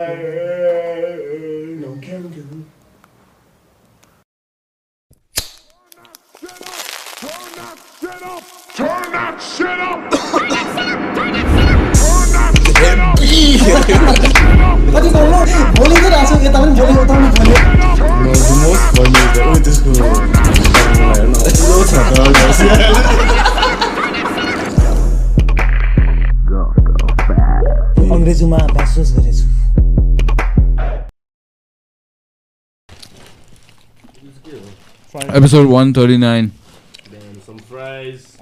I. Episode 139. Damn, some fries.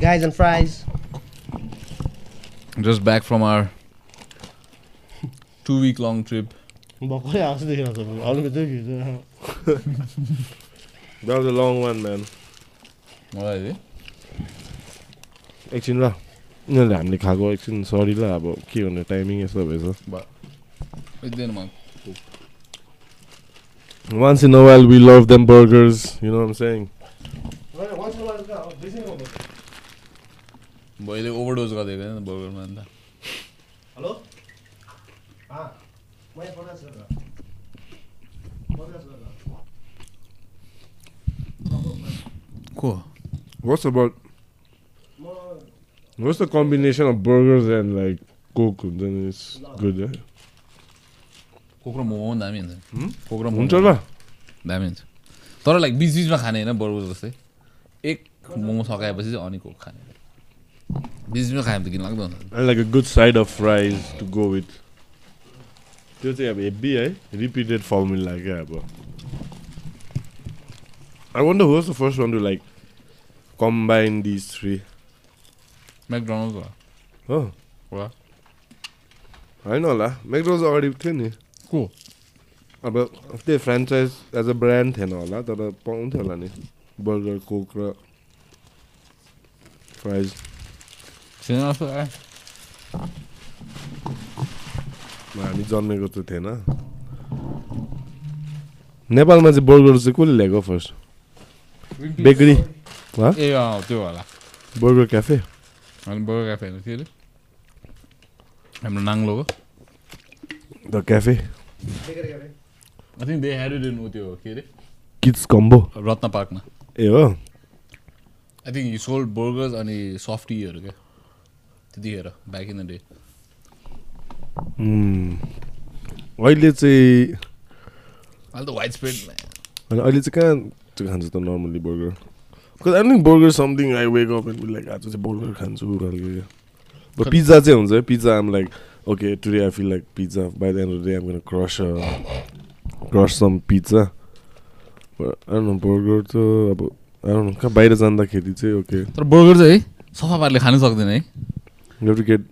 Guys and fries. Just back from our two week long trip. That was a long one, man. What is it? एकछिन ल यिनीहरूले हामीले खाएको एकछिन sorry ल अब के भन्ने टाइमिङ यस्तो भएछ It's been a month. Once in a while, we love them burgers. You know what I'm saying? Boy, they overdose got it, the भैले ओभरडोज गरिदिएको होइन बर्गरमा अन्त hello Cool. What's about what's the combination of burgers and like coke? Then it's good. Eh? Coke र मोमो पनि दामी हुन्छ। Coke र हुन्छ ल। दामी हुन्छ। तर लाइक बिच बिचमा खाने होइन बर्गर जस्तै। एक मोमो सकाएपछि चाहिँ अनि कोक खाने। बिच बिचमा खायो भने त किन लाग्दो हुन्छ। And like a good side of fries to go with. त्यो चाहिँ अब हेब्बी है रिपिटेड फर्मुला क्या अब। I wonder was the first one to like combine this three McDonald हो होइन होला मेकडोज अगाडि थियो नि को अब त्यही फ्रेन्चाइज एज अ ब्रान्ड थिएन होला तर पाउँथ्यो होला नि। बर्गर कोक र फ्राइज हामी जन्मेको त थिएन। नेपालमा चाहिँ बर्गर चाहिँ कसले ल्याएको फर्स्ट बेकरी ए अँ त्यो होला। बर्गर क्याफे अनि बर्गर क्याफे होइन थियो अरे? हाम्रो नाङ्लोको the cafe I think they had it in त्यो के अरे किड्स कम्बो रत्न पार्कमा ए हो I think you sold burgers अनि सफ्टीहरू क्या त्यतिखेर ब्याक इन द डे. अहिले चाहिँ अहिले त वाइड स्प्रेड अनि अहिले चाहिँ कहाँ चाहिँ खान्छ त normally burger because I think burger something I wake up and like आज चाहिँ बर्गर खान्छु खालको पिज्जा चाहिँ हुन्छ pizza um like okay today I feel like pizza by the end of day um gonna crush crush some pizza आउनु burger त अब आउनु कहाँ बाहिर जाँदाखेरि चाहिँ ओके तर बर्गर चाहिँ है सफा पारले खानु सक्दैन है you to get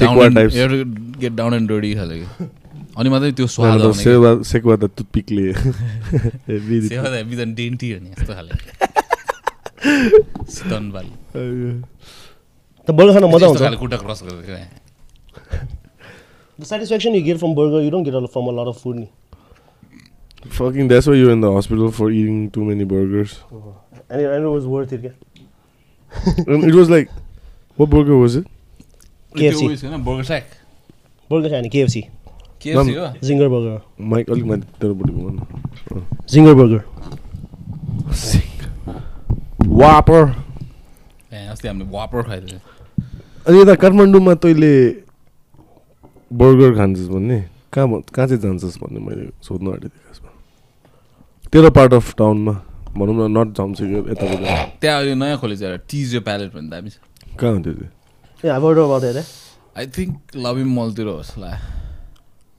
sekuwa types get down and डोडी खाले अनि मात्रै त्यो स्वाद आउने। सेवा सेक्वा त टुथपिकले Heavy सेवा त बिजन डेन्टी हो नि यस्तो खाले स्तन बाली त बर्गर खान मजा आउँछ खाले खुट्टा क्रस क्या The satisfaction you get from burger, you don't get from a lot of food. Fucking, that's why you're in the hospital for eating too many burgers. Oh. And, it, and it was worth it, yeah. it was like, what burger was it? KFC. Burger Shack. Burger Shack KFC. KFC, yeah. Zinger Burger. Mike, only my one. Zinger Burger. Whopper. ए अस्ति हामीले वापर खाइदियो अनि यता काठमाडौँमा तैँले burger खान्छस् भन्ने कहाँ कहाँ चाहिँ जान्छस् भन्ने मैले सोध्नु आँटेको थिएँ खासमा तेरो पार्ट अफ टाउनमा भनौँ न नट झम्सेको यताको त्यहाँ अहिले नयाँ खोलेको छ एउटा टिज यो प्यालेट भन्ने दामी छ कहाँ हुन्थ्यो त्यो. Eh? आई थिङ्क लभिङ मलतिर होस् ला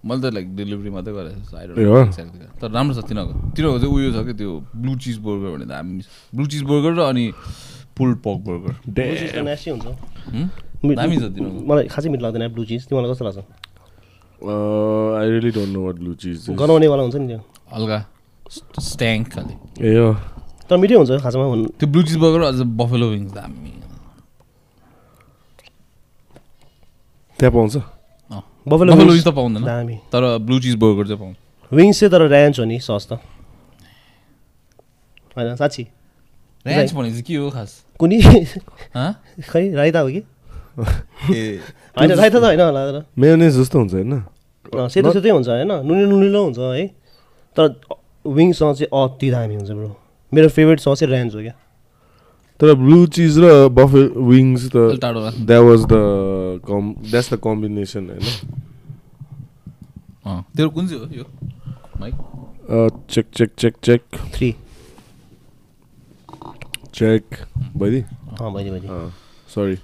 मैले त लाइक डेलिभरी मात्रै गरेको छु. तर राम्रो छ तिनीहरूको तिनीहरूको चाहिँ उयो छ कि त्यो ब्लु चिज बर्गर भन्ने दामी छ ब्लु चिज बर्गर र अनि पुल्ड पक बर्गर त हुन्छ. दामी छ तिनीहरूको मलाई खासै मिठ लाग्दैन ब्लु चिज तिमीलाई कस्तो लाग्छ I really don't know what blue cheese गनाउनेवाला हुन्छ नि त्यो। हल्का स्ट्याङ्क खाले। ए हो तर मिठै हुन्छ खासमा भन्नु त्यो ब्लु चिज बर्गर अझ बफेलो विङ्स दामी त्यहाँ पाउँछ। बफेलो बफेलो विङ्स त पाउँदैन। दामी। तर ब्लु चिज बर्गर चाहिँ पाउँछ। विङ्स चाहिँ तर ऱ्यान्च हो नि सस्तो। होइन साँच्ची। ऱ्यान्च भनेको चाहिँ के हो खास? कुनै हँ? खै राइता हो कि? ए होइन राइता त होइन होला तर। मेयोनेज जस्तो हुन्छ होइन? सेतो सेतै हुन्छ होइन? नुनिलो नुनिलो हुन्छ है। तर विङ्ससँग चाहिँ अति दामी हुन्छ ब्रो मेरो फेभरेट सस चाहिँ ऱ्यान्च हो क्या। तर ब्लु चिज र बफे विङ्स त। That was the come that's the combination होइन? अँ, तेरो कुन चाहिँ हो यो? Mic? Check check check check three check बहिनी अँ बहिनी बहिनी सरी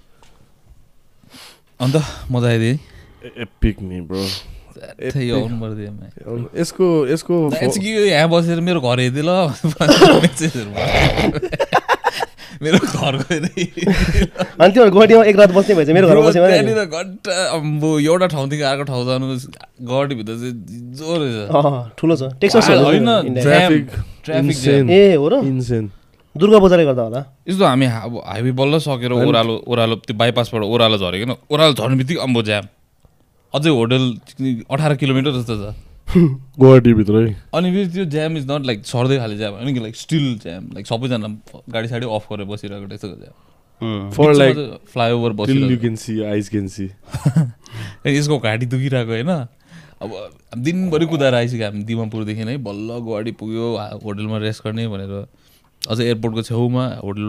अन्त मजा आइदियो एपिक नि ब्रो यसको यसको यहाँ बसेर मेरो घर हेर्दै ल। मेरो घर गएर अनि तिमीहरू गुवाहाटीमा एक रात बस्ने भएछ मेरो घरमा बस्यो भने त्यहाँनिर घन्टा अम्बो एउटा ठाउँदेखि अर्को ठाउँ जानु गुवाहाटीभित्र चाहिँ जोर रहेछ अँ ठुलो छ टेक्सस होइन ट्राफिक. ए हो र इन्सेन दुर्गा बजारले गर्दा होला यस्तो हामी अब हाइवे बल्ल सकेर ओह्रालो ओह्रालो त्यो बाइपासबाट ओह्रालो झरेको ओह्रालो झर्ने बित्तिकै अम्बो ज्याम अझै होटल अठार किलोमिटर जस्तो छ। गुवाहाटीभित्रै अनि फेरि त्यो ज्याम इज नट लाइक सर्दै खाले ज्याम होइन कि लाइक स्टिल ज्याम लाइक सबैजना गाडी साडी अफ गरेर बसिरहेको त्यस्तो ज्याम फर लाइक फ्लाइओभर बसिरहेको आइज क्यान सी यसको घाँटी दुखिरहेको होइन। अब दिनभरि कुदाएर आइसक्यो हामी दिमापुरदेखि नै बल्ल गुवाहाटी पुग्यो होटलमा रेस्ट गर्ने भनेर। अझ एयरपोर्टको छेउमा होटल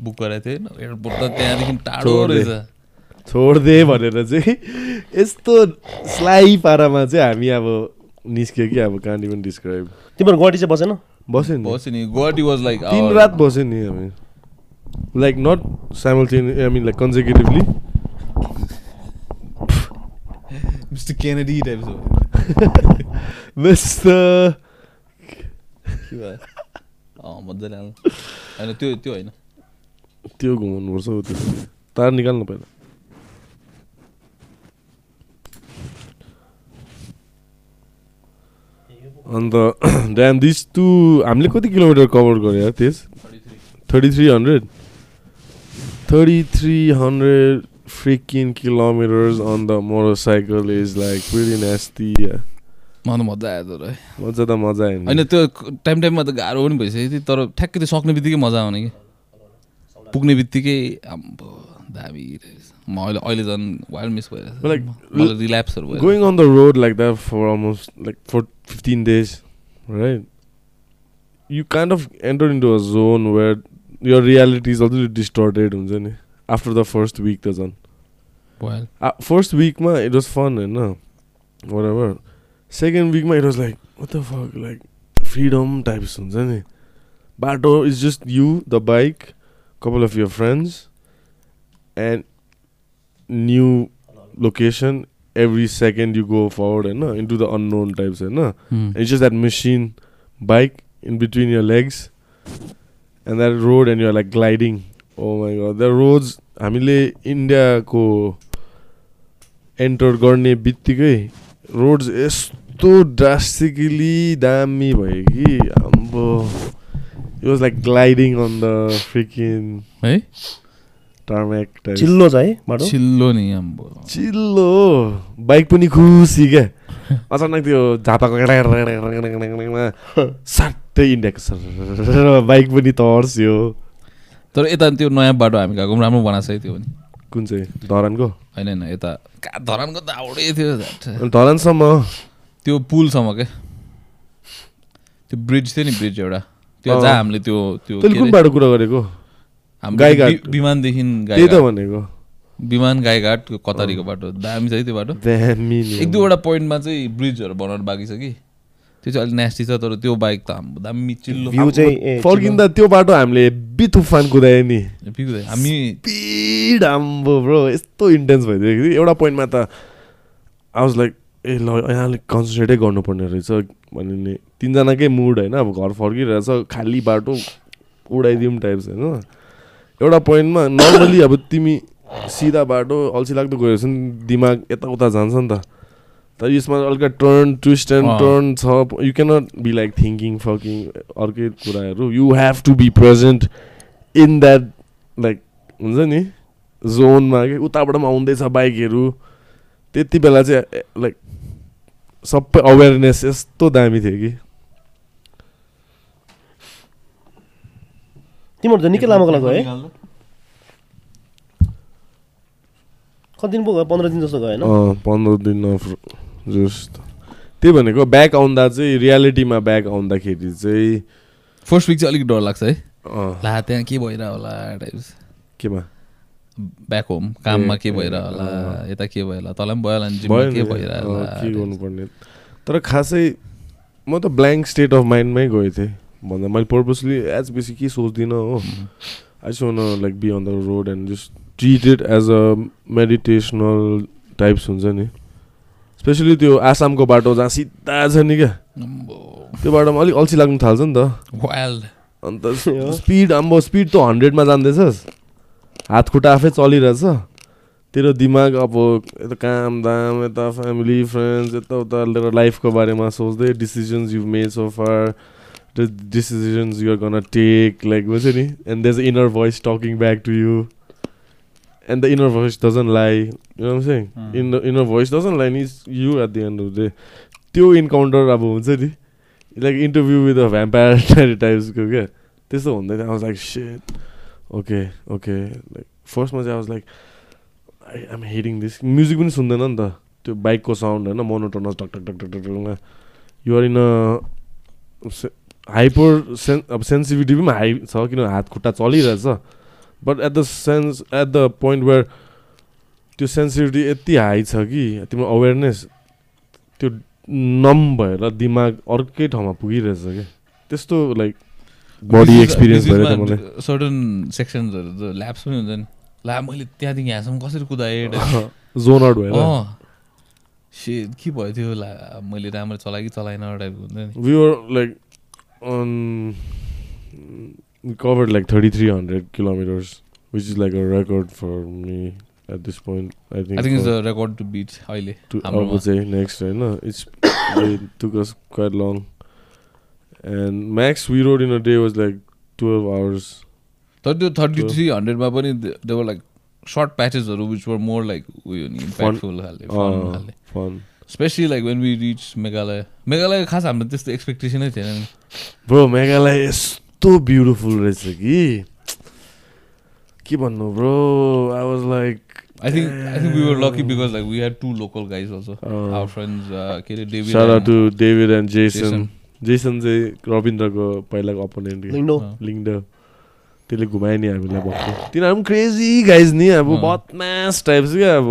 बुक गरेको थिएँ। होइन एयरपोर्ट त त्यहाँदेखि टाढो। रहेछ। छोडिदे भनेर चाहिँ यस्तो स्लाइ पारामा चाहिँ हामी अब निस्क्यो कि अब कहाँ पनि डिस्क्राइब तिमीहरू गुवाहाटी चाहिँ बसेन? बस्यो नि बस्यो नि गुवाहाटी वाज लाइक तिन रात बस्यो नि हामी। Like not simultaneously I mean like consecutively mister Kennedy type mister मजाले होइन त्यो त्यो होइन। त्यो घुमाउनुपर्छ हौ त्यो। तार निकाल्नु पहिला। अन्त ड्याम दिस टु हामीले कति किलोमिटर कभर गऱ्यो त्यस? Thirty three hundred thirty three hundred freaking kilometres on the motorcycle is like pretty nasty मलाई मजा आयो तर मजा त मजा आयो होइन त्यो टाइम टाइममा त गाह्रो पनि भइसकेको थियो तर ठ्याक्कै त्यो सक्ने बित्तिकै मजा आउने कि। पुग्ने बित्तिकै आम्बो दामी म अहिले अहिले झन् वाइल्ड मिस भइरहेछ Like, मलाई रिल्याप्सहरू going on the road like that for almost like for 15 days, right? You kind of enter into a zone where your reality is a little distorted after the first week, doesn't well, uh, first week, ma, it was fun and uh, whatever. Second week, ma, it was like, what the fuck, like freedom type things. Bato oh, is just you, the bike, couple of your friends, and new location every second you go forward and into the unknown types and hmm. it's just that machine bike in between your legs and that road and you're like gliding oh my god the roads हामीले इन्डियाको enter गर्ने बित्तिकै roads यस्तो drastically दामी भयो कि अम्बो it was like gliding on the freaking है tarmac चिल्लो छ है बाटो। चिल्लो नि आम्बो चिल्लो। बाइक पनि खुसी क्या अचानक त्यो झापाको साट्टै इन्डियाको सर बाइक पनि तर्स्यो। तर यता त्यो नयाँ बाटो हामी गएको पनि राम्रो बनाएको छ त्यो पनि। कुन चाहिँ? धरानको? होइन होइन यता। कहाँ धरानको त आउटै थियो धरानसम्म? त्यो पुलसम्म के? त्यो ब्रिज थियो नि ब्रिज एउटा। त्यो। जहाँ हामीले त्यो त्यो कुन बाटो कुरा गरेको? गाईघाट। विमानदेखि त्यही त भनेको। विमान गाईघाट कतारीको बाटो दामी छ है त्यो बाटो। दामी। एक दुईवटा पोइन्टमा चाहिँ ब्रिजहरू बनाउनु बाँकी छ कि। त्यो चाहिँ अलिक नेस्टी छ तर त्यो बाइक त हाम्रो दामी चिल्लो। भ्यू चाहिँ ए, फर्किँदा त्यो बाटो हामीले बि तुफान कुदायो नि। हामी स्पिड आम्बो ब्रो यस्तो इन्टेन्स भइदियो कि। एउटा पोइन्टमा त आई वाज लाइक ए ल यहाँले कन्सन्ट्रेटै गर्नुपर्ने रहेछ भने नि तिनजनाकै मुड होइन। अब घर फर्किरहेछ खाली बाटो उडाइदिउँ टाइप्स होइन। एउटा पोइन्टमा नर्मली अब तिमी सिधा बाटो अल्छी लाग्दो गएछ नि दिमाग यताउता जान्छ नि त। तर यसमा अलिकति टर्न ट्विस्ट एन्ड। टर्न छ। You cannot be like thinking fucking अर्कै कुराहरू। You have to be present in that like हुन्छ नि? जोनमा कि? उताबाट पनि आउँदैछ बाइकहरू। त्यति बेला चाहिँ लाइक सबै अवेरनेस यस्तो दामी थियो कि। तिमीहरू त निकै लामोको लागि है। कति दिन पो गयो पन्ध्र दिन जस्तो गयो होइन? अँ, पन्ध्र दिन जस्ट। त्यही भनेको ब्याक आउँदा चाहिँ रियालिटीमा ब्याक आउँदाखेरि चाहिँ फर्स्ट विक चाहिँ अलिक डर लाग्छ है। ला त्यहाँ के भइरह होला टाइप्स केमा? ब्याक होम काममा के भइरह होला। यता के भयो होला तँलाई पनि भयो होला जिममा के अँ, होला के गर्नुपर्ने। तर खासै म त ब्ल्याङ्क स्टेट अफ माइन्डमै गएको थिएँ। भन्दा मैले पर्पसली एज बेसी के सोच्दिनँ हो I wanna like be on the road and just treat it as a meditational types हुन्छ नि स्पेसली त्यो आसामको बाटो जहाँ सिधा छ नि क्या त्यो बाटोमा अलिक अल्छी लाग्नु थाल्छ नि त वाइल्ड अन्त स्पिड आम्बो स्पिड त हन्ड्रेडमा जाँदैछस् हात खुट्टा आफै चलिरहेछ तेरो दिमाग अब यता काम दाम यता फ्यामिली फ्रेन्ड्स यताउता लाइफको बारेमा सोच्दै decisions you made so far the decisions you're gonna take like हुन्छ नि and these inner voice talking back to you and the inner voice doesn't lie you saying in inner voice doesn't lie is you at the end of day त्यो encounter अब हुन्छ नि like interview with a vampire टाइप्सको क्या त्यस्तो हुँदैन I was like shit okay okay like फर्स्टमा चाहिँ I was like I am hearing this music पनि सुन्दैन नि त त्यो बाइकको साउन्ड होइन monotonous talk talk talk talk talk टकमा you're in a hyper सेन् अब सेन्सिटिभिटी पनि हाई छ किन हात खुट्टा चलिरहेछ। But at the sense at the point where त्यो सेन्सिटिभिटी यति हाई छ कि तिम्रो अवेरनेस त्यो नम भएर दिमाग अर्कै ठाउँमा पुगिरहेछ क्या। त्यस्तो लाइक बडी एक्सपिरियन्स भएर मलाई। सर्टन सेक्सन्सहरू त ल्याब्स पनि हुन्छ नि ला मैले त्यहाँदेखि यहाँसम्म कसरी कुदाएँ? जोन आउट अँ। से के भयो त्यो ला मैले राम्ररी चलाएँ कि चलाएन टाइपको हुन्छ नि। We covered like 3300 kilometers which is like a record for me at this point i think I think is for- the record to beat अहिले to I would say next right no it's it took us quite long and max we rode in a day was like 12 hours तर त्यो thirty three हन्ड्रेडमा पनि there were like short प्याचेसहरू which were more like उयो नि impactful खाले fun uh, खाले fun especially like when we reach Meghalaya Meghalaya खास हाम्रो त्यस्तो एक्सपेक्टेसनै थिएन नि ब्रो मेघालय यस्तो ब्युटिफुल रहेछ कि के भन्नु bro I was like I think I think we were lucky because like we had two local guys also Uh, our friends के अरे David Shout out to David and Jason. Jason. Jason चाहिँ रविन्द्रको पहिलाको opponent Lyngdoh लिङ्ड त्यसले घुमायो नि हामीलाई भक्कु तिनीहरू पनि क्रेजी गाइज नि अब। बदमास टाइप्स क्या अब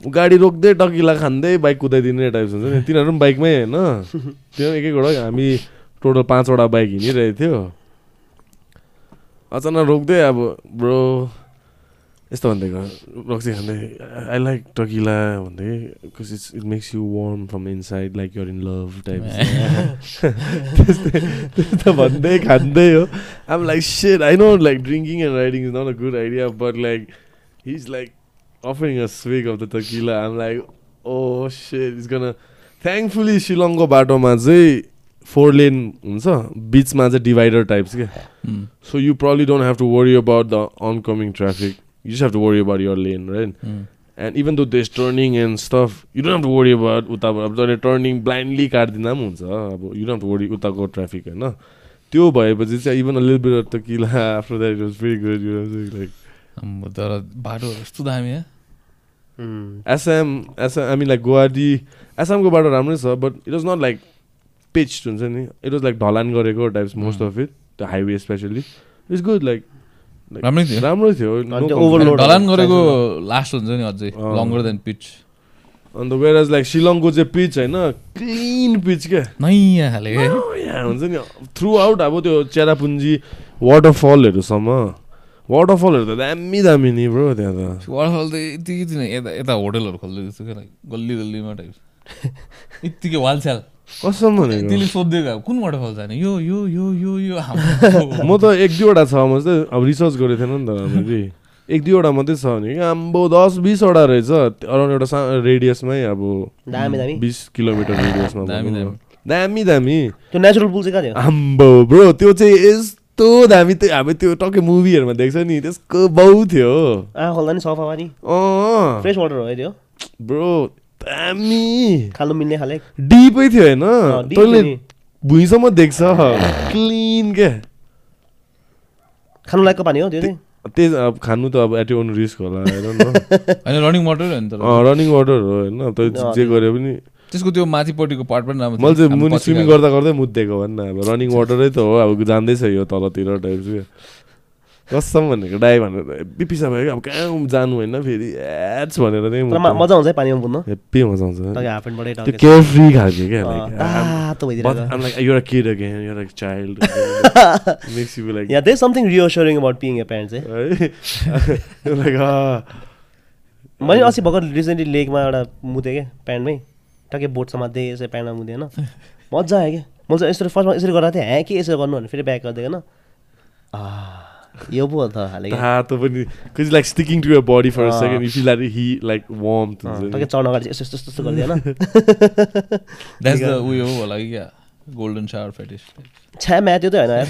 गाडी रोक्दै टकिला खाँदै बाइक कुदाइदिने टाइप्स हुन्छ नि। तिनीहरू पनि बाइकमै होइन। त्यो एक एकवटा हामी टोटल पाँचवटा बाइक हिँडिरहेको थियो। अचानक रोक्दै अब ब्रो यस्तो भनिदिएको रक्सी खाँदै आई लाइक टकिला भन्दै because it's it makes you warm from inside like you're in love type त्यस्तो भन्दै खाँदै हो। आम like shit I know like drinking and riding is not a good idea but like he is like offering a swig of the tequila um like oh shit is gonna thankfully शिलङको बाटोमा चाहिँ four lane हुन्छ बिचमा चाहिँ divider types क्या. So you probably don't have to worry about the oncoming traffic. You just have to worry about your lane, right? Hmm. And even though there's turning and stuff, you don't have to worry about उताबाट अब जहिले turning blindly काटिदिँदा पनि हुन्छ अब you don't worry उताको traffic होइन त्यो भएपछि चाहिँ इभन अ लिल बिट त किला after that it was very good you like तर बाटोहरू यस्तो दामी है S M S M I mean like Guwahati एसएमको बाटो राम्रै छ but it was not like pitch हुन्छ नि इट वाज लाइक ढलान गरेको types most of it the highway especially it's good like राम्रै थियो राम्रै थियो त्यो overload ढलान गरेको लास्ट हुन्छ नि अझै। लङ्गर देन पिच अन्त वेयर लाइक शिलङको चाहिँ पिच होइन क्लिन पिच क्या नयाँ खाले क्या हुन्छ नि थ्रु आउट अब त्यो चेरापुन्जी वाटरफलहरूसम्म वाटरफलहरू त दामी दामी नि ब्रो त्यहाँ त। वाटरफल त यति यति नै यता यता होटलहरू खोल्दै जस्तो क्या गल्ली गल्लीमा टाइप यत्तिकै वालस्याल कसम भनेको त्यसले सोधिदिएको अब कुन वाटरफल जाने? यो यो यो यो यो। म त एक दुईवटा छ म चाहिँ अब रिसर्च गरेको थिएन नि त राम्ररी एक दुईवटा मात्रै छ भने कि आम्बो दस बिसवटा रहेछ। अराउन्ड एउटा सा रेडियसमै अब दामी दामी। बिस किलोमिटर रेडियसमा। दामी दामी। त्यो नेचुरल पुल चाहिँ कहाँ थियो? आम्बो ब्रो त्यो चाहिँ यस्तो दामी त्यो हामी त्यो टक्कै मुभीहरूमा देख्छ नि त्यसको बाउ थियो। आँखा खोल्दा नि सफा पानी। अँ फ्रेस वाटर हो है त्यो। ब्रो दामी। खानु मिल्ने खाले। डिपै थियो होइन। तैँले। भुइँसम्म देख्छ। क्लिन क्या खानु लायकको पानी हो त्यो चाहिँ त्यही अब खानु त अब एट ओन रिस्क होला होइन रनिङ वाटर हो नि तर रनिङ वाटर हो होइन त जे गरे पनि त्यसको त्यो माथिपट्टिको पार्ट पनि राम्रो मैले। चाहिँ मुनि स्विमिङ। गर्दा गर्दै मुद्देको भन् न अब रनिङ वाटरै त हो अब जान्दैछ यो तलतिर टाइप चाहिँ कसम भनेको डाइ भनेर बिपिसा भयो कि अब कहाँ जानु होइन फेरि एड्स भनेर चाहिँ म- मजा आउँछ है पानीमा बुझ्नु हेप्पी मजा आउँछ त्यो केयर फ्री खालको क्या you're like a child. Makes you be like, yeah there's something reassuring about being a parent चाहिँ है? Ah. मैले अस्ति भर्खर रिसेन्टली लेकमा एउटा मुतेँ क्या प्यान्टमै टक्कै बोट समात्दै यसरी प्यान्टमा मुतेँ होइन मजा आयो क्या। मैले चाहिँ यसरी फर्स्टमा यसरी गरेको थिएँ ह्या के यसरी गर्नु? भने फेरि ब्याक गरिदिएको होइन। आ, यो पो हो त खाले क्या। तातो पनि sticking to your body for a Ah. second you feel like he like warmth टक्कै चढ्न अगाडि यस्तो यस्तो यस्तो गरिदियो होइन। That's the उयो हो होला कि क्या गोल्डन शावर फेटिस छ्या म्या त्यो त होइन यार।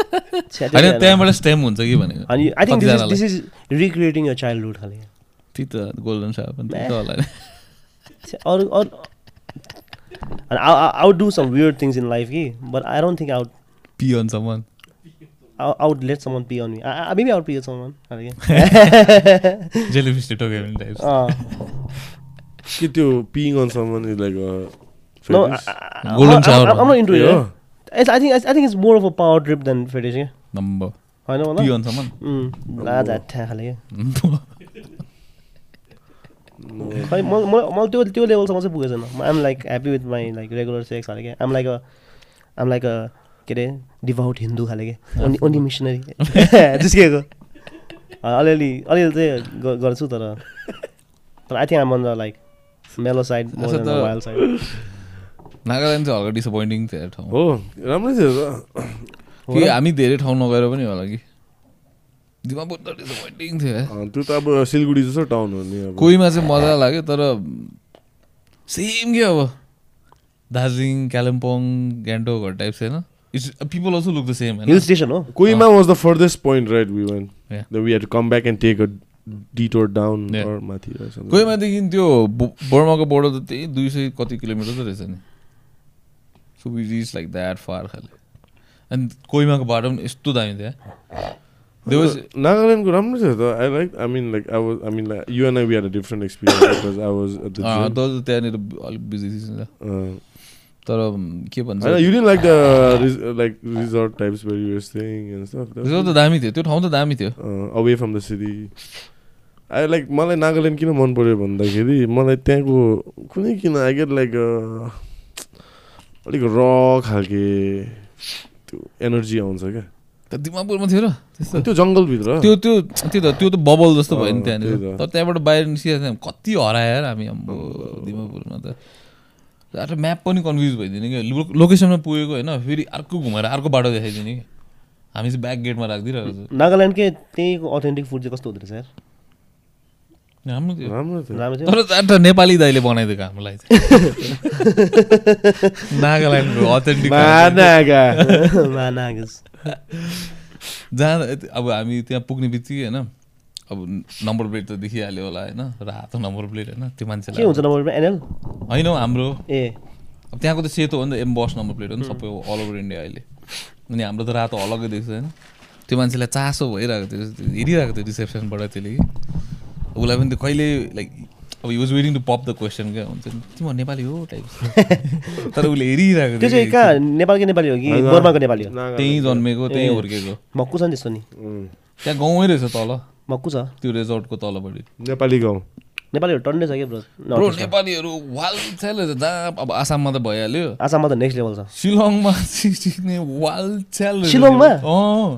होइन। त्यहाँबाट स्टेम हुन्छ कि भनेको? अनि I think this. Is this is recreating your childhood खाले। त्यही त गोल्डन शावर पनि त्यही त होला। अरू अरू I'd do some weird things in life कि but I don't think I'd pee on someone. I'd let someone pee on me maybe I'd pee someone खाले क्या Jellyfish ले टोक्यो भने types. अँ कि त्यो into it. Yeah. eh. It's, I think I think it's more of a power trip than fetish. Yeah. Number. होइन Pee होला on someone. उम्, लाज हाट्ठ्या खाले क्या Number. खै म म मलाई त्यो त्यो लेभलसम्म चाहिँ पुगेको छैन। I'm like happy with my like regular sex खाले क्या um like a um like a के अरे डिभाउट हिन्दू खाले क्या ओन्ली ओन्ली मिसनरी जिस्किएको अलिअलि अलिअलि चाहिँ गर्छु तर तर I think um on the like mellow side wild side Nagaland चाहिँ हल्का डिसपोइन्टिङ थियो ठाउँ हो राम्रै थियो। हामी धेरै ठाउँ नगएर पनि होला कि दिमापुर त डिसपोइन्टिङ थियो यार अँ, त्यो त अब सिलगढी जस्तो टाउन हो नि अब। कोहीमा चाहिँ मजा लाग्यो तर सेम के अब दार्जिलिङ कालिम्पोङ गान्तोकहरू टाइप छैन it's people also look the same hill station हो Kohima was the farthest point right we went Yeah. We had come back and take a detour down Yeah. or माथि or something. कोहीमादेखि त्यो बर्माको border त त्यही दुई सय कति किलोमिटर त रहेछ नि। So we reach like that far खाले। अनि कोहीमाको बाटो पनि यस्तो दामी थियो was- नागाल्यान्डको राम्रो थियो त I like I mean like I was I mean like you and I we had a different experience because I was at the तर त्यहाँनिर अलिक बिजी थिएछ तर के भन्छ you didn't like the like resort types where you staying and result त stuff दामी थियो त्यो ठाउँ त दामी थियो away from the city I like मलाई नागाल्यान्ड किन मन पऱ्यो भन्दाखेरि मलाई त्यहाँको कुनै किन आई गेट लाइक अलिक र खालके त्यो एनर्जी आउँछ क्या। त दिमापुरमा थियो र। त्यस्तो। त्यो जङ्गलभित्र। त्यो त्यो त्यो त त्यो त बबल जस्तो भयो नि त्यहाँनिर। तर त्यहाँबाट बाहिर निस्किरहेको थियौँ कति हरायो यार हामी अम्बो दिमापुरमा त। एउटा म्याप पनि कन्फ्युज भइदिने लो- लोकेसनमा पुगेको होइन। फेरि अर्को घुमेर अर्को बाटो देखाइदिने कि। हामी चाहिँ ब्याक गेटमा राखिदिइरहेको छ। नागाल्यान्डकै त्यहीँको अथेन्टिक फुड चाहिँ कस्तो हुँदो रहेछ यार? राम्रो थियो। राम्रो थियो। राम्रो थियो। तर एउटा नेपाली दाइले बनाइदिएको हामीलाई नागाल्यान्डको अथेन्टिक जहाँ अब हामी त्यहाँ पुग्ने बित्तिकै होइन अब नम्बर प्लेट त देखिहाल्यो होला होइन रातो नम्बर प्लेट होइन त्यो के मान्छेलाई हुन्छ नम्बरमा एनएल? होइन हौ हाम्रो। ए। अब त्यहाँको त सेतो हो नि त एम्बस नम्बर प्लेट हो नि सबै अल ओभर इन्डिया अहिले। अनि हाम्रो त रातो अलग्गै देख्छ होइन। त्यो मान्छेलाई चासो भइरहेको थियो त्यो हेरिरहेको थियो रिसेप्सनबाट त्यसले कि। उसलाई पनि त्यो कहिले लाइक अब you're waiting to pop the question क्या हुन्छ? नि तिम्रो नेपाली हो टाइप तर उसले हेरिरहेको त्यो चाहिँ कि कहाँ नेपालकै नेपाली हो कि। बर्माको नेपाली हो? त्यहीँ जन्मेको त्यहीँ। हुर्केको। मक्कु छ नि। त्यस्तो नि त्यहाँ गाउँमै रहेछ तल। मक्कु छ त्यो रेजोर्टको तलपट्टि। नेपाली गाउँ। नेपालीहरू टन्नै छ क्या ब्रो। ब्रो नेपालीहरू वाल छैन जहाँ अब आसाममा त भइहाल्यो। आसाममा त नेक्स्ट लेभल छ। शिलङमा सिक्ने वाल शिलङमा? त्यो। अँ।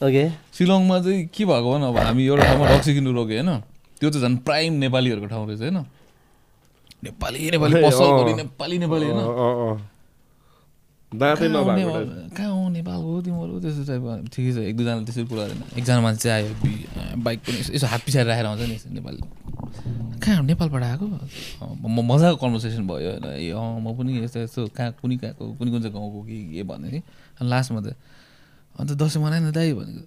ओके। शिलङमा चाहिँ के भएको भने अब हामी एउटा ठाउँमा रक्सी किन्नु रोक्यो होइन? त्यो चाहिँ झन् प्राइम नेपालीहरूको ठाउँ रहेछ होइन? नेपाली नेपाली पसल नेपाली नेपाली होइन? कहाँ हो नेपाल टाइप। हो तिमीहरू? त्यस्तो टाइपको ठिकै छ एक दुईजनाले त्यसरी कुरा गरेन एकजना मान्छे आयो बाइक पनि यसो- हात पछाडि राखेर आउँछ नि यसो नेपाली। कहाँ नेपालबाट आएको? म मजाको कन्भर्सेसन भयो होइन? ए अँ म पनि यस्तो यस्तो कहाँ कुनै कहाँको कुनै कुन चाहिँ गाउँको कि के भन्ने कि? अनि लास्टमा त अन्त दसैँ मनाएन दाइ भनेको।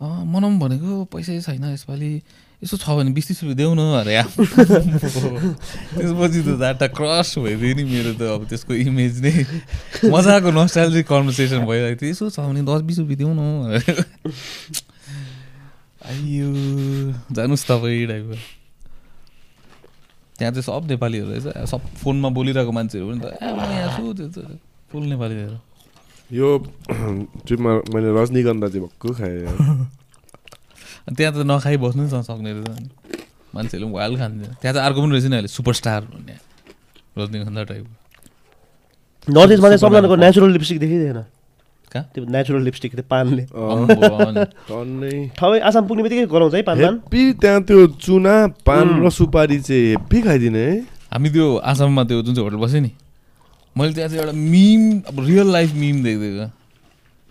अँ मनाउँ भनेको पैसै छैन यसपालि। यसो छ भने बिस तिस रुपियाँ देऊ न अरे। त्यसपछि त डाटा क्रस भइदियो नि मेरो त अब त्यसको इमेज नै। मजाको नस्टाइल्जिक कन्भर्सेसन भइरहेको थियो। यसो छ भने दस बिस रुपियाँ देऊ न आइयो जानुहोस् तपाईँ टाइपको त्यहाँ चाहिँ सब नेपालीहरू रहेछ। सब फोनमा बोलिरहेको मान्छेहरू पनि त। ए म यहाँ छु त्यो त फुल नेपाली रहेछ यो ट्रिपमा मैले रजनीगन्धा चाहिँ भक्कु खाएँ। त्यहाँ त नखाइ बस्नु नि सक्ने रहेछ मान्छेहरूले पनि वाइल्ड खान्छ त्यहाँ चाहिँ अर्को पनि रहेछ नि अहिले सुपरस्टार भन्ने। रजनीगन्धा टाइपको नर्थ इस्टमा चाहिँ सबजनाको नेचुरल लिपस्टिक देखिँदैन। कहाँ? त्यो नेचुरल लिपस्टिक त्यो पानले। ठबै आसाम पुग्ने बित्तिकै गराउँछ है पान हेप्पी त्यहाँ त्यो चुना पान र सुपारी चाहिँ हेप्पी खाइदिने है। हामी त्यो आसाममा त्यो जुन चाहिँ होटल बसेँ नि मैले त्यहाँ चाहिँ एउटा मिम अब रियल लाइफ मिम देख्दै क्या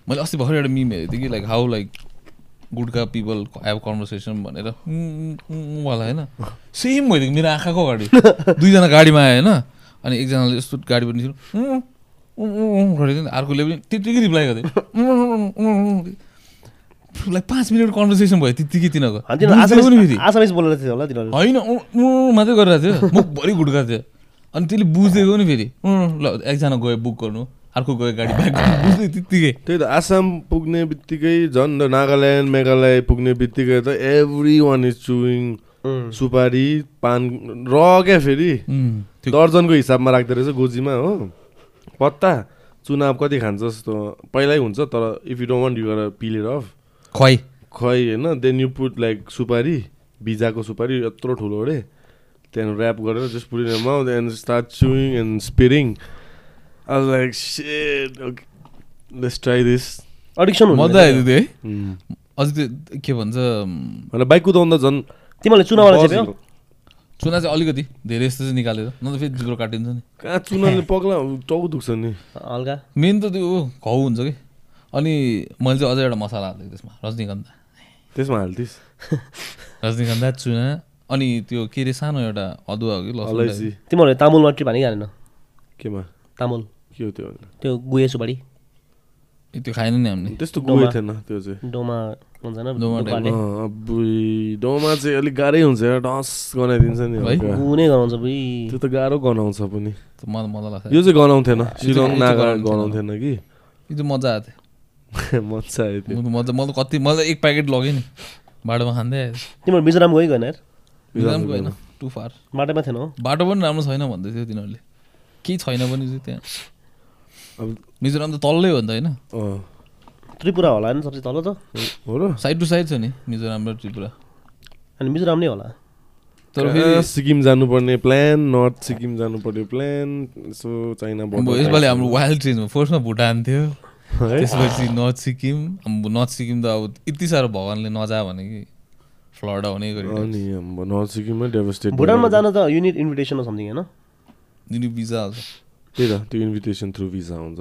मैले अस्ति भर्खर एउटा मिम हेरेको थिएँ कि लाइक हाउ लाइक गुडका पिपल हेभ कन्भर्सेसन भनेर वाला होइन सेम भइदिएको मेरो आँखाको अगाडि दुईजना गाडीमा आयो होइन अनि एकजनाले यस्तो गाडी पनि थियो उम्, उम्, उम्, उम् गरेको अर्कोले पनि त्यत्तिकै रिप्लाई गर्दै लाइक पाँच मिनट कन्भर्सेसन भयो त्यत्तिकै तिनीहरूको होइन मात्रै गरिरहेको थियो मुखभरि गुड्का थियो अनि त्यसले बुझिदिएको नि फेरि ल एकजना गयो बुक गर्नु अर्को गयो गाडी बुझ्दै त्यत्तिकै त्यही त आसाम पुग्ने बित्तिकै झन् नागाल्यान्ड मेघालय पुग्ने बित्तिकै त एभ्री वान इज चुइङ सुपारी पान र क्या फेरि? दर्जनको हिसाबमा राख्दो रहेछ गोजीमा हो। पत्ता चुनाव कति खान्छ जस्तो पहिल्यै हुन्छ तर if you don't want you गर पिल इट अफ खुवाइ खै होइन देन यु पुट लाइक सुपारी बिजाको सुपारी यत्रो ठुलो अरे। त्यहाँदेखि ऱ्याप गरेर just put in mouth and start chewing and स्पिरिङ like shit okay let's try this addiction हुन्छ मजा आयो है। अझै त्यो के भन्छ होइन बाइक कुदाउँदा झन् तिमीहरूले चुनावलाई चेप्यौ चुना चाहिँ अलिकति धेरै जस्तो चाहिँ निकालेर न त फेरि जिब्रो काटिन्छ नि। कहाँ चुनाले पग्ला टाउ दुख्छ नि। हल्का। मेन त त्यो घाउ हुन्छ कि। अनि मैले चाहिँ अझै एउटा मसला हालेको त्यसमा रजनीगन्धा। त्यसमा हाल्थिस् रजनीगन्धा चुना अनि त्यो के अरे सानो एउटा अदुवा हो कि। तिमीहरूले तामुलमा ट्रिप हानि खानेन केमा? तामुल। के हो त्यो त्यो गुए सुपारी। त्यो खाएन नि हामीले। त्यस्तो। गएको थिएन त्यो चाहिँ। डोमा हुन्छ डोमा चाहिँ अलिक गाह्रै हुन्छ यार डस गनाइदिन्छ नि है? हल्का। गु नै गराउँछ बुइ त्यो त गाह्रो गनाउँछ पनि। मलाई मजा लाग्छ। यो चाहिँ गनाउँथेन। चाहिँ नागा गनाउँथेन। कि? यो चाहिँ मजा आएको थियो। मजा आयो त्यो। मजा मैले त कति त एक प्याकेट लगेँ नि। बाटोमा खाँदै आएँ तिमीहरू मिजोराम गइ गएन यार? मिजोराम गएन। टु फार बाटोमा थिएन हो? बाटो पनि राम्रो छैन भन्दै थियो तिनीहरूले। केही छैन पनि त्यहाँ। अब मिजोराम त तल्लै हो नि त होइन? त्रिपुरा होला नि सबसे तल त? हो र। साइड टु साइड छ नि मिजोराम र त्रिपुरा। अनि मिजोराम नै होला? तर फेरि सिक्किम जानुपर्ने प्लान नर्थ सिक्किम जानुपर्ने प्लान यसो चाइना यसपालि हाम्रो वाइल्ड ट्रेनमा फर्स्टमा भुटान थियो? त्यसपछि नर्थ सिक्किम नर्थ सिक्किम त अब यति साह्रो भगवान्ले नजा भने कि फ्लड आउने गरी अनि नर्थ सिक्किममै डेभस्टेट भुटानमा जान त युनिट इन्भिटेसन समथिङ होइन? भिजा हाल्छ त्यही त त्यो इन्भिटेसन थ्रु भिजा हुन्छ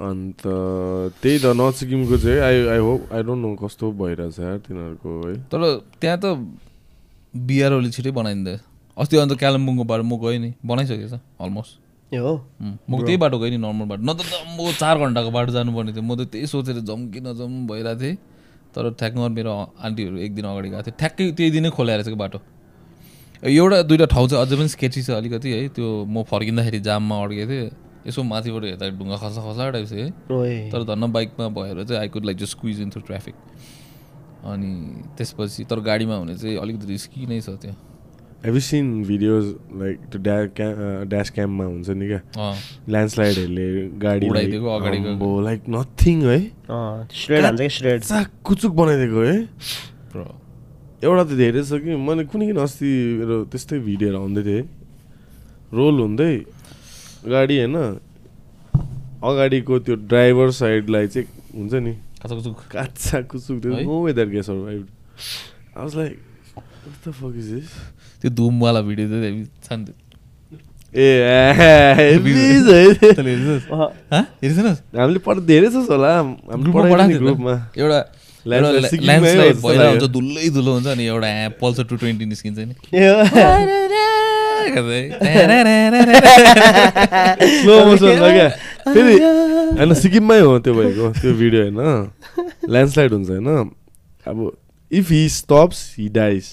अन्त त्यही त नर्थ सिक्किमको चाहिँ I I hope I don't know कस्तो भइरहेछ यार तिनीहरूको है तर त्यहाँ त बिआरओले छिटै बनाइदिँदै अस्ति अन्त कालिम्पोङको बाटो म गएँ नि बनाइसकेको छ अलमोस्ट ए हो म त्यही बाटो गएँ नि नर्मल बाटो न त म चार घन्टाको बाटो जानुपर्ने थियो म त त्यही सोचेर जाउँ कि नजाउँ भइरहेको थिएँ तर ठ्याक्क मेरो आन्टीहरू एक दिन अगाडि गएको थियो ठ्याक्कै त्यही दिनै खोलाएर चाहिँ बाटो एउटा दुइटा ठाउँ चाहिँ अझै पनि स्केची छ अलिकति है। त्यो म फर्किँदाखेरि जाममा अड्केको थिएँ। यसो माथिबाट हेर्दा ढुङ्गा खसा खसा टाइप छ है। तर धन्न बाइकमा भएर चाहिँ I could like just squeeze in through traffic अनि त्यसपछि तर गाडीमा हुने चाहिँ अलिकति रिस्की नै छ त्यो। हेभ सिन भिडियोज लाइक त्यो ड्या ड्यास क्याम्पमा हुन्छ नि क्या? ल्यान्डस्लाइडहरूले गाडी उडाइदिएको अगाडिको। लाइक नथिङ है। कुचुक बनाइदिएको है। एउटा त धेरै छ कि? मैले कुनै किन अस्ति मेरो त्यस्तै भिडियोहरू आउँदै थिएँ। रोल हुँदै गाडी होइन अगाडिको त्यो ड्राइभर साइडलाई चाहिँ हुन्छ नि काचा कुचुक? No way that get survive I was like is this? त्यो धुमवाला भिडियो चाहिँ। ए? हामीले पढ धेरै छ होला। त। ग्रुपमा। एउटा ल्यान्डस्लाइड भइरहेको हुन्छ। धुलै धुलो हुन्छ अनि एउटा पल्सर टु ट्वेन्टी निस्किन्छ नि। ए हो। स्लो मोसनमा क्या? फेरि होइन सिक्किममै हो त्यो भएको त्यो भिडियो होइन। ल्यान्डस्लाइड हुन्छ होइन। अब if he stops he dies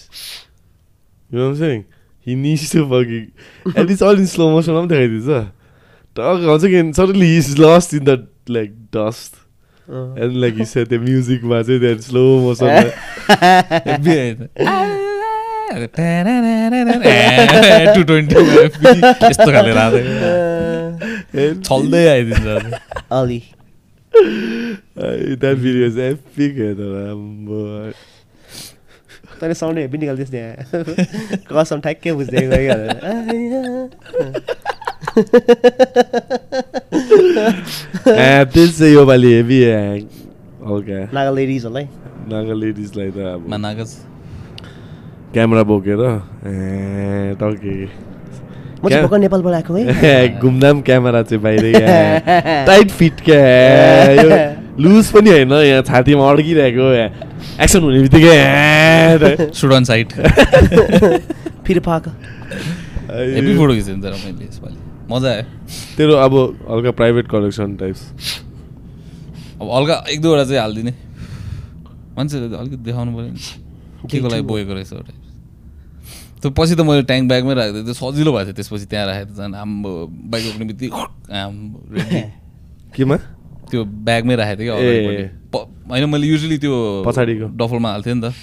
no he needs to fucking it is all in slow मोसनमा पनि देखाइदिन्छ टक हुन्छ कि suddenly he is lost in the like dust and like त्यो म्युजिकमा चाहिँ त्यहाँ स्लो मोसन टु ट्वेन्टी यस्तो खाले राख्दै छल्दै आइदिन्छ अलि द्याट भिडियो चाहिँ एपिक राम्रो तैँले साउन्ड हेभी निकाल्दैछ त्यहाँ कसम ठ्याक्कै बुझ्दै त्यस चाहिँ योपालि हेभी हल्का नागा लेडिजहरूलाई नागा लेडिजलाई त अब मानागस क्यामेरा बोकेर ए टके म चाहिँ भर्खर नेपालबाट आएको है घुमधाम क्यामेरा चाहिँ बाहिर टाइट फिट क्या यो लुज पनि होइन यहाँ छातीमा अड्किरहेको एक्सन हुने बित्तिकै सुड अन साइड फेरि पाक हेभी फोटो खिचेँ तर मैले यसपालि मजा आयो। तेरो अब हल्का प्राइभेट कलेक्सन टाइप्स अब हल्का एक दुईवटा चाहिँ हालिदिने। मान्छेले अलिकति देखाउनु पऱ्यो नि। के को लागि बोकेको रहेछ एउटा। त्यो पछि त मैले ट्याङ्क ब्यागमै राख्दै त्यो सजिलो भएको थियो त्यसपछि त्यहाँ राखेको त झन् आम्बो बाइक रोक्ने बित्तिकै आम्बो केमा? त्यो ब्यागमै राखेको थिएँ। कि होइन मैले युजली त्यो पछाडिको। डफलमा हाल्थेँ नि त।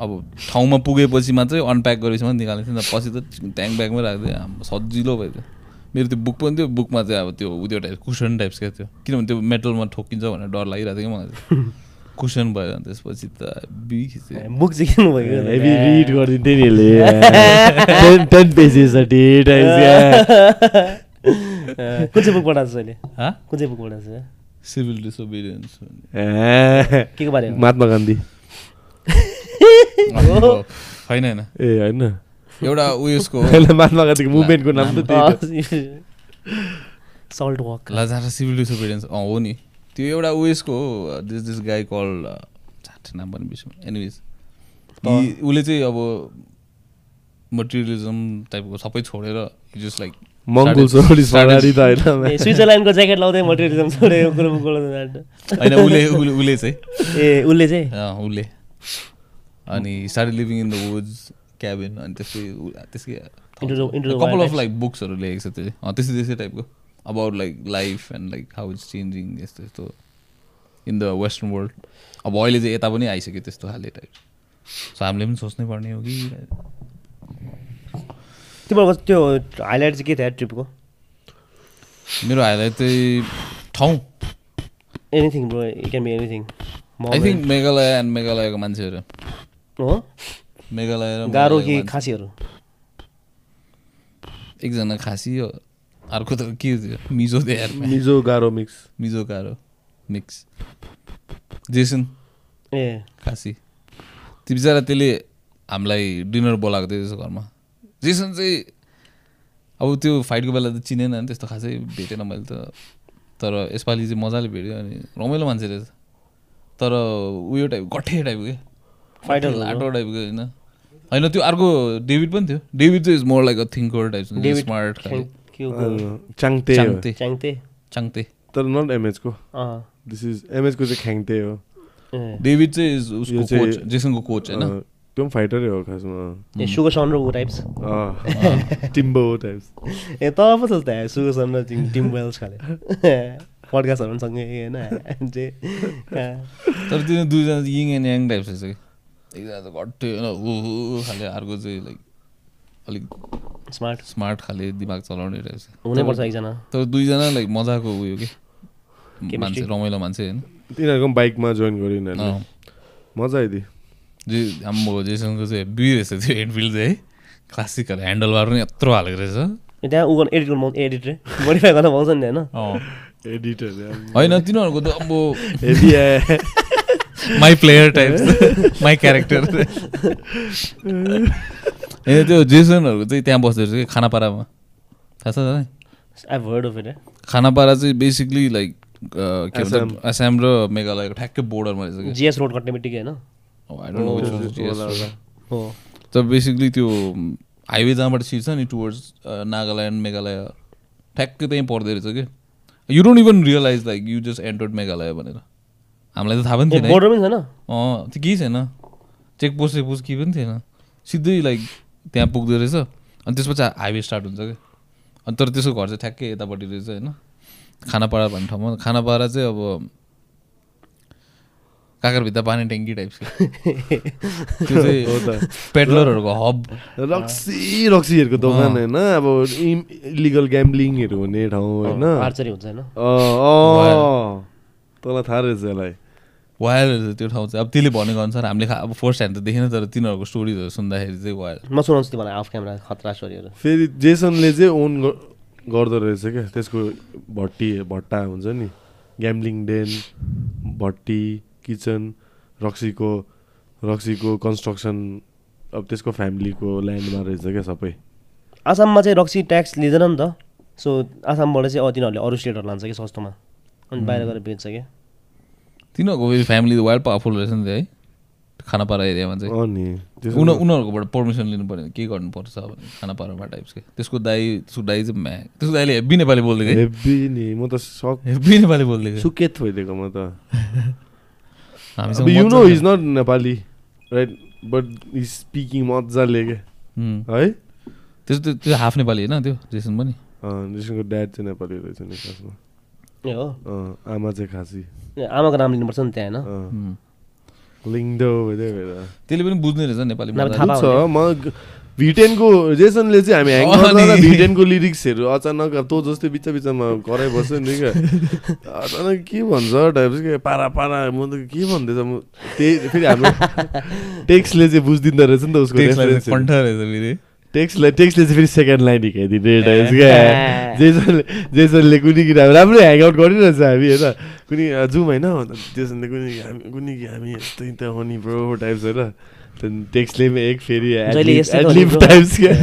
अब ठाउँमा पुगेपछि मात्रै अनप्याक गरेपछि मात्रै निकाल्ने थिएँ नि त। पछि त ट्याङ्क ब्यागमै राख्दै आम्बो सजिलो भयो त्यो मेरो त्यो बुक पनि थियो बुकमा चाहिँ अब त्यो उयो टाइप कुसन टाइप्स क्या थियो। किनभने त्यो मेटलमा ठोकिन्छ भनेर डर लागिरहेको थियो कि मलाई। कुसन भयो अनि त्यसपछि त बुक चाहिँ किन्नु भयो हेभी रिड गरिदिन्थ्यो नि यसले। टेन टेन पेजेस डेट कुन चाहिँ बुक पढाएको छ अहिले? हा? कुन चाहिँ बुक पढाएको छ? सिभिल डिसोबिडियन्स के को बारेमा महात्मा गान्धी। होइन होइन। ए होइन। एउटा उयसको गान्धीको मुभमेन्टको नाम त सल्ट वक लाजारा सिभिल डिसोबिडियन्स अँ हो नि। त्यो एउटा उयसको हो दिस दिस गाई कल छाट नाम पनि बिर्सु एनिवेज उसले चाहिँ अब मटेरियलिजम टाइपको सबै छोडेर जस्ट लाइक मङ्गोल सोलिस अगाडि त होइन। स्विजरल्यान्डको ज्याकेट लाउँदै मटेरियलिजम कुरो होइन उसले उसले चाहिँ। ए उसले चाहिँ? उसले। अनि start living in the woods cabin अनि त्यसकै उ- त्यसकै कपाल अफ लाइक बुक्सहरू लेखेको छ त्यो चाहिँ अँ, त्यस्तै त्यस्तै टाइपको about like life and like how it's changing यस्तो यस्तो इन द वेस्टर्न वर्ल्ड अब अहिले चाहिँ यता पनि आइसक्यो त्यस्तो खाले टाइप सो हामीले पनि सोच्नै पर्ने हो कि? तिम्रो त्यो हाइलाइट चाहिँ के थियो ट्रिपको मेरो हाइलाइट चाहिँ ठाउँ। Anything bro it can be anything I think Meghalaya and मेघालयको मान्छेहरू। हो? मेघालय र गाह्रो कि खासीहरू? एकजना खासी हो। अर्को त के थियो मिजो मिजो गाह्रो मिक्स। मिजो गाह्रो मिक्स। जेसन ए। खासी। त्यो बिचरा त्यसले हामीलाई डिनर बोलाएको थियो त्यसो घरमा। जेसन चाहिँ अब त्यो फाइटको बेला त चिनेन नि त्यस्तो खासै भेटेन मैले त। तर यसपालि चाहिँ मजाले भेट्यो अनि रमाइलो मान्छे रहेछ। तर उयो टाइप गठे टाइपको क्या हो। लाटो टाइपको होइन? होइन त्यो अर्को डेभिड पनि थियो। डेभिड चाहिँ is more like a thinker type smart Changte Changte Changte तर नट एमएचको दिस इज एमएचको चाहिँ ख्याङते हो। डेभिड चाहिँ is उसको कोच जेसनको कोच होइन त्यो पनि फाइटरै हो खासमा। ए सुगर सन र ऊ टाइप्स टिम्बो टाइप्स ए त पो सोच्दा सुगर सन र टिम टिम वेल्स खाले। पडकास्टहरू पनि सँगै होइन? जे तर त्यो दुईजना यिङ एन्ड याङ टाइप रहेछ कि? एकजना त घट्टै होइन ऊ खाले अर्को चाहिँ लाइक अलिक स्मार्ट स्मार्ट खाले दिमाग चलाउने रहेछ हुनैपर्छ एकजना तर दुईजना लाइक मजाको उयो कि. मान्छे रमाइलो मान्छे होइन तिनीहरूको पनि बाइकमा जोइन गर्यो यिनीहरूले। मजा आइदियो जे हाम्रो जेसनको चाहिँ हेभी रहेछ त्यो एनफिल्ड चाहिँ क्लासिकहरू ह्यान्डल बार पनि यत्रो हालेको रहेछ त्यहाँ गर्नु एडिट गर्नु पाउँछ एडिट रे मोडिफाई गर्न पाउँछ नि होइन अँ एडिटर होइन तिनीहरूको त अब my player type my character ए त्यो जेसनहरूको चाहिँ त्यहाँ बस्दो रहेछ कि खानापारामा? थाहा छ इट खानापारा चाहिँ बेसिकली लाइक के आसाम। भन्छ आसाम र मेघालयको ठ्याक्कै बोर्डरमा रहेछ कि जिएस रोड कट्ने बित्तिकै होइन? Oh, I don't know which was GS road. हो। त बेसिकली त्यो हाइवे जहाँबाट छिर्छ नि टुवर्ड्स नागाल्यान्ड मेघालय ठ्याक्कै त्यहीँ पर्दो रहेछ कि you don't even realise like you just entered Meghalaya भनेर। हामीलाई त थाहा पनि थिएन है। बोर्डर पनि छैन? अँ त्यो केही छैन। चेकपोस्ट चेकपोस्ट केही पनि थिएन। सिधै लाइक त्यहाँ पुग्दो रहेछ। अनि त्यसपछि हाइवे स्टार्ट हुन्छ क्या अनि तर त्यसको घर चाहिँ ठ्याक्कै यतापट्टि रहेछ होइन। खानापाडा भन्ने ठाउँमा। खानापाडा चाहिँ अब काकरभित्र पानी ट्याङ्की टाइप्सको त्यो चाहिँ हो त। पेडलरहरूको हब रक्सी रक्सीहरूको दोकान होइन। अब इलिगल ग्याम्बलिङहरू हुने ठाउँ होइन। तँलाई थाहा रहेछ यसलाई। वायरहरू त्यो ठाउँ चाहिँ। अब त्यसले भनेको अनुसार हामीले खा- अब फर्स्ट ह्यान्ड त देखेन तर तिनीहरूको स्टोरिजहरू सुन्दाखेरि चाहिँ वायर म सुनाउँछु तिमीलाई अफ क्यामेरा खतरा स्टोरीहरू फेरि जेसनले चाहिँ ओन गर्दो रहेछ क्या। त्यसको भट्टी भट्टा हुन्छ नि। ग्याम्लिङ डेन भट्टी किचन रक्सीको रक्सीको कन्स्ट्रक्सन अब त्यसको फ्यामिलीको ल्यान्डमा रहेछ क्या सबै। आसाममा चाहिँ रक्सी ट्याक्स लिँदैन नि त। सो आसामबाट चाहिँ अब तिनीहरूले अरू स्टेटहरू लान्छ कि सस्तोमा अनि बाहिर गएर बेच्छ क्या? तिनीहरूको फेरि फ्यामिली त वाइल्ड पावरफुल रहेछ नि त है खानापारा एरियामा चाहिँ उनी उनीहरूकोबाट पर्मिसन लिनु पऱ्यो भने के गर्नुपर्छ भने खानापारामा टाइप्सको त्यसको दाई त्यसको दाई चाहिँ म्या त्यसको दाइले हेब्बी नेपाली बोल्दै हेब्बी नि म त सक हेब्बी नेपाली बोल्दै सुकेत भइदिएको म त। हामीसँग you know is not Nepali right but is speaking मजाले क्या उम्, है? त्यो त्यो हाफ नेपाली होइन त्यो जेसन पनि। जेसनको ड्याड चाहिँ नेपाली रहेछ नि खासमा। हो। आमा चाहिँ खासी। आमाको नाम लिनुपर्छ नि त्यहाँ होइन? त्यसले पनि बुझ्ने रहेछ नेपाली छ म भिटेनको जेसनले चाहिँ हामी ह्याङ गर्दा। भिटेनको लिरिक्सहरू अचानक अब तँ जस्तै बिच बिचमा कराइबस्यो नि क्या अचानक के भन्छ टाइप के पारा पारा म त के भन्दैछ म त्यही फेरि हाम्रो टेक्स्टले चाहिँ बुझिदिँदो रहेछ नि त उसको टेक्स्टलाई टेक्स्टले चाहिँ फेरि सेकेन्ड लाइन हिर्काइदिने टाइप्स क्या जेसनले जेसनले कुनै कि अब राम्रो ह्याङआउट गरिरहेछ हामी होइन कुनै जाउँ होइन जेसनले कुनै हामी कुनै कि हामी यस्तै त हो नि ब्रो टाइप्स होइन त्यहाँदेखि टेक्स्टले पनि एक फेरि। टाइप्स क्या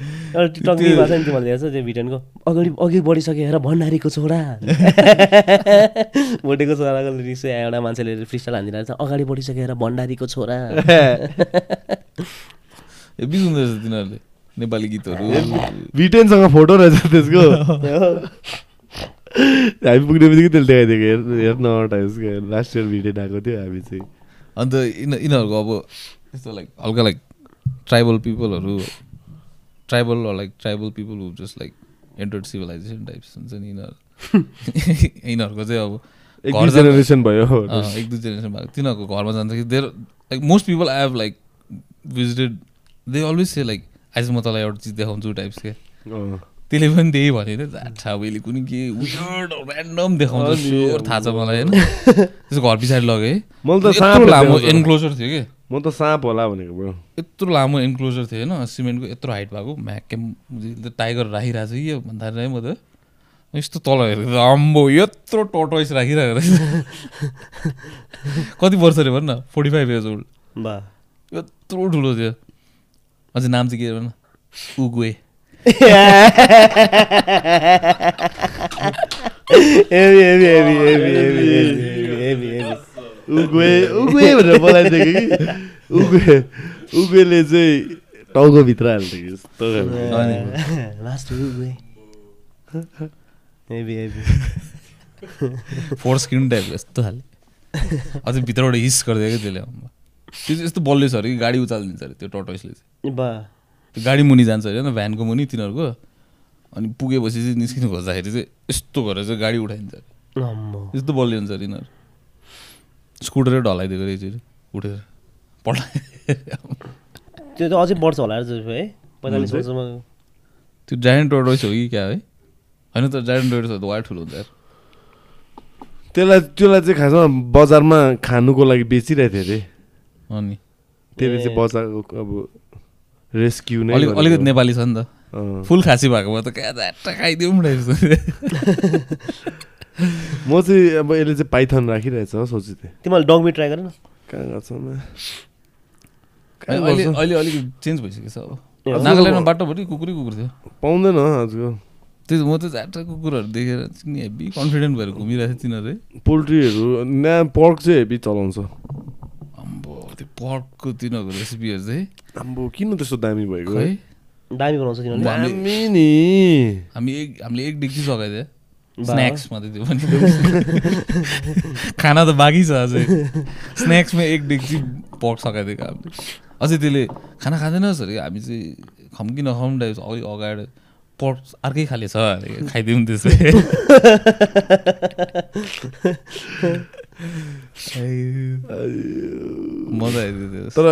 नि हेर्छ त्यो भिडियोको अगाडि अघि बढिसक्यो हेर भण्डारीको छोरा। भोटेको छोराको रिस एउटा मान्छेले फ्रिस्टाइल हानिरहेको छ। अगाडि बढिसक्यो हेर भण्डारीको छोरा। रहेछ तिनीहरूले नेपाली गीतहरू। भिटेनसँग फोटो रहेछ त्यसको। हामी पुग्ने बित्तिकै त्यसले देखाइदिएको। हेर हेर्न टाइप्स क्या लास्ट इयर भिटेन आएको थियो हामी चाहिँ। अन्त यिन यिनीहरूको अब यस्तो लाइक हल्का like tribal पिपलहरू tribal like tribal people who just like entered civilisation types हुन्छ नि यिनीहरू यिनीहरूको चाहिँ अब घर जेनेरेसन भयो। एक दुई जेनेरेसन भएको तिनीहरूको घरमा जाँदाखेरि there like most people I have like visited they always say like आज म तँलाई एउटा चिज देखाउँछु टाइप्स के। त्यसले पनि त्यही भने जाठा मैले कुनै के वियर्ड ऱ्यान्डम देखाउँछ थाहा छ मलाई होइन। त्यसको घर पछाडि लगेँ। मैले त लामो। एन्क्लोजर थियो कि? म त साँप होला भनेको ब्रो यत्रो लामो इन्क्लोजर थियो होइन? सिमेन्टको यत्रो हाइट भएको। म्याके टाइगर राखिरहेको छु यो भन्दाखेरि म त यस्तो तल हेरेको अम्बो यत्रो टोटोइस राखिरहेको रहेछ। कति वर्ष अरे भन न? फोर्टी फाइभ इयर्स ओल्ड बा। यत्रो ठुलो थियो। अझै नाम चाहिँ के भन उगुए heavy heavy heavy heavy heavy heavy heavy. उगुए उगुए भनेर बोलाइदिएको कि उगुए उगुएले चाहिँ टाउकोभित्र हाल्थ्यो कि यस्तो फोर स्क्रिन टाइप यस्तो खाले अझै भित्रबाट हिस गरिदियो क्या त्यसले त्यो चाहिँ यस्तो बलियो छ अरे कि गाडी उचालिदिन्छ अरे त्यो टोटोइसले चाहिँ त्यो गाडी मुनि जान्छ अरे होइन भ्यानको मुनि तिनीहरूको अनि पुगेपछि चाहिँ निस्किनु खोज्दाखेरि चाहिँ यस्तो गरेर चाहिँ गाडी उठाइदिन्छ अरे यस्तो बलियो हुन्छ अरे यिनीहरू स्कुटरै ढलाइदिएको रहेछ उठेर। पल्टाइ त्यो त अझै बढ्छ होला है। पैँतालिस। वर्षमा। त्यो जायन्ट टोटोइस हो कि क्या है? होइन त जायन्ट टोटोइस हो त वाइ ठुलो हुन्छ यार। त्यसलाई त्यसलाई चाहिँ खासमा बजारमा खानुको लागि बेचिरहेको थियो अरे अनि? त्यसले चाहिँ। बजारको अब रेस्क्यु नै अलिक। अलिकति नेपाली छ नि त। फुल खासी भएको भए त क्या खाइदिउँ न म चाहिँ अब यसले चाहिँ पाइथन राखिरहेछ सोचेको थिएँ तिमीहरूले डग मिट ट्राई गरेन? कहाँ गर्छ अहिले? अहिले अलिक चेन्ज भइसकेको छ अब नागाल्यान्डमा बाटोभरि कुकुरै कुकुर थियो। पाउँदैन आजकल त्यही त म त झ्याट्टा कुकुरहरू देखेर चाहिँ नि हेभी कन्फिडेन्ट भएर घुमिरहेको थियो तिनीहरू पोल्ट्रीहरू नयाँ पर्क चाहिँ हेभी चलाउँछ। अम्बो त्यो पर्कको तिनीहरूको रेसिपीहरू चाहिँ आम्बो किन त्यस्तो दामी भएको? खै? दामी बनाउँछ तिनीहरूले नि। हामी एक हामीले एक डिग्री सघाइदियो। स्न्याक्स मात्रै त्यो पनि खाना त बाँकी छ अझै। स्न्याक्समा एक डिग्री पर्क सघाइदिएको हामीले अझै त्यसले खाना खाँदैनस् अरे। हामी चाहिँ खम कि नखाउँ टाइप अघि अगाडि पट अर्कै खाले छ अरे, खाइदिउँ त्यसै। मजा आइदियो त्यो। तर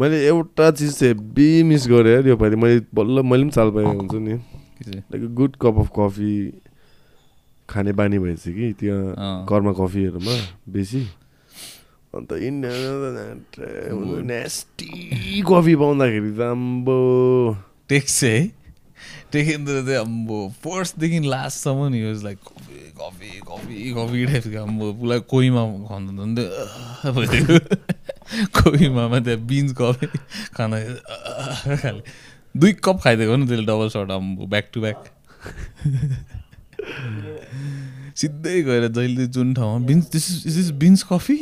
मैले एउटा चिज चाहिँ हेब्बी मिस गरेँ यार योपालि मैले बल्ल मैले पनि चाल पाएको हुन्छु नि? Like good cup of coffee खाने बानी भएछ कि। त्यहाँ कर्मा कफीहरूमा बेसी। अन्त इन्डिया नेस्टी कफी पाउँदाखेरि त आम्बो टेक्स है। टेकिँदो चाहिँ अम्बो। फर्स्टदेखि लास्टसम्म नि was like coffee coffee coffee coffee टाइपको अम्बो। पुरा कोहीमा खानु भइदियो कोहीमा त्यहाँ बिन्स कफी खाना खाले। दुई कप खाइदिएको नि त्यसले डबल सर्ट अम्बो ब्याक टु ब्याक सिधै गएर जहिले जुन ठाउँमा beans this is is beans coffee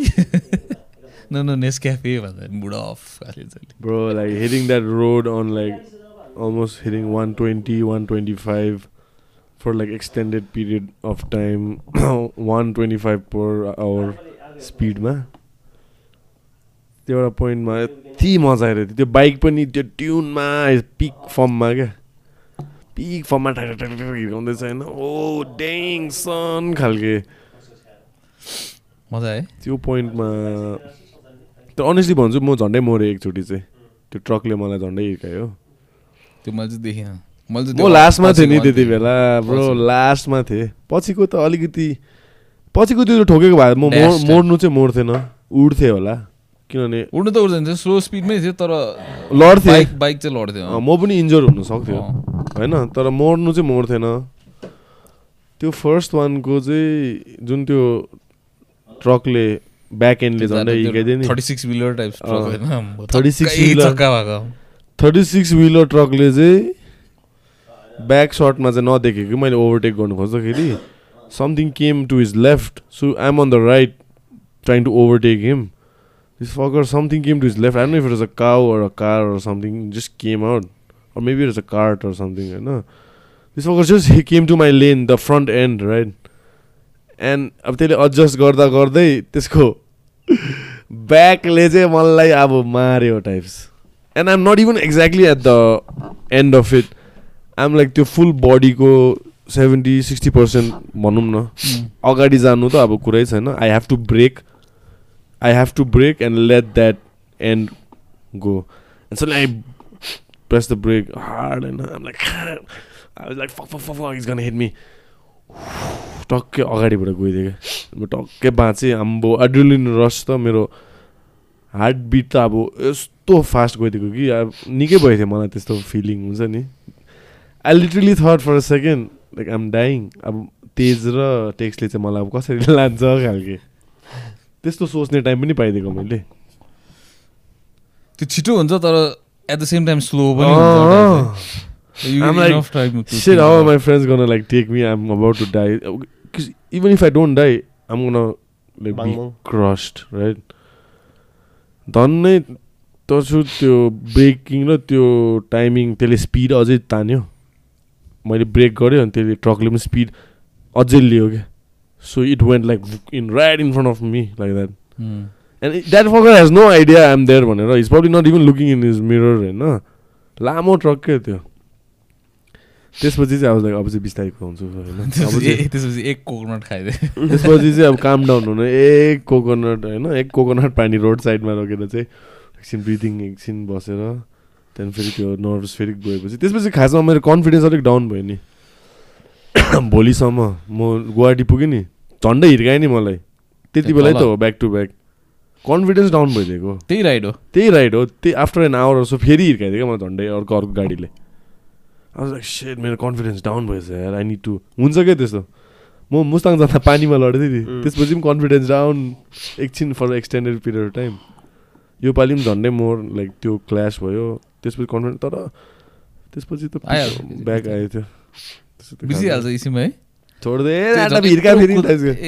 न न नेस क्याफे भन्दा बुढा अफ खाले जहिले। Bro, like hitting that road on like almost hitting 120, 125 for like extended period of time, 125 per hour speed मा त्यो एउटा पोइन्टमा यति मजा आइरहेको थियो त्यो बाइक पनि त्यो ट्युनमा पिक फर्ममा क्या। पिक फर्ममा ठ्याक ठ्याक हिर्काउँदैछ होइन। ओ डेङ सन खालके। मजा है। त्यो पोइन्टमा त्यो अनेस्टली भन्छु म झन्डै मरेँ एकचोटि चाहिँ। त्यो ट्रकले मलाई झन्डै हिर्कायो। त्यो मैले चाहिँ देखिनँ। मैले चाहिँ म लास्टमा थिएँ नि त्यति। बेला ब्रो। लास्टमा थिएँ। पछिको त अलिकति पछिको त्यो ठोकेको भए म मोड्नु चाहिँ मोड्थेन उड्थेँ होला। किनभने उड्नु त उड्दैन स्लो स्पिडमै थियो तर लड्थेँ। बाइक बाइक चाहिँ लड्थ्यो म पनि इन्जोर हुनु सक्थ्यो। होइन तर मोड्नु चाहिँ मोड्थेन त्यो फर्स्ट वानको चाहिँ जुन त्यो ट्रकले ब्याक एन्डले झन्डै हिर्काइदियो नि। Thirty six wheeler type truck अँ, होइन आम्बो, 36 चक्कै wheeler। चक्का भएको। थर्टी सिक्स विलर ट्रकले चाहिँ ब्याक सर्टमा चाहिँ नदेखेको मैले ओभरटेक गर्नु खोज्दाखेरि। Something came to his left so I'm on the right trying to overtake him this fucker something came to his left I know if it is a cow or a car or something. Just came out. Or maybe it was a cart or something होइन this fucker जस्ट he came to my lane the front end right? And अब त्यसले adjust गर्दा गर्दै त्यसको ब्याकले चाहिँ मलाई अब मार्यो types and I'm not even exactly at the end of it I'm like त्यो फुल बडीको सेभेन्टी सिक्सटी पर्सेन्ट भनौँ न. अगाडि जानु त अब कुरै छैन. I have to brake I have to brake and let that and go and so I press the brake hard I'm like I was like fuck fuck is gonna hit me टक्कै अगाडिबाट गइदिएँ क्या। म टक्कै बाँचेँ। आम्बो adrenaline रस त मेरो heart beet त अब यस्तो फास्ट गइदिएको कि अब निकै भएको थियो मलाई त्यस्तो फिलिङ हुन्छ नि। I literally third for a second like um dying अब तेज र टेक्सले चाहिँ मलाई अब कसरी लान्छ खालके। त्यस्तो सोच्ने टाइम पनि पाइदिएको मैले। त्यो छिटो हुन्छ तर at the same time slow भयो friend to die even if I don't die um गर्न लाइक राइट धन्नै तर्छु त्यो ब्रेकिङ र त्यो टाइमिङ त्यसले स्पिड अझै तान्यो। मैले ब्रेक गरेँ अनि त्यसले ट्रकले पनि स्पिड अझै लियो क्या। So it went like in right in front of me like that. And that fucker has no idea I'm there भनेर is probably not even looking in his mirror होइन लामो ट्रक क्या त्यो त्यसपछि चाहिँ अब लाइक अब चाहिँ बिस्तारै हुन्छु होइन त्यसपछि एक कोकोनट खाइदिए त्यसपछि चाहिँ अब काम डाउन हुनु एक कोकोनट होइन एक कोकोनट पानी रोड साइडमा रोकेर चाहिँ एकछिन ब्रिदिङ एकछिन बसेर त्यहाँदेखि फेरि त्यो नर्भस फेरि गएपछि त्यसपछि खासमा मेरो कन्फिडेन्स अलिक डाउन भयो नि भोलिसम्म म गुवाहाटी पुगेँ नि झन्डै हिर्काएँ नि मलाई। त्यति बेलै त हो back to back confidence down भइदिएको। त्यही राइड हो। त्यही राइड हो। त्यही आफ्टर एन आवर सो फेरि हिर्काइदियो क्या मलाई झन्डै अर्को अर्को गाडीले। अब लाइक सेट मेरो कन्फिडेन्स डाउन भएछ यार। आई निड टु हुन्छ क्या त्यस्तो? म मुस्ताङ जाँदा पानीमा नि। उम्. त्यसपछि पनि कन्फिडेन्स डाउन एकछिन for extended period of time योपालि पनि झन्डै मोर लाइक त्यो क्ल्यास भयो। त्यसपछि कन्फिडेन्स तर त्यसपछि त। ब्याक आयो थियो बिर्सिहाल्छ इसिम है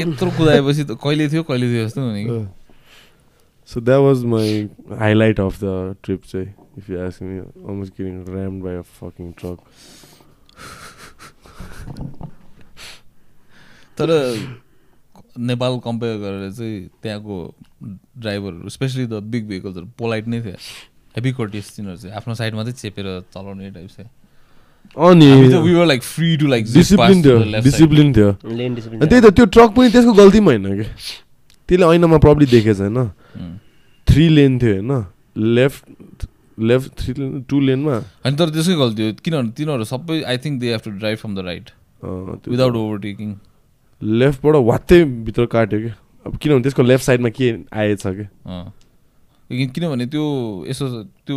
यत्रो कुदाएपछि त कहिले थियो कहिले थियो जस्तो हुने। So that was my highlight of the trip चाहिँ if you ask me almost getting rammed by a fucking truck तर नेपाल कम्पेयर गरेर चाहिँ त्यहाँको ड्राइभरहरू स्पेसली द बिग भेहिकल्सहरू पोलाइट नै थियो हेभी कोर्टियस तिनीहरू चाहिँ आफ्नो साइड मात्रै चेपेर चलाउने टाइप छ अनि we were like free to like discipline थियो डिसिप्लिन थियो त्यही त त्यो ट्रक पनि त्यसको गल्ती पनि होइन कि? त्यसले ऐनामा प्रब्लम देखेछ होइन? थ्री लेन थियो होइन? Left left three lane two लेनमा अनि तर त्यसकै गल्ती हो किनभने तिनीहरू सबै I think they have to drive from the right without overtaking लेफ्टबाट वात्तै भित्र काट्यो कि? अब किनभने त्यसको लेफ्ट साइडमा के आएछ कि? लेकिन किनभने त्यो यसो त्यो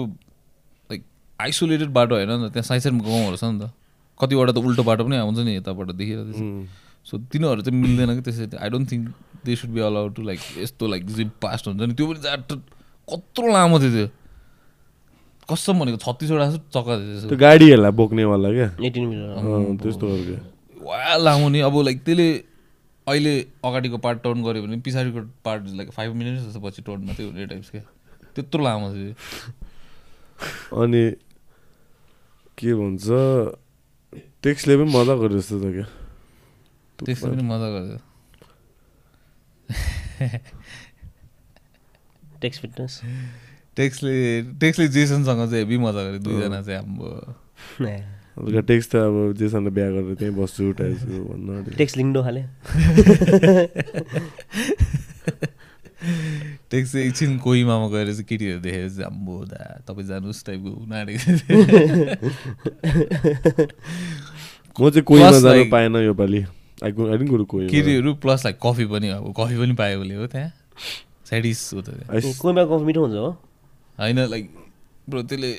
आइसोलेटेड बाटो होइन नि त त्यहाँ साइड साइडमा गाउँहरू छ नि त। कतिवटा त उल्टो बाटो पनि आउँछ नि यताबाट देखिरहेको उम्, सो तिनीहरू चाहिँ मिल्दैन कि त्यसरी I don't think they should be allowed to like यस्तो लाइक जिप पास्ट हुन्छ नि। त्यो पनि जाट कत्रो लामो थियो त्यो। कसम भनेको छत्तिसवटा जस्तो चक्का थियो त्यो गाडीहरूलाई बोक्नेवाला क्या? Eighteen meter. अँ, त्यस्तो खालको वा लामो नि। अब लाइक त्यसले अहिले अगाडिको पार्ट टर्न गऱ्यो भने पछाडिको पार्ट लाइक फाइभ मिनट्स जस्तो पछि टर्न मात्रै हुने टाइप्स क्या। त्यत्रो लामो थियो। त्यो। अनि के भन्छ टेक्सले पनि मजा गर्यो जस्तो छ क्या। त्यसले पनि मजा गर्यो टेक्स फिटनेस टेक्सले टेक्सले जेसनसँग चाहिँ हेभी मजा गर्यो दुईजना चाहिँ हाम्रो हल्का टेक्स त अब जेसँग बिहा गरेर त्यहीँ बस्छु टाइप्सको भन्न आँट्यो। टेक्स लिङ्डो खाले चाहिँ एकछिन कोहिमामा गएर चाहिँ केटीहरू देखेर चाहिँ आम्बो दा तपाईँ जानुहोस् टाइपको उनीहरू म चाहिँ कोहीमा जानु पाएन योपालि I go I didn't go to Kohima केटीहरू प्लस लाइक कफी पनि अब कफी पनि पायो भने हो त्यहाँ। स्याडिस हो त कोहीमा कफी मिठो हुन्छ हो। होइन लाइक ब्रो त्यसले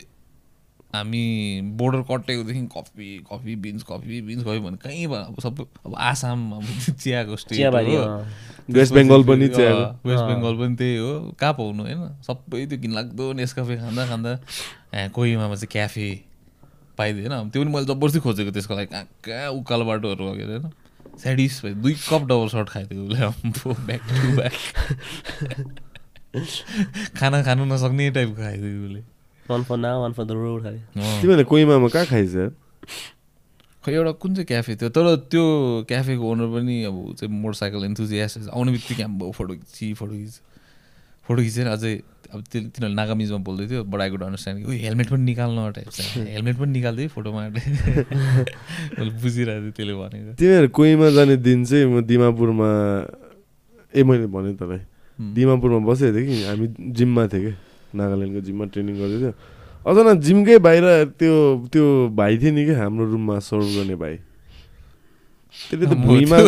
हामी border कटेकोदेखि coffee coffee beans coffee beans coffee भने कहीँ भयो? अब सबै अब आसाम अब चियाको स्टेट हो। वेस्ट बेङ्गल पनि वेस्ट। बेङ्गल पनि त्यही हो। कहाँ पाउनु होइन? सबै त्यो घिनलाग्दो नेसकफे खाँदा खाँदा ए, कोहिमामा चाहिँ क्याफे पाइदिएन त्यो पनि मैले जबरजस्ती खोजेको त्यसको लागि। कहाँ कहाँ उकालो बाटोहरू वगेर होइन? स्याडिस भयो। दुई कप डबल सर्ट खाइदियो उसले ब्याक टु ब्याक खाना खानु नसक्ने टाइपको खाइदियो उसले। One for now one for the road कोहीमामा कहाँ यार? खै एउटा कुन चाहिँ क्याफे थियो तर त्यो क्याफेको ओनर पनि अब चाहिँ मोटरसाइकल इन्थुजियास्ट आउने बित्तिकै हाम्रो फोटो खिची फोटो खिच फोटो खिचेर अझै अब त्यो तिनीहरूले नागामिजमा बोल्दै थियो बट आई गुड अन्डरस्ट्यान्ड उयो हेलमेट पनि निकाल्नु टाइप छ हेलमेट पनि निकाल्दै फोटोमा मैले बुझिरहेको थिएँ त्यसले भनेको तिमीहरू कोहीमा जाने दिन चाहिँ म दिमापुरमा ए मैले भने तँलाई। दिमापुरमा बसेको थिएँ कि हामी जिममा थिएँ कि नागाल्यान्डको जिममा ट्रेनिङ गर्दै थियो अझ न जिमकै बाहिर त्यो त्यो भाइ थियो नि कि हाम्रो रुममा सर्भ गर्ने भाइ। त्यसले त भुइँमा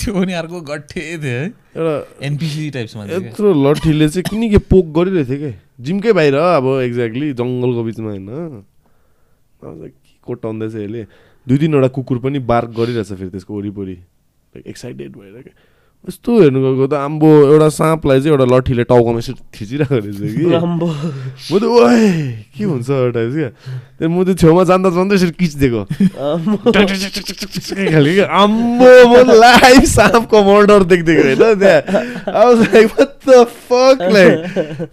त्यो- पनि अर्को गट्ठे थियो है। एउटा एनपिसी टाइप्समा। यत्रो लट्ठीले चाहिँ किन के पोक गरिरहेको थियो क्या जिमकै बाहिर अब एक्ज्याक्टली जङ्गलको बिचमा होइन। के कोटाउँदैछ यसले। दुई तिनवटा कुकुर पनि बार्क गरिरहेछ फेरि त्यसको वरिपरि। लाइक एक्साइटेड भएर क्या यस्तो हेर्नु गएको त आम्बो एउटा साँपलाई चाहिँ एउटा लट्ठीले टाउकोमा यसो थिचिरहेको रहेछ कि। म त ओए के हुन्छ क्या? त्यहाँदेखि म त्यो छेउमा जाँदा जाँदै यसरी किचिदिएको आम्बो। खालि आम्बो म लाइभ साँपको मर्डर देख्दिएको होइन त्यहाँ अब like what the fuck like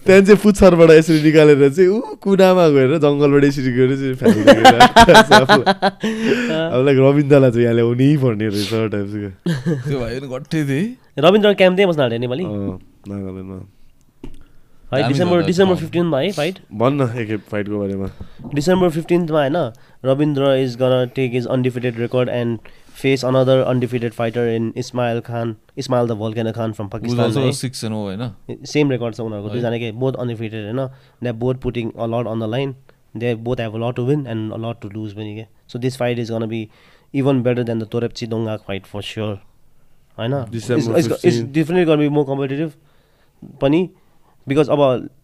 त्यहाँ चाहिँ पुच्छरबाट यसरी निकालेर चाहिँ ऊ कुनामा गएर जङ्गलबाट यसरी गएर चाहिँ फ्यालिदिएको अब लाइक रविन्द्रलाई चाहिँ यहाँ ल्याउनै पर्ने रहेछ टाइप्सको त्यो भाइ पनि गट्ठे थिए रविन्द्र क्याम्प त्यही बस्न हाल्यो नेपाली नागाल्यान्डमा है डिसेम्बर। डिसेम्बर फिफ्टिनमा है फाइट भन्न एकखेप फाइटको बारेमा? डिसेम्बर फिफ्टिन्थमा होइन Rabindra is gonna take his undefeated record and face another undefeated fighter in Ismail Khan Ismail the volcano Khan from Pakistan होइन? सेम रेकर्ड छ उनीहरूको। दुईजनाकै बोथ अनडिफिटेड होइन। They both putting a lot on the line they both have a lot to win and a lot to lose पनि के। So this fight is gonna be even better than the Torepchi Dongga fight for sure होइन? It's 15. Definitely gonna be more competitive पनि because अब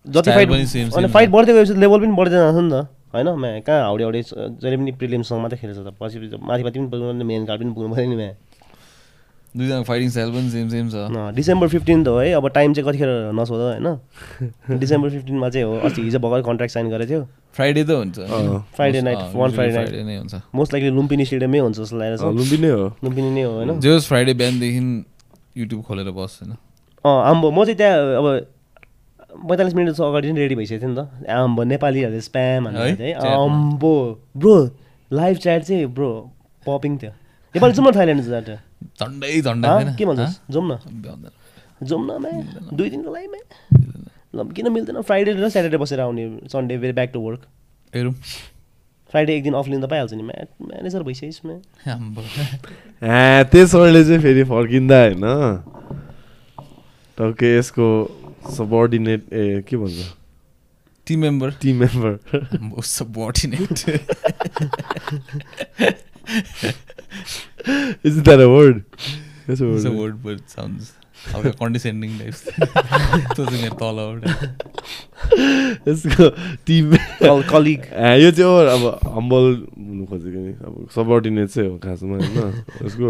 जति fight अनि fight. बढ्दै गएपछि level पनि बढ्दै जान्छ नि त। होइन? म्या कहाँ हाउडे हाउडे जहिले पनि प्रिलिम्ससँग मात्रै खेल्छ त। पछि माथि माथि पनि पुग्नु मेन कार्ड पनि पुग्नु पऱ्यो नि म्या। दुईजना फाइटिङ स्टाइल पनि सेम सेम छ। डिसेम्बर फिफ्टिन्थ हो है। अब टाइम चाहिँ कतिखेर नसोध होइन? डिसेम्बर फिफ्टिनमा चाहिँ हो। अस्ति हिजो भर्खर कन्ट्र्याक्ट साइन गरेको थियो। फ्राइडे त हुन्छ। Friday night one Friday night नै हुन्छ। मोस्ट लाइकली लुम्पिनी स्टेडियममै हुन्छ जस्तो लागेको छ। लुम्बी नै हो। लुम्पिनी नै हो होइन? जे होस् फ्राइडे बिहानदेखि युट्युब खोलेर बस होइन? अँ आम्बो म चाहिँ त्यहाँ अब पैँतालिस मिनट जस्तो अगाडि नै रेडी भइसकेको थियो नि त। आम्बो नेपालीहरूले स्प्याम है? आम्बो। ब्रो लाइभ च्याट चाहिँ ब्रो पपिङ थियो। नेपाली जाउँ न थाइल्यान्ड च्याट झन्डै झन्डा के भन्छस् जाउँ न। जाउँ न म्या। दुई दिनको लागि म्या। ल किन मिल्दैन? फ्राइडे र स्याटरडे बसेर आउने सन्डे फेरि ब्याक टु वर्क हेरौँ। फ्राइडे एक दिन अफ लिनु त पाइहाल्छ नि म्या। म्यानेजर भइसकिस् म्या। त्यसोले चाहिँ फेरि फर्किँदा होइन? टक्कै यसको सबअर्डिनेट ए के भन्छ team member team member subordinate। Is that a word It's a word, but it sounds condescending। त्यो चाहिँ मेरो तलबाट। यसको टिम कलिग यो चाहिँ हो अब हम्बल हुनु खोजेको नि अब सबअर्डिनेट चाहिँ हो खासमा होइन उसको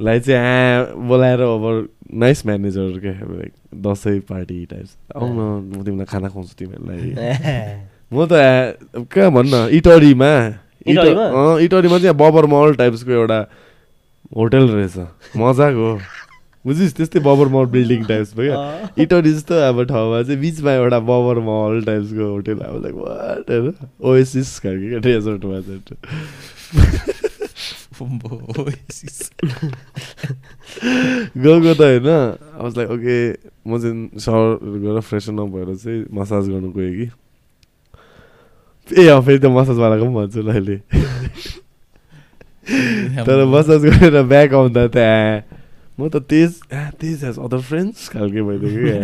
लाई चाहिँ बोलाएर अब nice manager like Dashain party types आउन म तिमीलाई खाना खुवाउँछु तिमीहरूलाई। म त कहाँ भन्न इटरीमा। इट- इटरीमा? चाहिँ बबर मल टाइप्सको एउटा होटल रहेछ। मजाको। बुझिस् त्यस्तै बबर मल बिल्डिङ टाइप्सको क्या इटरी जस्तो अब ठाउँमा चाहिँ बिचमा एउटा बबर मल टाइप्सको होटल। अब लाइक वाट होइन? ओएसिस खालको क्या डेजर्टमा चाहिँ। गएको त होइन अब लाइक ओके म चाहिँ सर गएर फ्रेसन अप भएर चाहिँ मसाज गर्नु गएँ कि ए अँ फेरि त मसाजवालाको पनि भन्छु ल अहिले तर मसाज गरेर ब्याक आउँदा त आ, म त तेज तेज हेज अदर फ्रेन्ड्स खालके भइदिएको क्या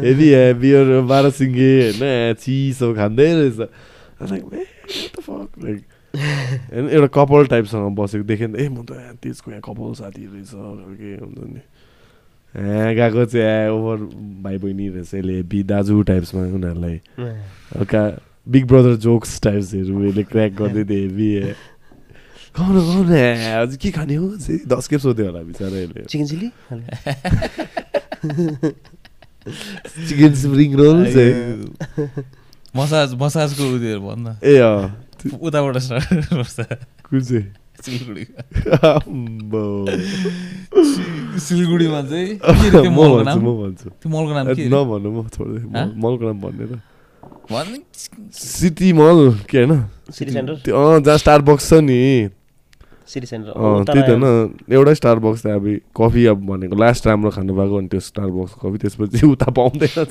हेभी बियर बाह्र सिङ्गे होइन चिसो खाँदै रहेछ लाइक लाइक होइन एउटा कपाल टाइपसँग बसेको देखेँ नि त ए म त तेजको यहाँ कपाल साथी रहेछ खालके हुन्छ नि? ए गएको चाहिँ ओभर भाइ बहिनी रहेछ यसले हेभी दाजु टाइप्समा उनीहरूलाई। हल्का बिग ब्रदर जोक्स टाइप्सहरू यसले क्र्याक गर्दै थियो हेभी गाउन अझ के खाने हो? चाहिँ दस खेप सोध्यो होला बिचरा यसले। Chicken chilli? Chicken spring roll massage मसाजको उयोहरू भन्न ए अँ। उताबाट। सिलगढीमा चाहिँ मलको भन्छु नाम म मलको नाम के अरे? नभन्नु म छोड्दै हाँ? म- मलको नाम भन्ने त सिटी मल के होइन सिटी सेन्टर त्यो अँ जहाँ स्टार बक्स छ नि सिटी सेन्टर अँ त्यही त होइन एउटै स्टार बक्स त अब कफी अब भनेको लास्ट राम्रो खानु भएको अनि त्यो स्टार बक्स कफी त्यसपछि उता पाउँदैन।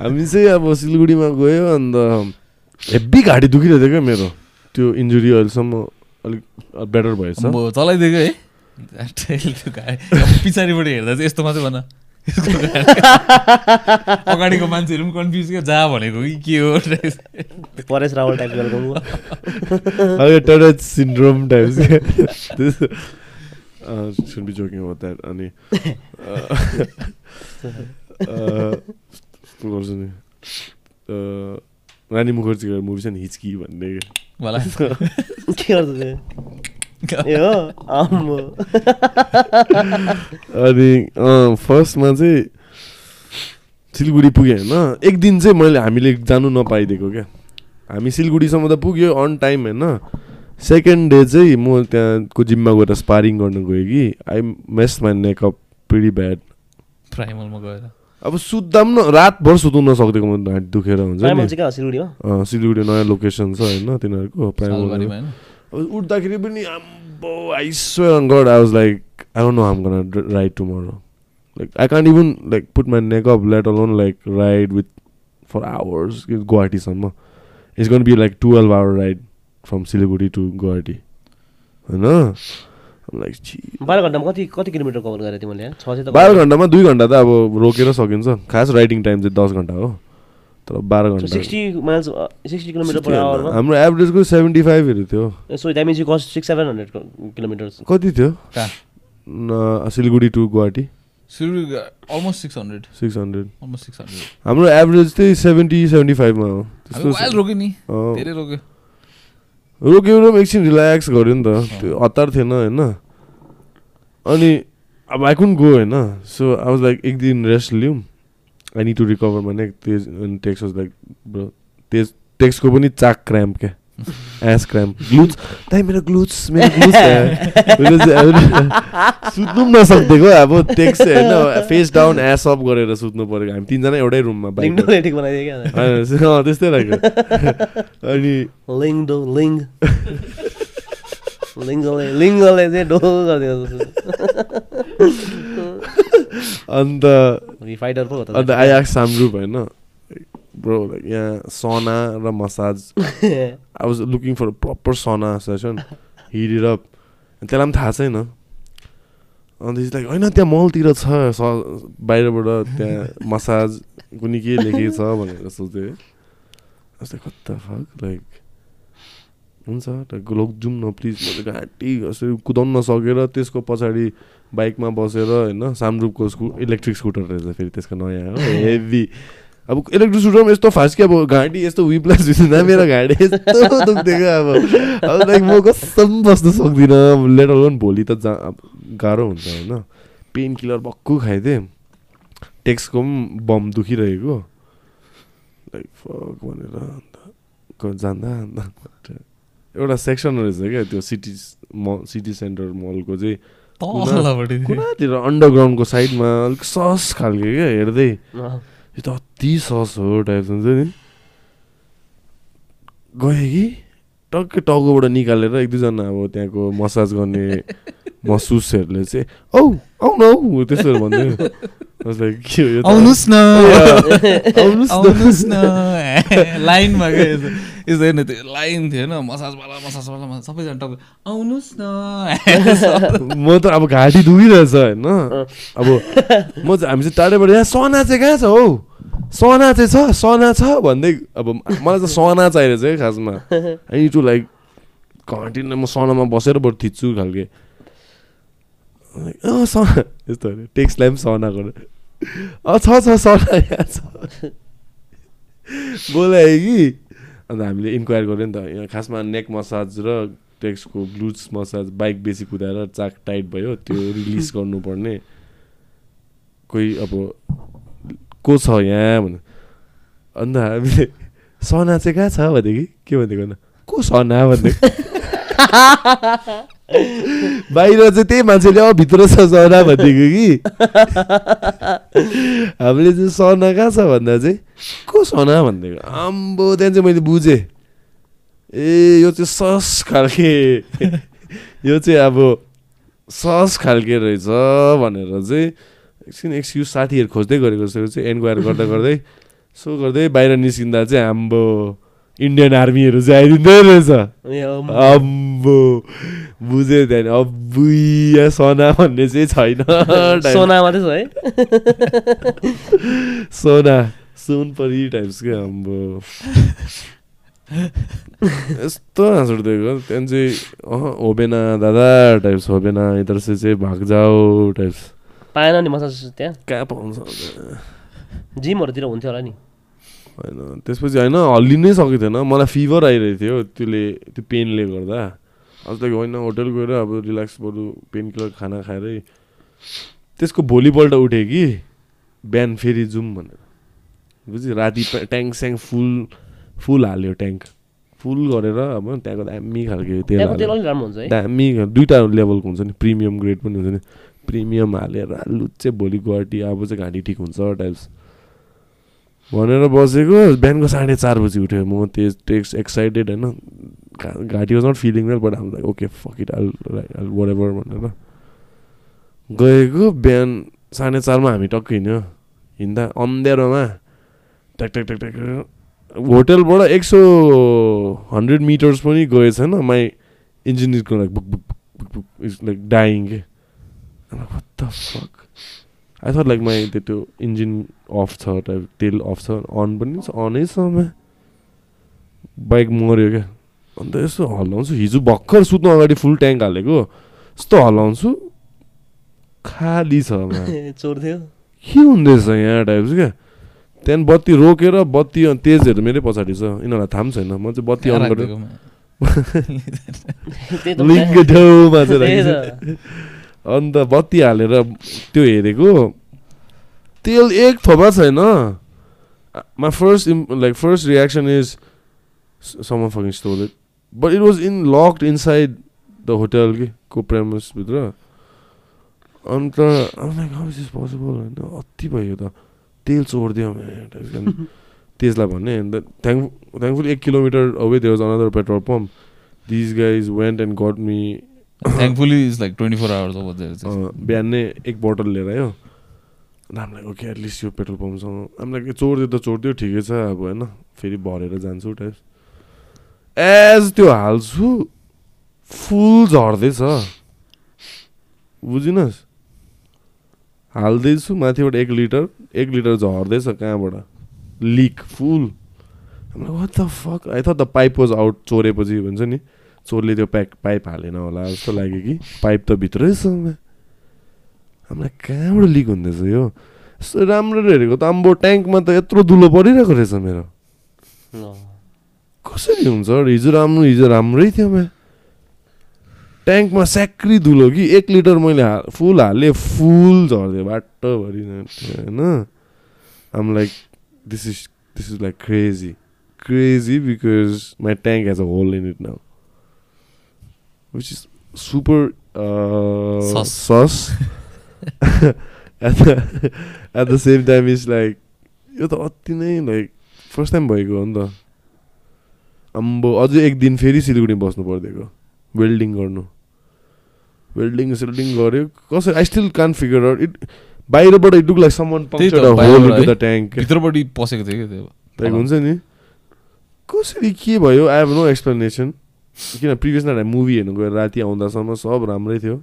हामी चाहिँ अब सिलगढीमा गयो अन्त हेब्बी घाँटी दुखिरहेको थियो क्या मेरो? त्यो इन्जुरी अहिलेसम्म अलिक बेटर भएछ। चलाइदिएको है। पछाडिबाट हेर्दा चाहिँ यस्तो मात्रै भन। अगाडिको मान्छेहरू पनि कन्फ्युज क्या जा भनेको कि के हो Paresh Rawal type syndrome types soon be joking about that अनि गर्छु नि अँ, रानी मुखर्जीको मुभी छ नि हिचकी भन्ने अनि फर्स्टमा चाहिँ सिलगढी पुगेँ होइन एक दिन चाहिँ मैले हामीले जानु नपाइदिएको क्या हामी सिलगढीसम्म त पुग्यो अन टाइम होइन सेकेन्ड डे चाहिँ म त्यहाँको जिममा गएर स्पारिङ गर्न गएँ कि I mess my neck up pretty bad प्राइमलमा गएर अब सुत्दा पनि रातभर सुत्नु नसक्दिएको म दुखेर हुन्छ नि। सिलगढी नयाँ लोकेसन छ होइन तिनीहरूको होइन? अब उठ्दाखेरि पनि आम्बो on god I was like I don't know how I'm gonna ride tomorrow like I can't even like put my neck up let alone like ride with four hours गुवाहाटीसम्म it's gonna be like twelve hour ride from Siliguri to Guwahati होइन? बाह्र घन्टामा कति कति kilometre cover गरेँ तिमीले छ चाहिँ त बाह्र घन्टामा दुई घन्टा त अब रोकेर सकिन्छ। खास राइडिङ टाइम चाहिँ दस घन्टा हो। तर बाह्र घन्टा sixty miles sixty kilometer per आवरमा हाम्रो एभरेजको सेभेन्टी फाइभहरू थियो। सो द्याट मिन्स यु कस्ट सिक्स सेभेन हन्ड्रेड किलोमिटर्स कति थियो? Siliguri to Guwahati Siliguri almost six hundred six hundred almost six hundred हाम्रो एभरेज चाहिँ सेभेन्टी सेभेन्टी फाइभमा हो। हामी वाइल्ड रोक्यो नि। अँ, धेरै रोक्यो। रोक्यो र एकछिन रिल्याक्स गऱ्यो नि त त्यो हतार थिएन होइन अनि अब आई कुन गो होइन सो आई वाज लाइक एक दिन रेस्ट लिउँ आई निड टु रिकभर भने तेज अनि takes was like bro Tej टेक्सको पनि चाक क्राम्प क्या एस क्राम्प ग्लुज दाइ मेरो ग्लुज मेरो ग्लुज सुत्नु पनि नसक्दिएको अब टेक्स होइन फेस डाउन एस अप गरेर सुत्नु पऱ्यो हामी तिनजना एउटै रुममा त्यस्तै लाग्यो अनि लिङ्डो लिङ लिङ्गले लिङ्गले चाहिँ डो गरिदिएको अन्त रिफाइडर पो हो त अन्त आई लाइक यहाँ सना र massage I was looking for proper sauna session hit up त्यसलाई पनि थाहा छैन अन्त इज लाइक होइन त्यहाँ मलतिर छ स बाहिरबाट त्यहाँ मसाज कुनै के लेखेको छ भनेर सोच्थेँ है कता फक लाइक हुन्छ लोक जाउँ न प्लिज त घाँटी यसरी कुदाउनु नसकेर त्यसको पछाडि बाइकमा बसेर होइन सामरुपको स्कु इलेक्ट्रिक स्कुटर रहेछ फेरि त्यसको नयाँ हो हेभी अब इलेक्ट्रिक स्कुटर पनि यस्तो फास्ट कि अब घाँटी यस्तो विप्लास हुँदा मेरो घाँटी यस्तो दुख्थ्यो क्या अब। अब लाइक म कसम बस्नु सक्दिनँ लेटर पनि भोलि त जा अब गाह्रो हुन्छ होइन पेन किलर भक्कु खाइदिएँ टेक्सको पनि बम दुखिरहेको लाइक फक भनेर अन्त क- जाँदा अन्त एउटा सेक्सन रहेछ क्या त्यो सिटी म सिटी सेन्टर मलको चाहिँ? कुनातिर अन्डरग्राउन्डको साइडमा अलिक सस खालको क्या हेर्दै। यो त अति सस हो टाइप हुन्छ नि गएँ कि टक्कै टाउकोबाट निकालेर एक दुईजना अब त्यहाँको मसाज गर्ने मसुसहरूले चाहिँ औ आउनु औ त्यसोहरू भन्दै was like, के हो यो त? आउनुहोस् न आउनुहोस् न। लाइनमा गयो यस्तो हेर्नु त्यो लाइन थियो होइन मसाजवाला मसाजवाला मसाज सबैजना टक्क आउनुहोस् न म त अब घाँटी दुखिरहेछ होइन अब म चाहिँ हामी चाहिँ टाढैबाट यहाँ सना चाहिँ कहाँ छ हौ सना चाहिँ छ सना छ भन्दै अब मलाई चाहिँ सना चाहिरहेछ है खासमा आई टु लाइक घाँटी नै म सनामा बसेर बरु थिच्छु खालके यस्तो अरे टेक्स्टलाई पनि सना गरेर छ छ सना यहाँ छ। बोलायो कि अन्त हामीले इन्क्वायर गऱ्यो नि त खासमा नेक मसाज र टेक्सको ग्लुज मसाज बाइक बेसी कुदाएर चाक टाइट भयो त्यो रिलिज गर्नुपर्ने। कोही अब को छ यहाँ? भने अन्त हामीले सना चाहिँ कहाँ छ? भनेदेखि के भनिदिएको न? को सना? भनिदिएको बाहिर चाहिँ त्यही मान्छेले अब भित्र छ सना भनिदिएको कि? हामीले चाहिँ सना कहाँ छ भन्दा चाहिँ? को सना भनिदिएको आम्बो त्यहाँ चाहिँ मैले बुझेँ। ए यो चाहिँ सस खालके। यो चाहिँ अब सस खालके रहेछ भनेर चाहिँ एकछिन एक्सक्युज साथीहरू खोज्दै गरेको जस्तो चाहिँ एन्क्वायर गर्दा गर्दै सो गर्दै बाहिर निस्किँदा चाहिँ हाम्रो इन्डियन आर्मीहरू चाहिँ आइदिँदै रहेछ। अम्बो बुझेँ त्यहाँदेखि अब्बुई सना भन्ने चाहिँ छैन। सोना मात्रै छ है? सोना सुनपरी टाइप्स क्या अम्बो यस्तो हाँस उठ्दिएको त्यहाँदेखि चाहिँ अह होबेन दादा टाइप्स होबेन इधर से चाहिँ भाग जाओ टाइप्स पाएन नि मसाज त्यहाँ? कहाँ पाउँछ जिमहरूतिर हुन्थ्यो होला नि। होइन त्यसपछि होइन हल्लिनै सकेको थिएन। मलाई फिभर आइरहेको थियो त्यसले त्यो पेनले गर्दा। अन्त होइन होटल गएर अब रिल्याक्स बरु पेन किलर खाना खाएरै त्यसको भोलिपल्ट उठेँ कि बिहान फेरि जाउँ भनेर। बुझ्यो राति ट्याङ्क स्याङ फुल फुल हाल्यो ट्याङ्क। फुल गरेर अब त्यहाँको दामी खालको तेल दामी दुइटा लेभलको हुन्छ नि प्रिमियम ग्रेड पनि हुन्छ नि। प्रिमियम हालेर लुच्चे भोलि गुवाहाटी अब चाहिँ घाँटी ठिक हुन्छ टाइप्स भनेर बसेको बिहानको साढे चार बजी उठ्यो म त्यो टेक्स एक्साइटेड होइन। घाँटी was not feeling well but like okay fuck it all whatever भनेर गएको बिहान साढे चारमा हामी टक्कै हिँड्यो। हिँड्दा अँध्यारोमा ट्याक ट्याक ट्याक ट्याक होटेलबाट एक सौ हन्ड्रेड मिटर्स पनि गएको छैन। My engine is like book book book book is like dying के। Fuck I thought like my त्यो इन्जिन अफ छ टाइप तेल अफ छ अन पनि छ अनै छ बाइक मऱ्यो क्या। अन्त यसो हल्लाउँछु हिजो भर्खर सुत्नु अगाडि फुल ट्याङ्क हालेको। यस्तो हल्लाउँछु। खाली छ मा चोर्थ्यो के हुँदैछ यहाँ टाइप्स क्या त्यहाँदेखि बत्ती रोकेर बत्ती तेजहरू मेरै पछाडि छ। यिनीहरूलाई थाहा पनि छैन। म चाहिँ बत्ती अन गरेर त्यही त लिङ्ग ठाउँमा चाहिँ। अन्त बत्ती हालेर त्यो हेरेको। तेल एक थोपा छैन। My first like first reaction is some fucking stole it but it was in locked inside the hotel कि को भित्र अन्त इज पोसिबल होइन अति भयो त तेल चोरिदियो त्यसलाई भन्ने अन्त थ्याङ्क थ्याङ्कफुल एक kilometer away there was another petrol pump these guys went and got me thankfully is like twenty four hours बिहान नै एक बोतल लिएर आयो हामीलाई ओके एटलिस्ट यो पेट्रोल पम्पसँग हामीलाई चोरिदियो त चोरिदियो ठिकै छ अब होइन फेरि भरेर जान्छु टाइप एज त्यो हाल्छु फुल झर्दैछ। बुझिनस्? हाल्दैछु माथिबाट एक लिटर एक लिटर झर्दैछ कहाँबाट? Leak full what the fuck I thought pipe was out चोरेपछि भन्छ नि चोरले त्यो प्याक पाइप हालेन होला जस्तो लाग्यो कि। पाइप त भित्रै छ हामीलाई कहाँबाट लिक हुँदैछ यो? यस्तो राम्रो हेरेको त आम्बो ट्याङ्कमा त यत्रो दुलो परिरहेको रहेछ मेरो। कसरी हुन्छ? हिजो राम्रो हिजो राम्रै थियो म्या ट्याङ्कमा स्याक्री धुलो कि एक लिटर मैले हा फुल हालेँ फुल झर्थ्यो बाटोभरि होइन? आम like this is this is like crazy crazy because my tank has a hole in it now which is super. Sus at the at the same time is like यो त अति नै लाइक फर्स्ट टाइम भएको हो नि त। अम्बो अझै एक दिन फेरि सिलगढी बस्नु परिदिएको। वेल्डिङ गर्नु। वेल्डिङ सेल्डिङ गऱ्यो। कसरी I still can figure out it बाहिरबाट it look like someone. The tank पसेको थियो क्या हुन्छ नि। कसरी के भयो? आई हेभ नो एक्सप्लेनेसन किन प्रिभियस नाइट मुभी हेर्नु गएर राति आउँदासम्म सब राम्रै थियो।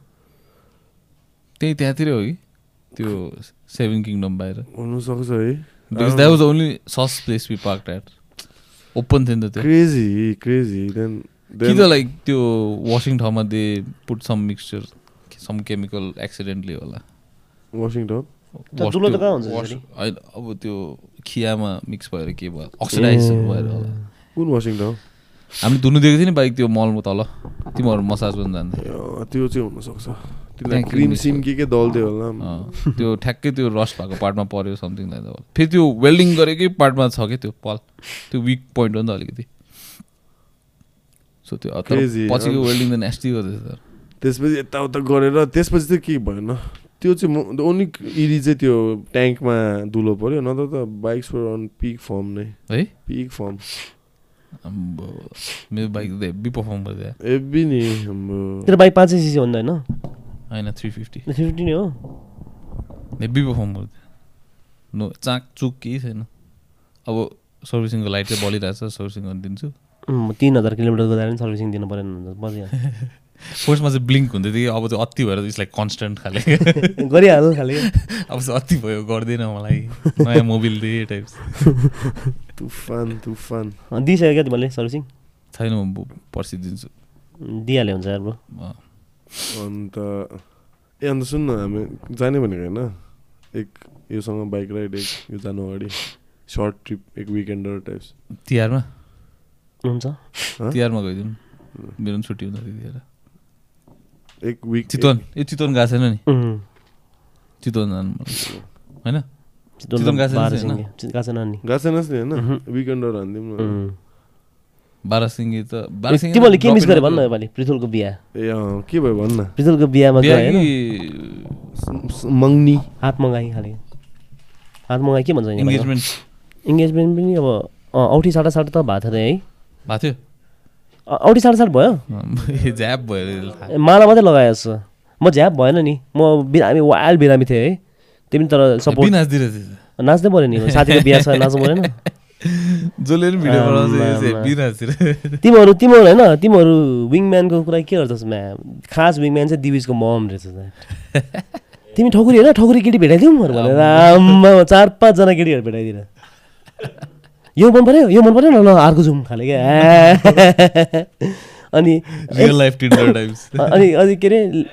त्यही त्यहाँतिरै हो कि? त्यो सेभेन किङडम बाहिर। हुनुसक्छ है। Because that was only sus place be park at open थियो नि त त्यो क्रेजी क्रेजी देन कि त लाइक त्यो वासिङ ठाउँमा they put some mixture some chemical accidentally होला त्यसरी? होइन अब त्यो खियामा मिक्स भएर के भयो? अक्सिडाइज भएर होला। कुन वासिङटन हामीले धुनु दिएको थियो नि बाइक त्यो मलमा तल। तिमीहरू मसाज पनि जान्थ्यो। त्यो चाहिँ हुनसक्छ। त्यसलाई क्रिम सिम के के दल्दियो होला त्यो ठ्याक्कै त्यो रस भएको पार्टमा पऱ्यो समथिङ लाइक होला। फेरि त्यो वेल्डिङ गरेकै पार्टमा छ कि त्यो? पल। त्यो विक पोइन्ट हो नि त अलिकति। सो त्यो पछिको वेल्डिङ त नेस्टी गर्दैछ त्यसपछि यताउता गरेर त्यसपछि चाहिँ के भएन? त्यो चाहिँ म ओन्ली इरी चाहिँ त्यो ट्याङ्कमा दुलो पऱ्यो नत्र त बाइक्स अन पिक फर्म नै। है? पिक फर्म आम्बो, मेरो बाइक त पर्फर्म गरिदियो नि हाम्रो तेरो बाइक पाँच सिसी भन्दा होइन होइन थ्री फिफ्टी थ्री फिफ्टी नै हो? हेब्बी पर्फर्म गरिदियो नो चाक चुक केही छैन। अब सर्भिसिङको लाइट चाहिँ बलिरहेको छ सर्भिसिङ गरिदिन्छु तिन हजार किलोमिटर गएर पनि सर्भिसिङ दिनु परेन फर्स्टमा चाहिँ ब्लिङ्क हुँदै थियो कि अब चाहिँ अति भएर इट्स लाइक कन्सटेन्ट खाले। गरिहाल्नु खालि। अब चाहिँ अति भयो गर्दैन मलाई। नयाँ मोबिल दिए टाइप तुफान तुफान। दिइसक्यो क्या तिमीले सर्भिसिङ छैन म पर्सि दिन्छु। दिइहाल्यो हुन्छ यार ब्रो। अँ। अन्त ए अन्त सुन न हामी जाने भनेको होइन एक योसँग बाइक राइड एक यो जानु अगाडि सर्ट ट्रिप एक विकेन्डर टाइप्स तिहारमा हुन्छ तिहारमा गइदिउँ मेरो पनि छुट्टी हुन्छ त्यतिखेर एक विक चितवन ए चितवन गएको छैन नि चितवन जानु। होइन चितवन गएको छैन गएको छैन नि होइन विकेन्डर हानिदिउँ न उम्। बाह्रसिङ्गे त बाह्रसिङ्गे तिमीले के मिस in गरे मात्रै भन्न हो। योपालि पृथुलको बिहा? ए अँ के भयो भन् न। पृथुलको बिहामा बिहा गयो होइन? मङ्नी। हात मगाइ खाले। हात मगाइ के भन्छ? इङ्गेजमेन्ट इङ्गेजमेन्ट पनि अब औठी साटा साटा त भएको थियो है। भएको थियो औठी साटा साट भयो? झ्याप भयो माला मात्रै लगाएछ म झ्याप भएन नि। म बिरामी वाइल्ड बिरामी थिएँ है। तिमी तर सपोर्ट नाच्दिरहेको नाच्दै पऱ्यो नि। साथीको बिहा छ नाच्नु परेन जसले पनि भिडियो बनाउँछ तिमीहरू तिमीहरू होइन तिमीहरू विङम्यानको कुरा के गर्छस् म्या? खास विङम्यान चाहिँ दिविजको मम रहेछ। तिमी ठकुरी होइन ठकुरी केटी भेटाइदिउँ भनेर आम्मा। चार पाँचजना केटीहरू भेटाइदिएर। यो मन पऱ्यो यो मन पऱ्यो न ल अर्को जाउँ खाले क्या। अनि रियल लाइफ अनि अनि के अरे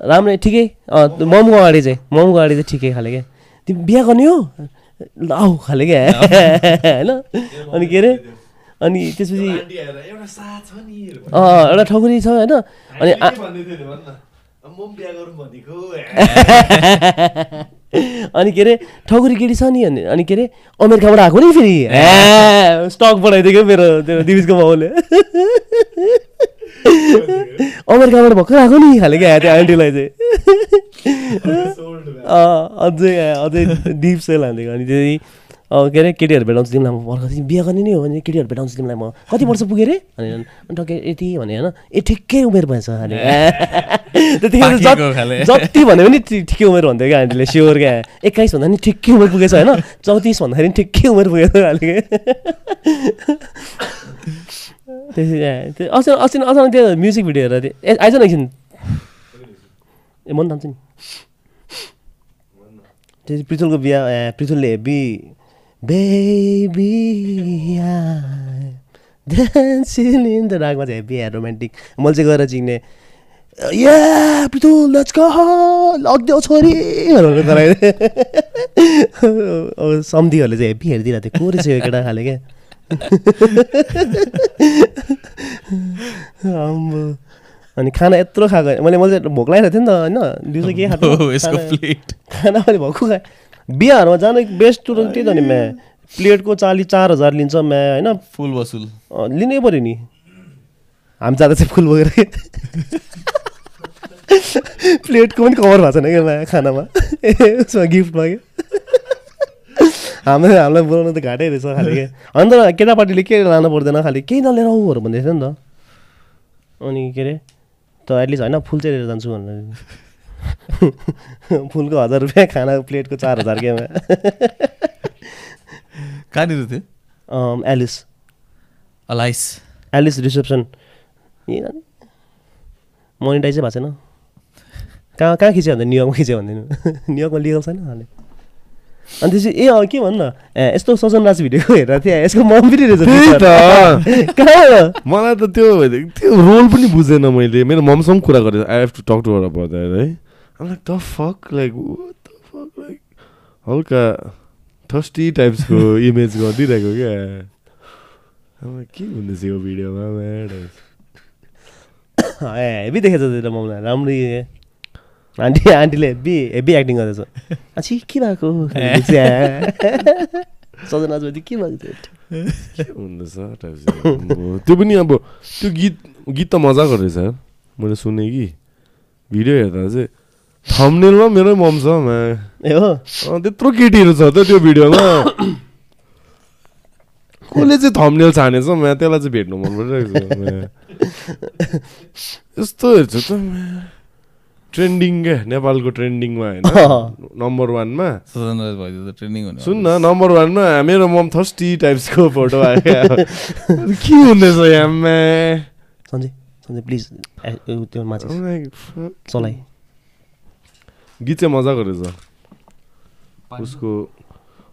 राम्रै ठिकै। मोमोको अगाडि चाहिँ मोमोको अगाडि चाहिँ ठिकै खाले क्या। तिमी बिहा गर्ने हो? ल आऊ खाले क्या? होइन अनि के अरे? अनि त्यसपछि अँ एउटा ठकुरी छ होइन? अनि अनि के अरे ठकुरी केटी छ नि? अनि अनि के अरे अमेरिकाबाट आएको नि फेरि? स्टक बढाइदिएको मेरो त्यो दिविजको बाउले अमेरिकाबाट भर्खर आएको नि खाले क्या त्यो आन्टीलाई चाहिँ। अझै अझै डिप सेल हालिदिएको अनि त्यही के अरे केटीहरू भेटाउँछु तिमीलाई म तिमी बिहा गर्ने नै हो भने केटीहरू भेटाउँछु तिमीलाई म। कति वर्ष पुगेँ रे? अनि टक्कै यति भने होइन ए ठिकै उमेर भएछ अनि। त्यतिखेर जति- भन्यो भने ठिकै उमेर भन्थ्यो क्या आन्टीले स्योर क्या। एक्काइस भन्दा पनि ठिकै उमेर पुगेछ होइन। चौतिस भन्दाखेरि ठिकै उमेर पुगेछ खाले। त्यसै त्यो अस्ति अस्ति अचानक त्यो म्युजिक भिडियो हेरेर ए आइज न एकछिन ए मन तान्छ नि त्यो पृथुलको बिहा ए पृथुलले हेबी बेबी डार्कमा चाहिँ हेबी रोमान्टिक मैले चाहिँ गएर चिन्ने या पृथुल सम्धीहरूले चाहिँ हेबी हेरिदिरहेको थियो को यो केटा खाले क्या आम्बो अनि खाना यत्रो खाएको मैले मैले भोक लागिरहेको थियो नि त होइन दिउँसो के खाएको खाना पनि भएको खाएँ बिहाहरूमा जानु बेस्ट टुर त्यही त नि म्या प्लेटको चाली चार हजार लिन्छ म्या होइन फुल वसुल लिनै पऱ्यो नि हामी जाँदा चाहिँ फुल बोकेर प्लेटको पनि कभर भएको छैन क्या म्या खानामा ए उसमा गिफ्टमा क्या हाम्रो हामीलाई बोलाउनु त घाटै रहेछ खालि के अन्त केटापार्टीले के लानु पर्दैन खालि केही नलिएर आउहरू भन्दै थियो नि त अनि के अरे त एटलिस्ट होइन फुल चाहिँ लिएर जान्छु भनेर फुलको हजार रुपियाँ खाना प्लेटको चार हजार केमा कहाँनिर थियो एलिस अलाइस एलिस रिसेप्सन मोनिटाइजै भएको छैन कहाँ कहाँ खिच्यो भन्दा न्युयोर्कमा खिच्यो भन्दैन न्युयोर्कमा लिगल छैन हाले अनि त्यसपछि ए अँ के भन् न? ए यस्तो सजन राज भिडियो हेरेर थिएँ। यसको मम पनि रहेछ। त। कहाँ हो? मलाई त त्यो त्यो रोल पनि बुझेन मैले। मेरो ममसँग कुरा गरेँ I have to talk to about that है। Like the fuck like the fuck like हल्का थस्टी टाइप्सको इमेज गरिदिइरहेको क्या? के हुँदैछ यो भिडियोमा हेभी देखेछ त्यो ममलाई। राम्रै आन्टी आन्टीले हेभी हेभी एक्टिङ गर्दैछ। अछि के भएको? सजन के भएको थियो? त्यो पनि अब त्यो गीत गीत त मजाको रहेछ। यार मैले सुने कि। भिडियो हेर्दा चाहिँ थम्नेलमा मेरै मम छ ए हो? त्यत्रो केटीहरू छ त त्यो भिडियोमा। कसले चाहिँ थम्नेल छानेछ म्या त्यसलाई चाहिँ भेट्नु मन परिरहेको छ। यस्तो हेर्छु त ट्रेन्डिङ क्या नेपालको ट्रेन्डिङमा होइन? नम्बर वानमा सजनराज भइदियो त ट्रेनिङ हुने सुन न नम्बर वानमा मेरो मम थर्स्टी टाइप्सको फोटो आयो। क्या। के हुँदैछ यहाँ प्लिज त्यो माथि. चलाइ। गीत चाहिँ मजाको रहेछ। उसको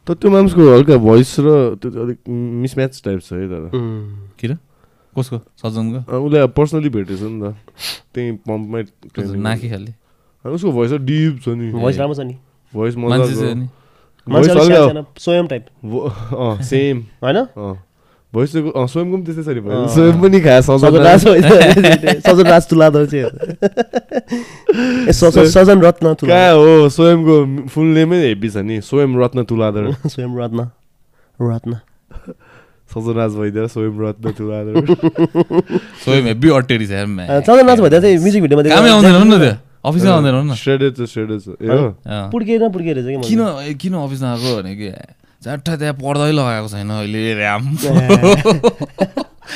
तर त्यो मान्छेको हल्का भोइस र त्यो अलिक मिसम्याच टाइप छ है तर किन? कसको? सजनको? उसले अब पर्सनली भेटेछ नि त। त्यही पम्पमै नाकी खाले उसको भोइस त डिप छ नि। भोइस राम्रो छ नि। भोइस भोइस सानो, स्वयं टाइप सेम होइन? भोइस स्वयंको पनि त्यस्तै छ नि अँ। स्वयं पनि खाए सजन सजन राज। तुलाधर चाहिँ ए, स- स- सजन रत्न तुला कहाँ हो? स्वयंको फुल नेमै हेभी छ नि। स्वयं रत्न तुलाधर। स्वयं रत्न। रत्न। सजनराज भइदिएर स्वयं रत्न तुलाधर स्वयं हेब्बी अटेरी छ यार म्या। सजन राज भन्दा चाहिँ म्युजिक भिडियोमा कामै आउँदैन न त्यो अफिसमा आउँदैन न श्रेडेड छ श्रेडेड छ ए हो अँ। पुड्के न पुड्के रहेछ कि किन किन अफिसमा आएको भने कि चारवटा त्यहाँ पर्दै लगाएको छैन अहिले ऱ्याम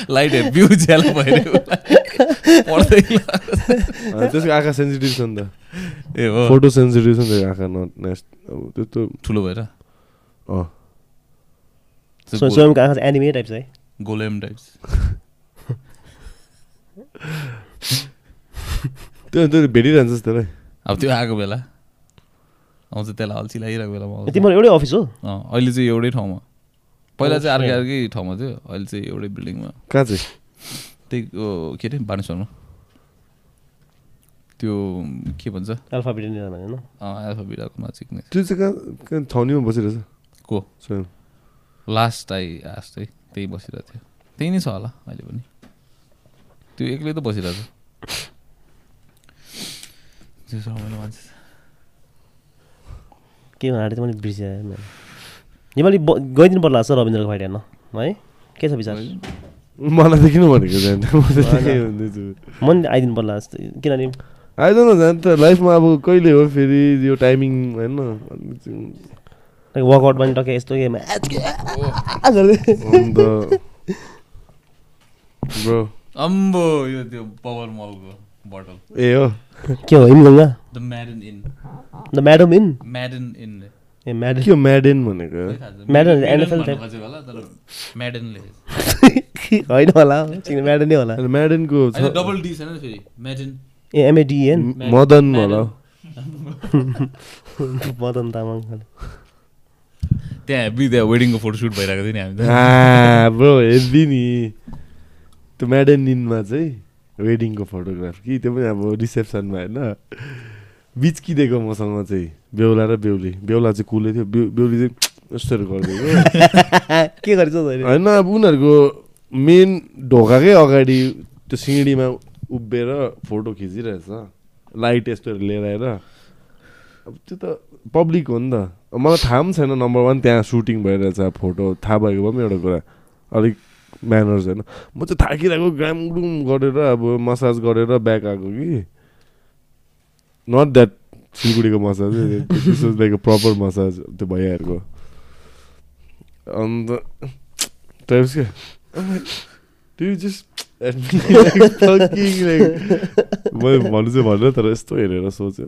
लाइट हेब्बी उज्यालो भइरहेको पर्दै लगाएको छैन। अनि त्यसको आँखा सेन्सिटिभ छ नि त ए हो फोटो सेन्सिटिभ छ नि त आँखा नट नेस्ट अब त्यस्तो ठुलो भएर अँ स्वयंको आँखा चाहिँ एनिमे टाइप छ है गोलेम टाइप्स त्यो त्यो भेटिरहन्छ त्यसलाई अब त्यो आएको बेला। आउँछ त्यसलाई अल्छी लागिरहेको बेलामा तिम्रो एउटै अफिस हो? अँ, अहिले चाहिँ एउटै ठाउँमा। पहिला चाहिँ अर्कै. अर्कै ठाउँमा थियो अहिले चाहिँ एउटै बिल्डिङमा कहाँ चाहिँ? त्यही ओ, के अरे बानेश्वरमा। त्यो के भन्छ? अल्फा बिटेनियर भने होइन? एल्फा बिडाको नजिक नै त्यो चाहिँ कहाँ छाउनीमा बसिरहेछ को? स्वयं। लास्ट आई आस्ट है त्यही बसिरहेको थियो। त्यही नै छ होला अहिले पनि। त्यो एक्लै त बसिरहेको छ। त्यो रमाइलो मान्छे। छ। के भनेर चाहिँ मैले बिर्सिएँ योपालि ब गइदिनु पर्ला जस्तो रविन्द्रको फाइट हेर्न है? के छ विचार? मलाई त किन भनेको म त नि आइदिनु पर्ला जस्तो। किनभने आइदिनु न जान त। लाइफमा अब कहिले हो फेरि यो टाइमिङ होइन? लाइक वर्कआउटमा पनि टक्कै यस्तो गेम अम्बो यो त्यो पवर मलको बटल ए हो के हो Himganga the maiden in the madam in maiden in a madam के हो म्याडेन भनेको म्याडन. होला तर म्याडनले होइन होला चिन म्याडम नै होला म्याडेनको छ डबल डी छैन फेरि म्याडन ए एमएडिएन मदन होला मदन तामाङ त्यहाँ हेभी त्यहाँ वेडिङको फोटोसुट भइरहेको थियो नि हामी त ब्रो हेर्दी नि त्यो म्याडेनिनमा चाहिँ वेडिङको फोटोग्राफ कि त्यो पनि अब रिसेप्सनमा होइन बिचकिदिएको मसँग चाहिँ बेहुला र बेहुली बेहुला चाहिँ कुलै थियो बेहु- बेहुली चाहिँ यस्तोहरू गरिदिएको के गरेछ? होइन अब उनीहरूको मेन ढोकाकै अगाडि त्यो सिँढीमा उभिएर फोटो खिचिरहेछ लाइट यस्तोहरू लिएर आएर अब त्यो त पब्लिक हो नि त मलाई थाहा पनि छैन नम्बर वान त्यहाँ सुटिङ भइरहेछ फोटो थाहा भएको भए पनि एउटा कुरा अलिक म्यानर्स होइन। म चाहिँ थाकिरहेको ग्रामग्रुम गरेर अब मसाज गरेर ब्याक आएको कि। नट द्याट सिलगढीको मसाज लाइक प्रपर मसाज त्यो भइहालेको अन्त टाइप्स क्या मैले भन्नु चाहिँ भनेर तर यस्तो हेरेर सोचेर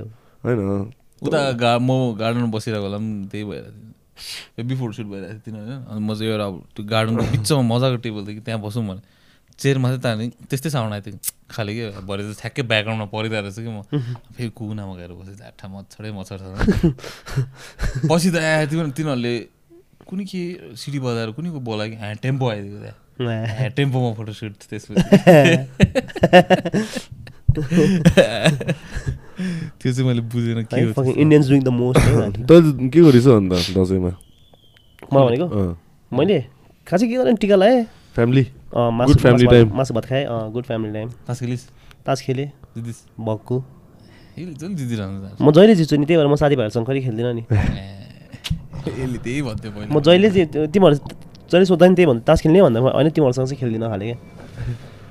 हो। होइन। उता गा म गार्डनमा बसिरहेको बेला पनि त्यही भइरहेको थियो। हेभी फोटोसुट भइरहेको थियो तिनीहरू। होइन अनि म चाहिँ एउटा अब त्यो गार्डनको बिचमा मजाको टेबल थियो कि त्यहाँ बसौँ भने। चेयरमा चाहिँ ताने त्यस्तै साउन्ड आएको थियो। खालि के भरे चाहिँ ठ्याक्कै ब्याकग्राउन्डमा परिरहेको रहेछ कि म। फेरि कुनामा गएर बसेँ झाठा मच्छरै मच्छर छ। पछि त आए तिनीहरू तिनीहरूले कुनै के सिडी बजाएर कुनैको बोलायो कि ह्या टेम्पो आइदिएको त्यहाँ टेम्पोमा फोटोसुट त्यसपछि। त्यो चाहिँ मैले बुझेन के हो। इन्डियन्स डुइङ द मोस्ट तैँले के गरिस् अन्त दसैँमा मलाई भनेको मैले खासै के गरेँ टिका लगाएँ फ्यामिली अँ, मासु Good family मासु भात- खाएँ अँ गुड फ्यामिली टाइम तास खेलिस् तास खेलेँ जितिस् भक्कु म जहिले जित्छु नि त्यही भएर म साथीभाइहरूसँग कहिले खेल्दिनँ नि म जहिले तिमीहरू जहिले सोद्धा नि त्यही भन्दा तास खेल्ने भन्दा म होइन तिमीहरूसँग चाहिँ खेल्दिनँ खाले क्या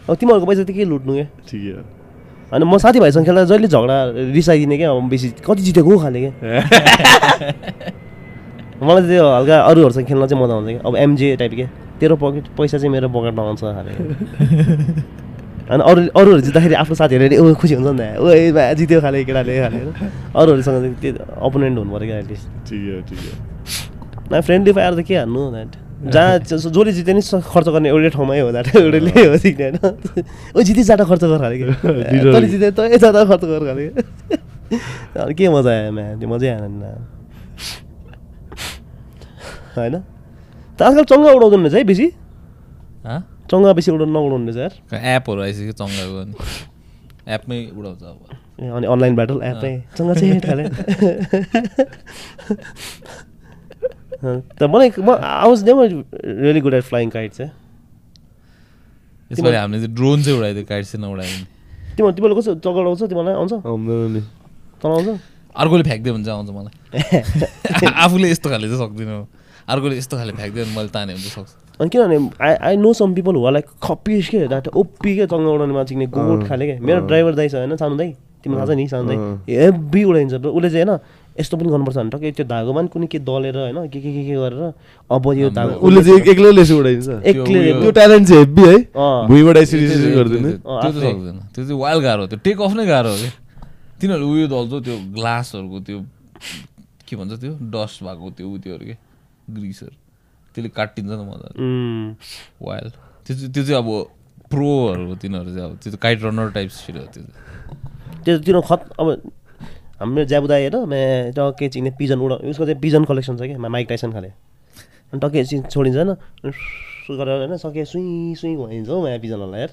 अब तिमीहरूको पैसा त के लुट्नु क्या ठिकै अनि म साथीभाइसँग खेल्दा जहिले झगडा रिसाइदिने क्या अब बेसी कति जितेको खाले क्या? मलाई त्यो हल्का अरूहरूसँग खेल्न चाहिँ मजा आउँछ क्या। अब एमजे टाइप के तेरो पकेट पैसा चाहिँ मेरो पकेटमा आउँछ खाले अनि अरू अरूहरू जित्दाखेरि आफ्नो साथीहरूले ऊ खुसी हुन्छ नि त। ओ ए जित्यो खाले केटाले खाले अरूहरूसँग चाहिँ त्यो अपोनेन्ट हुनु पऱ्यो क्या एटलिस्ट ठिकै हो ठिकै हो। फ्रेन्डली फायर त के हान्नु द्याट जहाँ ज- जसले जिते नि स- खर्च गर्ने एउटै ठाउँमै हो द्याट एउटैले हो सिक्ने होइन। ओ जिति जाँदा खर्च गर Literally. तैँले जिते तै जाँदा खर्च गर खाले अनि के मजा आयो म्या त्यो मजै आएन नि होइन? त आजकल चङ्गा उडाउँदैन रहेछ है बेसी? हाँ? चङ्गा बेसी उडाउनु नउडाउनु रहेछ यार। एपहरू आइसक्यो चङ्गाको एपमै उडाउँछ अब। अनि अनलाइन ब्याटल एपै। चङ्गा चाहिँ त मलाई म I was never really good at flying kite चाहिँ यसपालि हामीले चाहिँ ड्रोन चाहिँ उडाइदियो काइट चाहिँ नउडाइदिने तिम्रो तिमीलाई कस्तो चक्कर आउँछ तिमीलाई आउँछ? आउँदैन आउँछ? अर्कोले फ्याँकिदियो भने चाहिँ आउँछ मलाई। आफूले यस्तो खाले चाहिँ सक्दिनँ अर्कोले यस्तो खाले फ्याँकिदियो भने मैले ताने चाहिँ सक्छु। अनि किनभने I I know some people हुआ लाइक खप्पिस के द्याट ओप्पी के चङ्गा उडाउने मान्छे गोट खाले के? मेरो ड्राइभर दाइ छ होइन? सानो दाइ तिमीलाई थाहा छ नि सानो दाइ हेभी उडाइन्छ उसले चाहिँ होइन यस्तो पनि गर्नुपर्छ भने टक्कै त्यो धागोमा नि कुनै के दलेर होइन के के के के गरेर अब यो धागो उसले चाहिँ एक्लैले यसो उडाइदिन्छ। एक्लै त्यो ट्यालेन्ट चाहिँ हेब्बी है। भुइँबाट यसरी गरिदिने। त्यो चाहिँ- चाहिँ सक्दैन। त्यो चाहिँ वाइल्ड गाह्रो त्यो टेक अफ नै गाह्रो हो कि। तिनीहरू उयो दल्छ त्यो ग्लासहरूको त्यो के भन्छ त्यो? डस्ट भएको त्यो उ त्योहरू के? ग्रिसहरू त्यसले काटिन्छ नि मजाले। उम्, वाइल्ड त्यो चाहिँ त्यो चाहिँ अब प्रोहरू हो तिनीहरू चाहिँ अब। त्यो काइट रनर टाइप फिल हो त्यो चाहिँ। त्यो तिनीहरू खत अब हाम्रो ज्याबुदाई हेर म्या टक्कै चिने पिजन उडा उसको चाहिँ पिजन कलेक्सन छ कि माइक टाइसन खाले। अनि टक्कै एकछिन छोडिन्छ होइन गरेर होइन सके सुई सुई भइन्छ हौ म्या पिजनहरूलाई यार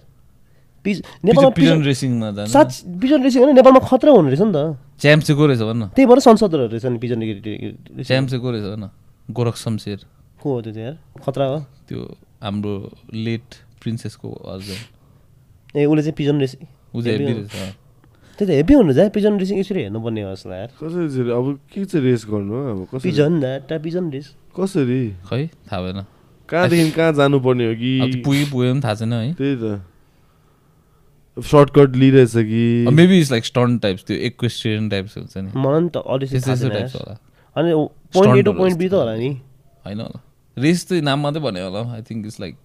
पिज नेपालमा पिजन पिजन रेसिङमा रेसिङ होइन नेपालमा खतरा हुने रहेछ नि त। च्याम्प चाहिँ को रहेछ भन्न? त्यही भएर संसदहरू रहेछ नि पिजन रेसिङ। च्याम्प चाहिँ को रहेछ भन्न? गोरख शमशेर। को हो त्यो चाहिँ यार? खतरा हो। त्यो हाम्रो लेट प्रिन्सेसको हस्बेन्ड ए उसले चाहिँ पिजन रेसिङ ऊ चाहिँ हेभी रहेछ अँ। त्यो त हेभी हुनु चाहिँ पिजन रेसिङ यसरी हेर्नुपर्ने हो जस्तो यार। कसरी चाहिँ अब के चाहिँ रेस गर्नु अब? कसरी? पिजन पिजन रेस कसरी? खै थाहा भएन। कहाँदेखि कहाँ जानुपर्ने हो कि? पुगे पुग्यो पनि थाहा छैन है। त्यही त। सर्टकट लिइरहेछ कि? Maybe it's like stun types त्यो इक्वेस्ट्रियन टाइप्स हुन्छ नि। मलाई नि त छैन टाइप्स। होला। अनि point A to point B त होला नि। होइन होला। रेस चाहिँ नाम मात्रै भने होला। आई थिङ्क इट्स लाइक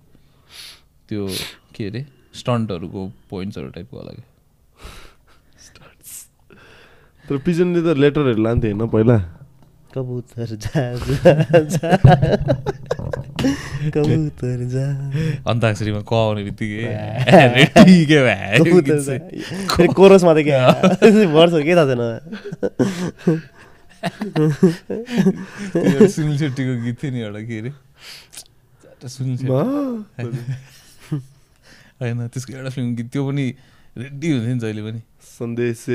त्यो के अरे? स्टन्टहरूको पोइन्ट्सहरू टाइपको होला कि तर पिजनले त लेटरहरू लान्थ्यो होइन पहिला। कबुतर। कबुतर जा अन्ताक्षरीमा क आउने बित्तिकै। कोरसमा त के वर्ष के थाहा छैन। त्यो सुनिल सेट्टीको गीत थियो नि एउटा के अरे? सुनिल होइन त्यसको एउटा फिल्म गीत। त्यो पनि रेडी हुन्थ्यो नि जहिले पनि सन्देश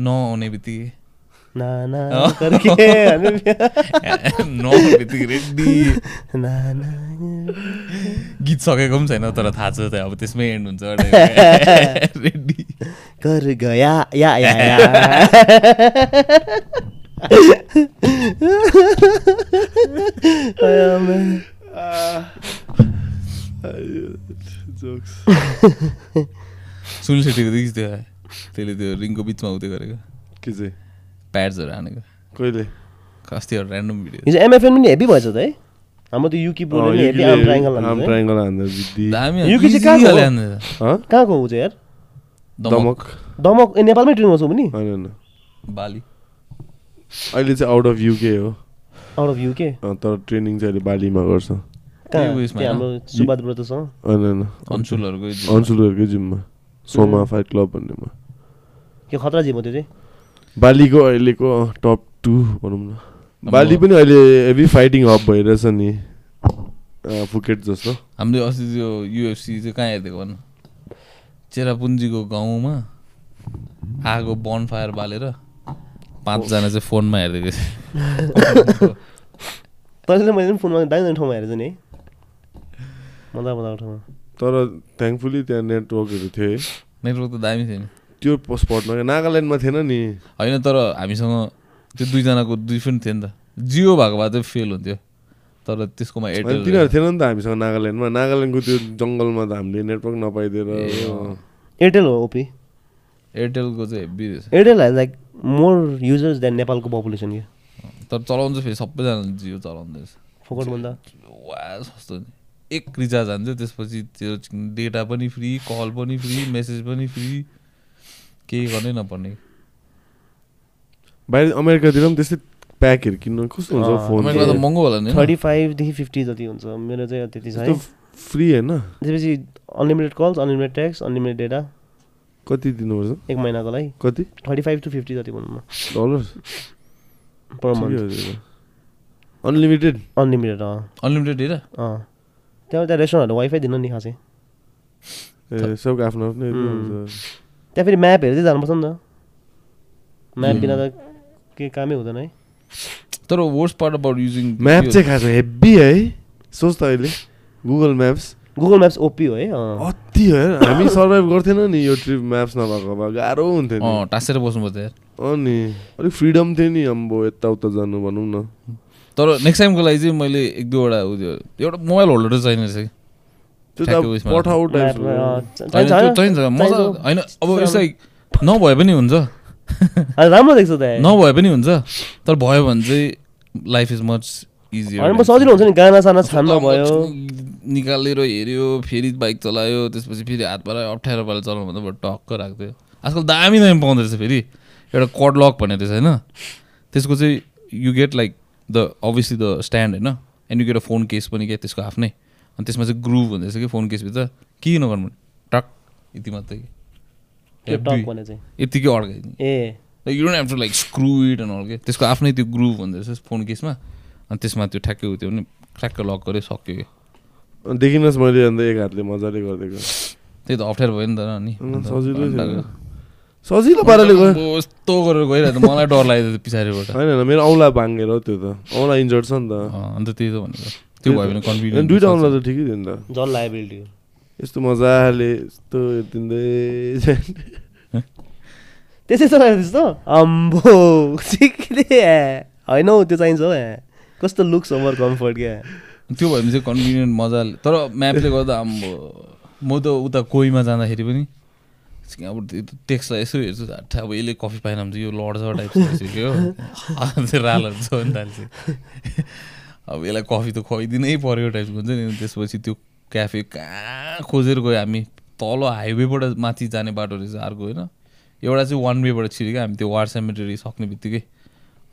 नआउने बित्तिकै ना ना करके हामी नआउने बित्तिकै रेडी ना ना गीत सकेको पनि छैन तर थाहा छ त अब त्यसमै एन्ड हुन्छ रेडी कर गया या या या जोक्स सुनिल सेट्टीको देखिस् त्यो त्यसले त्यो रिङको बिचमा उयो गरेको। के चाहिँ? प्याड्सहरू हानेको। कहिले? कस्तो एउटा ऱ्यान्डम भिडियो हिजो एमएफएन पनि हेभी भएछ त है? हाम्रो त्यो युकी प्रोले पनि heavy arm triangle arm triangle हान्दा दामी युकी चाहिँ कहाँको हो? हँ? कहाँको हो चाहिँ यार? दमक। दमक। ए नेपालमै ट्रेन गर्छौ पनि? होइन होइन। बाली। अहिले चाहिँ आउट अफ युके हो। आउट अफ युके अँ, तर ट्रेनिङ चाहिँ अहिले बालीमा गर्छ। होइन कहाँ होइन? हाम्रो सुबाद ब्रतसँग होइन अन्सुलहरूको अन्सुलहरूकै जिममा। सोमा फाइट क्लब भन्नेमा के खतरा जिम हो त्यो चाहिँ? बालीको अहिलेको टप टू भनौँ न। बाली पनि अहिले हेभी फाइटिङ हब भइरहेछ नि। फुकेट जस्तो। हामीले अस्ति त्यो युएफसी चाहिँ कहाँ हेरिदिएको भन? चेरापुन्जीको गाउँमा आगो बन फायर बालेर पाँचजना चाहिँ फोनमा हेरिदिएको थियो तैँले मैले पनि फोनमा दामी दामी ठाउँमा हेरेको छु नि है। मजा मजाको ठाउँमा तर थ्याङ्कफुली त्यहाँ नेटवर्कहरू थियो है नेटवर्क त दामी थियो नि। त्यो स्पटमा नागाल्यान्डमा थिएन नि। होइन तर हामीसँग त्यो दुईजनाको डिफ्रेन्ट थियो नि त। जियो भएको भए चाहिँ फेल हुन्थ्यो। तर त्यसकोमा एयरटेल तिनीहरू थिएन नि त हामीसँग नागाल्यान्डमा। नागाल्यान्डको त्यो जङ्गलमा त हामीले नेटवर्क नपाइदिएर एयरटेल हो। ओपी एयरटेलको चाहिँ रहेछ। Airtel has like more users than नेपालको पपुलेसन के तर चलाउनु चाहिँ फेरि सबैजना जियो चलाउँदै रहेछ फोकट भन्दा वा सस्तो नि। एक रिचार्ज हान्थ्यो त्यसपछि त्यो डेटा पनि फ्री कल पनि फ्री मेसेज पनि फ्री केही गर्नै नपर्ने। बाहिर अमेरिकातिर पनि त्यस्तै प्याकहरू किन्नु कस्तो हुन्छ फोन? महँगो होला नि? थर्टी फाइभदेखि फिफ्टी जति हुन्छ मेरो चाहिँ त्यति छ है। फ्री होइन? त्यसपछि unlimited calls unlimited texts unlimited data. कति दिनुपर्छ? एक महिनाको लागि। कति? थर्टी फाइभ टु फिफ्टी जति भनौँ न dollar per month. Unlimited unlimited? Unlimited अँ। डेटा? अँ। त्यहाँ त्यहाँ रेस्टुरेन्टहरू वाइफाई दिनु नि खासै ए सबको आफ्नो आफ्नो त्यहाँ फेरि म्याप हेर्दै जानुपर्छ नि त म्याप बिना त केही कामै हुँदैन है तर worst part about using map चाहिँ खास हेभी है सोच त अहिले Google Maps Google Maps OP हो है अँ अति हो यार हामी सर्भाइभ गर्थेन नि यो ट्रिप म्याप्स नभएको भए गाह्रो हुन्थ्यो नि अँ टाँसेर बस्नुपर्छ यार अनि अलिक फ्रिडम थियो नि अम्बो यताउता जानु भनौँ न तर नेक्स्ट टाइमको लागि चाहिँ मैले एक दुईवटा उयो एउटा मोबाइल होल्डर चाहिने रहेछ कि मजा। होइन अब लाइक नभए पनि हुन्छ। राम्रो देख्छ त। नभए पनि हुन्छ। तर भयो भने चाहिँ लाइफ इज मच म सजिलो हुन्छ नि गाना साना छान्न भयो। निकालेर हेऱ्यो फेरि बाइक चलायो त्यसपछि फेरि हात पारा अप्ठ्यारो पारा चलाउनु भन्दा टक्क राख्थ्यो। आजकल दामी दामी पाउँदो रहेछ फेरि। एउटा कड लक भन्ने रहेछ होइन? त्यसको चाहिँ you get like the obviously the stand होइन and you get a phone case पनि क्या त्यसको आफ्नै अनि त्यसमा चाहिँ ग्रुभ हुँदैछ कि फोन केसभित्र के नगर्नु टक यति मात्रै त्यो यतिकै अड्काइदिने ए you don't have to like screw it and all के त्यसको आफ्नै त्यो ग्रुभ हुँदो रहेछ फोन केसमा अनि त्यसमा त्यो ठ्याक्कै उयो भने ठ्याक्क लक गऱ्यो सक्यो कि देखिनुहोस् मैले अन्त एक हातले मजाले गरिदिएको त्यही त अप्ठ्यारो भयो नि त अनि सजिलै सजिलो पाराले गयो। यस्तो गरेर गइरहेको मलाई डर लाग्यो पछाडिबाट। होइन होइन मेरो औँला भाङ्गेर हो त्यो त। औँला इन्जर्ड छ नि त। अन्त त्यही त भनेको। त्यो भयो भने कन्भिनियन्ट दुइटा औँला त ठिकै थियो नि त। झन् लाइबिलिटी यस्तो मजाले यस्तो दिँदै त्यसै चलाएको त्यस्तो? अम्बो सिक्ने होइन हौ त्यो चाहिन्छ हौ कस्तो लुक्स ओभर कम्फर्ट क्या। त्यो भयो भने चाहिँ कन्भिनियन्ट मजाले। तर म्यापले गर्दा अब म त उता कोहीमा जाँदाखेरि पनि अब टेक्स्टलाई यसो हेर्छु झट्टा अब यसले कफी पाएन भने यो लड्छ टाइप भइसक्यो त्यो रालहरू नि थाल्छ अब यसलाई कफी त खुवाइदिनै पऱ्यो टाइपको हुन्छ नि। त्यसपछि त्यो क्याफे कहाँ खोजेर गयो हामी? तल हाइवेबाट माथि जाने बाटो रहेछ अर्को होइन? एउटा चाहिँ वान वेबाट छिरेको हामी त्यो वार सेमेटरी सक्ने बित्तिकै।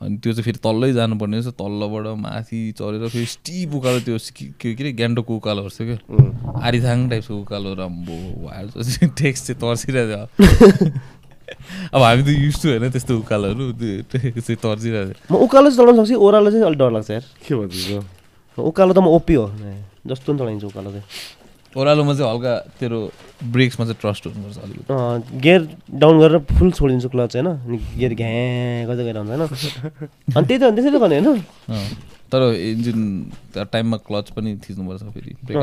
अनि त्यो चाहिँ फेरि तल्लै जानुपर्ने रहेछ। तल्लोबाट माथि चढेर फेरि स्टिप उकालो त्यो के के अरे ग्यान्डोको उकालो रहेछ क्या। आरिथाङ टाइपको उकालो रम्बो वायर टेक्स्ट चाहिँ तर्सिरहेको थियो अब हामी त युज टु होइन त्यस्तो उकालोहरू चाहिँ तर्सिरहेको थियो म उकालो चाहिँ चलाउन सक्छु ओह्रालो चाहिँ अलिक डर लाग्छ यार। के भन्छ उकालो त म ओपी हो। जस्तो पनि चलाइन्छ उकालो चाहिँ। ओह्रालोमा चाहिँ हल्का तेरो ब्रेक्समा चाहिँ ट्रस्ट हुनुपर्छ अलिकति। अँ, गियर डाउन गरेर फुल छोडिदिन्छु क्लच होइन? अनि गियर घ्याँ गर्दै गएर हुन्छ होइन? अनि त्यही त त्यसरी त गर्ने होइन? तर इन्जिन टाइममा क्लच पनि थिच्नुपर्छ फेरि ब्रेक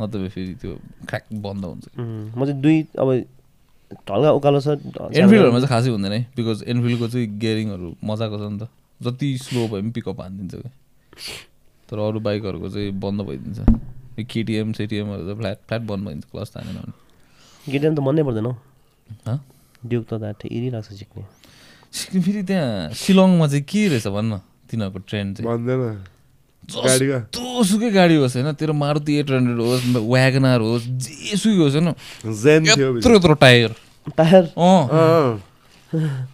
नत्र फेरि त्यो क्र्याक बन्द हुन्छ। म चाहिँ दुई अब हल्का उकालो छ एनफिल्डहरूमा चाहिँ खासै हुँदैन है बिकज एनफिल्डको चाहिँ गियरिङहरू मजाको छ नि त। जति स्लो भए पनि पिकअप हानिदिन्छ क्या। तर अरू बाइकहरूको चाहिँ बन्द भइदिन्छ। केटिएम सेटिएमहरू त फ्ल्याट फ्ल्याट बन्द भइदिन्छ क्लच तानेन भने। गिटार त भन्नै पर्दैन हौ। हँ? ड्युक त दाट इरिरहेको छ सिक्ने। सिक्किम फेरि त्यहाँ शिलङमा चाहिँ के रहेछ भन्न तिनीहरूको ट्रेन्ड चाहिँ? जस्तोसुकै गाडी होस् होइन तेरो मारुति एट हन्ड्रेड होस् व्यागनार होस् जेसुकै होस् होइन। यत्रो यत्रो टायर। टायर? अँ।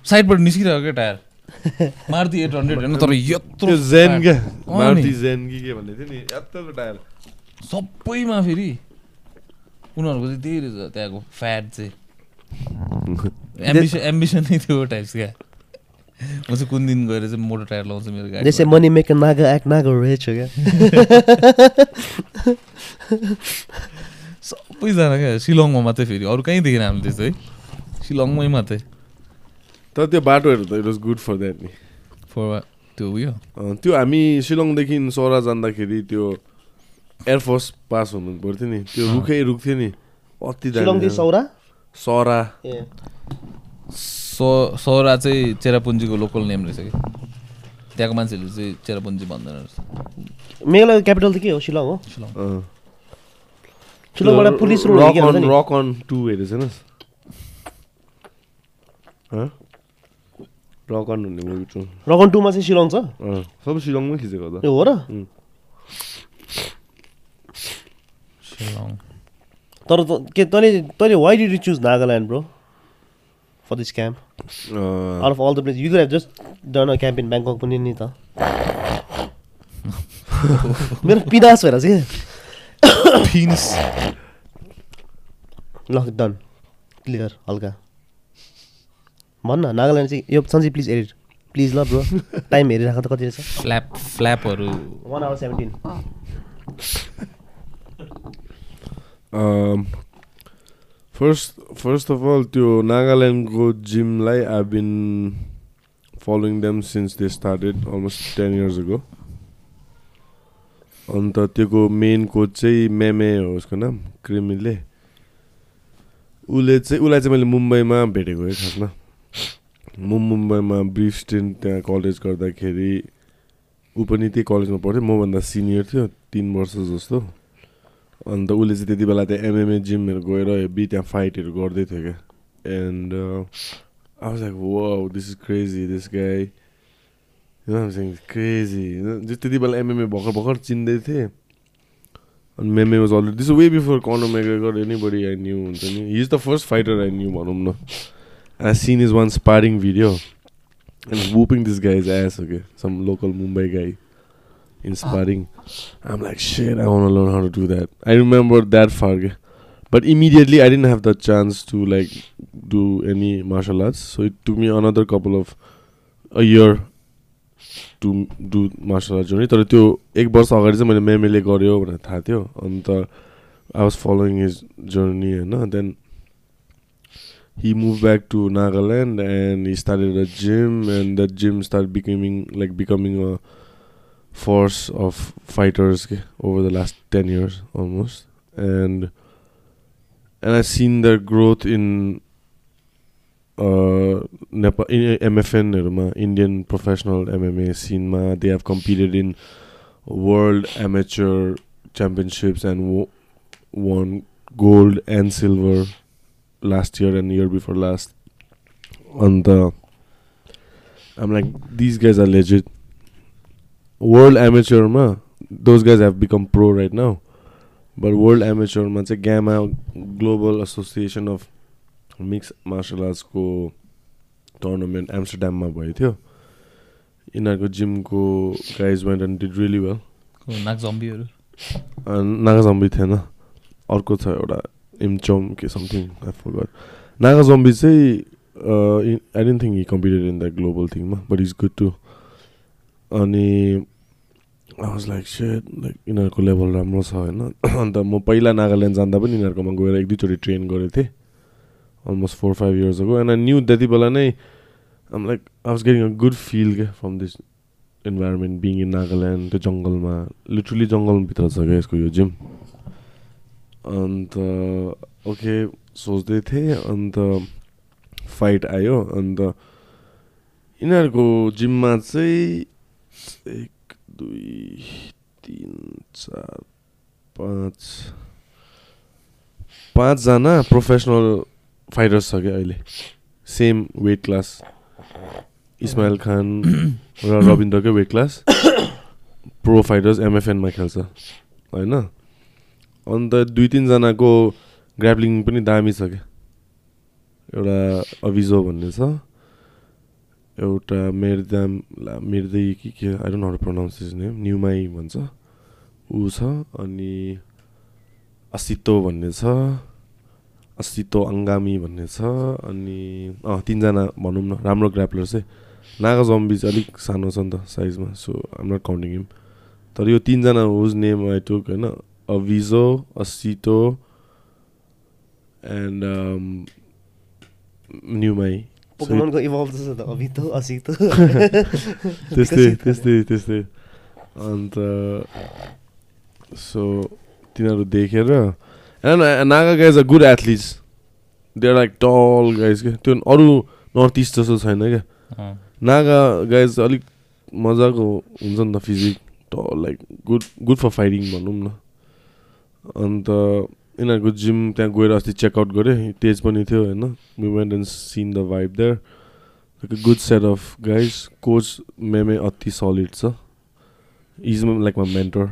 साइडबाट निस्किरहेको क्या टायर? मारुति एट हन्ड्रेड होइन तर यत्रो जेन क्या? मारुति। जेन कि के भन्ने थियो नि यत्रो टायर। सबैमा फेरि उनीहरूको चाहिँ त्यही रहेछ त्यहाँको फ्याट चाहिँ। एम्बिसन एम्बिसन टाइप्स क्या। म चाहिँ कुन दिन गएर चाहिँ मोटर टायर लाउँछु मेरो गाडी जैसे money make Naga act Naga रहेछ क्या। सबैजना क्या शिलङमा मात्रै फेरि। अरू कहीँ देखेन हामीले त्यस्तो है। शिलङमै मात्रै। तर त्यो बाटोहरू त it was good for that नि फर त्यो उयो? त्यो हामी शिलङदेखि सरा जाँदाखेरि त्यो एयरफोर्स पास हुनु पर्थ्यो नि। त्यो रुखै रुख्थ्यो नि। अति दामी थियो। सौरा? सरा। सौरा चाहिँ चेरापुन्जीको लोकल नेम रहेछ कि? त्यहाँको मान्छेहरूले चाहिँ चेरापुन्जी भन्दैन रहेछ। मेघालय क्यापिटल त के हो? शिलङ हो? शिलङ। अँ। शिलङबाट त्यो police road rock on two हेरेको छैनस् हँ? रक अन भन्ने मुभी टू रकन टूमा चाहिँ शिलङ छ? अँ, सबै शिलङमै खिचेको त। हो र? तर के तैँले तैँले why did you choose Nagaland bro for this camp out of all the place you have just done a camp in Bangkok पनि नि त. मेरो पिदास भएर चाहिँ। ल डन क्लियर हल्का। भन्न नागाल्यान्ड चाहिँ यो सन्जी प्लिज एडिट प्लिज ल ब्रो टाइम हेरिराख त कति रहेछ? Flap फ्ल्यापहरू one hour seventeen first first of all त्यो नागाल्यान्डको जिमलाई I been following them since they started almost ten years ago अन्त त्योको मेन कोच चाहिँ मेमे हो उसको नाम क्रिमिले उसले चाहिँ उसलाई चाहिँ मैले मुम्बईमा भेटेको है खासमा म मुम्बईमा ब्रिफ स्टेन्ट त्यहाँ कलेज गर्दाखेरि ऊ पनि त्यही कलेजमा पढ्थ्यो मभन्दा सिनियर थियो तिन वर्ष जस्तो। अन्त उसले चाहिँ त्यति बेला त्यहाँ एमएमए जिमहरू गएर हेबी त्यहाँ फाइटहरू गर्दै थियो क्या। And like wow this is crazy this guy crazy जो त्यति बेला एमएमए भर्खर भर्खर चिन्दै थिएँ। अनि Meme was already this way before Conor McGregor any body I knew नि। He is the first fighter I knew भनौँ न। I seen is one sparring video and whooping this guy is as okay some local Mumbai guy inspiring. I'm like, shit, I want to learn how to do that. I remember that far, but immediately I didn't have the chance to like do any martial arts. So it took me another couple of a year to do martial arts journey. तर त्यो एक वर्ष अगाडि चाहिँ मैले मेमेले गऱ्यो भनेर थाहा थियो अन्त I he moved back to Nagaland and he started a gym and that gym started becoming like becoming a force of fighters over the last 10 years almost. And and i've seen their growth in uh Nepal, in mfn indian professional mma scene ma they have competed in world amateur championships and won gold and silver last year and year before last. On the uh, i'm like these guys are legit. World एमेच्योरमा those guys have become pro right now but world एमेच्योरमा चाहिँ GAMMA global association of mixed martial आर्ट्सको tournament एम्स्टरड्याममा भएको थियो। यिनीहरूको जिमको guys went and did really well नाक जम्बीहरू Naga zombie थिएन। अर्को छ एउटा इमचोम के something I forgot Naga zombie चाहिँ I don't think he competed in the global थिङमा but is good too अनि वाज लाइक सेट लाइक यिनीहरूको लेभल राम्रो छ होइन। अन्त म पहिला नागाल्यान्ड जाँदा पनि यिनीहरूकोमा गएर एक दुईचोटि ट्रेन गरेको थिएँ। Almost four five years ago and I knew त्यति बेला नै आम like I was getting a good feel क्या from this environment being in Nagaland त्यो जङ्गलमा। लिटरली जङ्गलभित्र छ क्या यसको यो जिम अन्त ओके सोच्दै थिएँ अन्त फाइट आयो। अन्त यिनीहरूको जिममा चाहिँ दुई तिन चार पाँच पाँचजना प्रोफेसनल फाइटर्स छ क्या अहिले. Same weight class Ismail Khan र रविन्द्रकै वेट क्लास प्रो फाइटर्स एमएफएनमा खेल्छ। होइन? अन्त दुई तिनजनाको ग्राप्लिङ पनि दामी छ क्या। एउटा अभिजो भन्ने छ। एउटा मेरदाम मिर्दै कि के I don't how to pronounce his name Neumai भन्छ। ऊ छ अनि असितो भन्ने छ असितो अङ्गामी भन्ने छ अनि अँ तिनजना भनौँ न राम्रो ग्राप्लर चाहिँ। नागा जम्बी चाहिँ अलिक सानो छ नि त साइजमा so I'm not counting him तर यो तिनजना हुज नेम आई टुक होइन अभिजो असितो एन्ड न्युमाई। पोकेमोनको इभल्भ जस्तो त अभि त असी त त्यस्तै त्यस्तै त्यस्तै अन्त सो तिनीहरू देखेर and Naga guys a good athletes they are like tall guys क्या त्यो अरू नर्थ इस्ट जस्तो छैन क्या। नागा गाइज अलिक मजाको हुन्छ नि त physique tall like good good for fighting भनौँ न अन्त यिनीहरूको जिम त्यहाँ गएर अस्ति चेकआउट गरेँ। तेज पनि थियो होइन? Went and seen the vibe there like good set of guys coach Meme अति सलिड छ। इज लाइक माई मेन्टर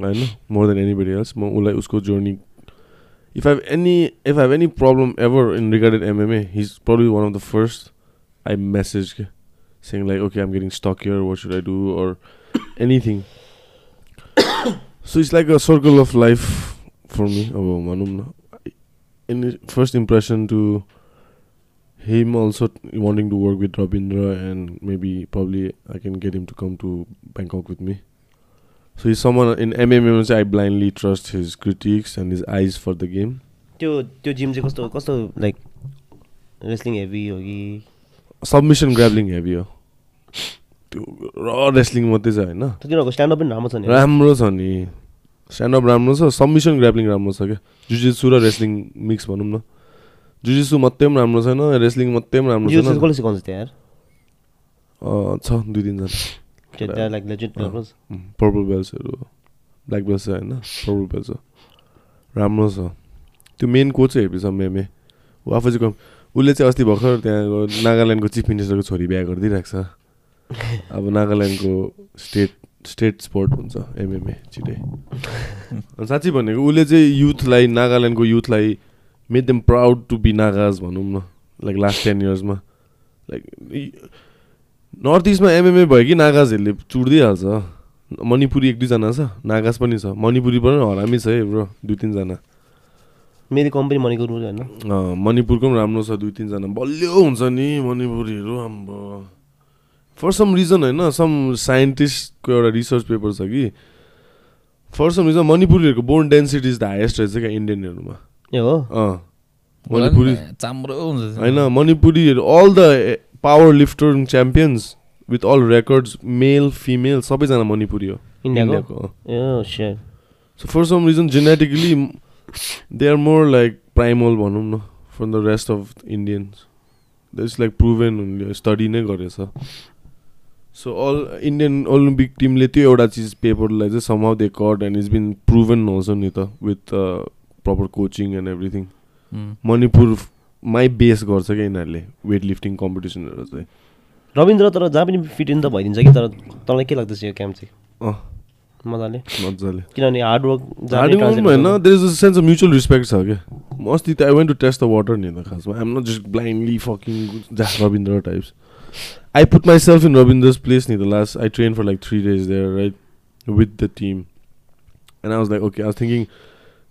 होइन? मोर देन एनी एल्स म उसलाई उसको journey if have any if have any problem ever in regarded MMA his problem one of the first I message के saying like okay i'm getting stuck here. What should i do? or anything. So it's like a circle of life for me अब भनौँ न in first impression to him also wanting to work with Rabindra and maybe probably I can get him to come to Bangkok with me. So he's someone in MMA I blindly trust his critiques and his eyes for the game. त्यो त्यो gym चाहिँ कस्तो कस्तो like wrestling heavy हो कि Submission grappling heavy हो त्यो र रेस्लिङ मात्रै छ होइन तिनीहरूको स्ट्यान्डअप पनि राम्रो छ नि राम्रो छ नि स्ट्यान्डअप राम्रो छ सबमिसन ग्राप्लिङ राम्रो छ क्या? जुजित्सु र रेस्लिङ मिक्स भनौँ न। जुजित्सु मात्रै पनि राम्रो छैन रेस्लिङ मात्रै पनि राम्रो छैन। कसले सिकाउँछ त्यहाँ छ दुई तिनजना। पर्पल बेल्ट्सहरू ब्ल्याक बेल्ट छ होइन पर्पल बेल्ट छ राम्रो छ। त्यो मेन कोच हेपी छ मेमे ऊ आफू चाहिँ उसले चाहिँ अस्ति भर्खर त्यहाँको नागाल्यान्डको चिफ मिनिस्टरको छोरी बिहा गरिदिइरहेको छ। अब नागाल्यान्डको स्टेट स्टेट स्पोर्ट हुन्छ एमएमए छिटै साँच्ची भनेको उसले चाहिँ युथलाई नागाल्यान्डको युथलाई made them proud to be Nagas भनौँ न लाइक लास्ट टेन इयर्समा लाइक नर्थ इस्टमा एमएमए भयो कि नागाजहरूले चुड्दिहाल्छ। मणिपुरी एक दुईजना छ नागाज पनि छ। मणिपुरी पनि हरामी छ है ब्रो दुई तिनजना। मेरो कम्पनी मणिपुर होइन। मणिपुरको पनि राम्रो छ दुई तिनजना। बलियो हुन्छ नि मणिपुरीहरू आम्बो। फर सम रिजन होइन सम साइन्टिस्टको एउटा रिसर्च पेपर छ कि for some reason मणिपुरीहरूको bone density is the highest रहेछ क्या इन्डियनहरूमा ए हो? अँ। मणिपुरी चाम्रो हुन्छ होइन मणिपुरीहरू all the power lifter champions with all records male female सबैजना मणिपुरी हो। इन्डियाको for some reason, genetically, m- they are more like primal भनौँ न from the rest of Indians. That's like proven study नै गरेछ। सो अल इन्डियन ओलम्पिक टिमले त्यो एउटा चिज पेपरलाई चाहिँ some how they cut and is been proven हुन्छ नि त with proper coaching and everything. मणिपुरमै base गर्छ क्या यिनीहरूले वेट लिफ्टिङ कम्पिटिसनहरू चाहिँ। रविन्द्र तर जहाँ पनि फिट इन त भइदिन्छ कि? तर तँलाई के लाग्दैछ यो क्याम्प चाहिँ? मजाले? मजाले। किनभने हार्डवर्क होइन there is a sense of mutual respect छ क्या म अस्ति त I went to test the water नि त खासमा। I'm not just blindly fucking Ravindra types put myself in Ravindra's place नि the last I train for like three days there right with the team and I was like okay I was thinking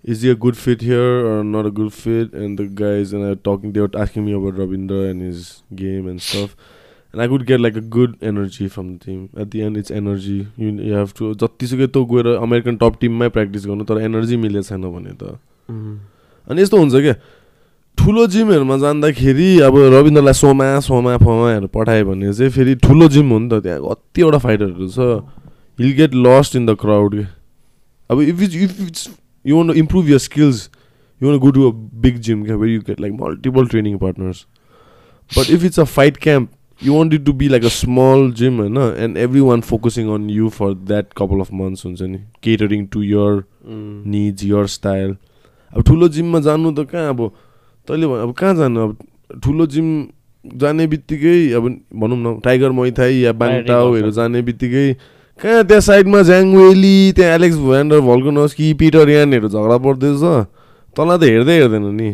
is he a good fit here or not a good fit? And the guys and I were talking, they were asking me about Ravindra and his game and stuff. And I could get like a good energy from the team. At the end, it's energy. You, you have to. जतिसुकै तँ गएर American top टिममै practice गर्नु तर energy मिलेको छैन भने त अनि यस्तो हुन्छ क्या ठुलो जिमहरूमा जाँदाखेरि अब रविन्द्रलाई सोमा सोमा फोमाहरू पठायो भने चाहिँ फेरि ठुलो जिम हो नि त त्यहाँ। कतिवटा फाइटरहरू छ। He'll get lost in the crowd अब if is if it's you want improve your skills you want go to a big gym क्या very you get like multiple training partners but if it's a fight camp you wanted to be like a small gym होइन and every one focusing on you for that couple of months हुन्छ नि? Catering to your needs your style अब ठुलो जिममा जानु त कहाँ? अब तैँले अब कहाँ जानु? अब ठुलो जिम जाने बित्तिकै अब भनौँ न टाइगर मैथाई या बाङटाउहरू जाने बित्तिकै कहाँ त्यहाँ साइडमा ज्याङ वेली त्यहाँ एलेक्स भ्यान्डर भल्कुनस्की पिटर यानहरू झगडा पर्दैछ। तँलाई त हेर्दै हेर्दैन नि।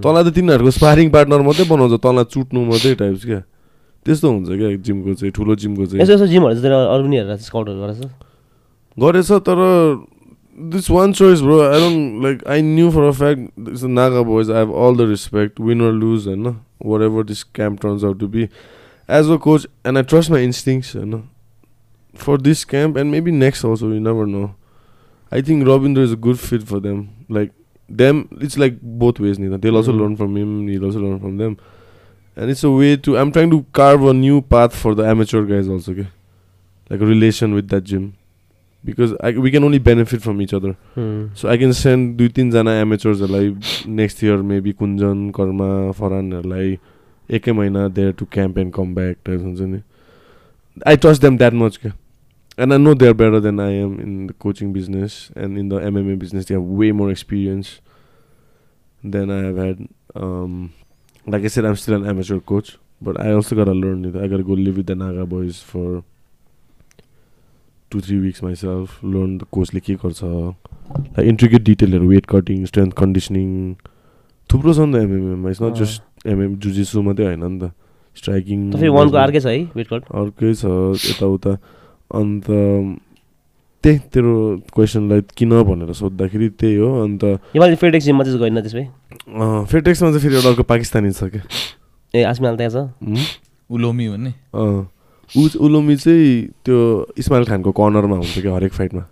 तँलाई त तिनीहरूको स्पारिङ पार्टनर मात्रै बनाउँछ तँलाई चुट्नु मात्रै टाइप्स क्या। त्यस्तो हुन्छ क्या जिमको चाहिँ ठुलो जिमको चाहिँ। यसो यसो जिमहरू चाहिँ अरू पनि हेरेर स्काउटहरू गरेछ गरेछ तर this one choice, bro. I don't like. I knew for a fact it's the Naga boys. I have all the respect, win or lose, and whatever this camp turns out to be. As a coach, and I trust my instincts, you know, for this camp and maybe next also. You never know. I think Robinder is a good fit for them. Like them, it's like both ways. Neither they'll also mm. learn from him. He'll also learn from them, and it's a way to. I'm trying to carve a new path for the amateur guys also. Okay, like a relation with that gym. Because I, we can only benefit from each other. So I can send दुई तिनजना एमेचर्सहरूलाई next year maybe Kunjan Karma फरानहरूलाई एकै महिना there to camp and come back type हुन्छ नि I trust them that much क्या and I know they are better than I am in the coaching business and in the MMA business they have way more experience than I have had like I said, I'm still an amateur coach, but I also gotta learn it. I gotta go live with the Naga boys two, three weeks myself. Learn the coachले के गर्छ like intricate डिटेलहरू weight cutting strength conditioning थुप्रो छ नि त एमएमएमा it's not. Just MM जुजिसु मात्रै होइन नि त स्ट्राइकिङ त फेरि वानको अर्कै छ है वेट कट अर्कै छ यताउता अन्त त्यही तेरो क्वेसनलाई किन भनेर सोद्धाखेरि त्यही हो अन्त जिममा चाहिँ गएन त्यसमै अँ, फेटेक्समा चाहिँ फेरि एउटा अर्को पाकिस्तानी छ क्या ए आसमाल त्यहाँ छ? उलोमी भन्ने ऊ उलोमी चाहिँ त्यो इस्माइल खानको कर्नरमा हुन्छ क्या हरेक फाइटमा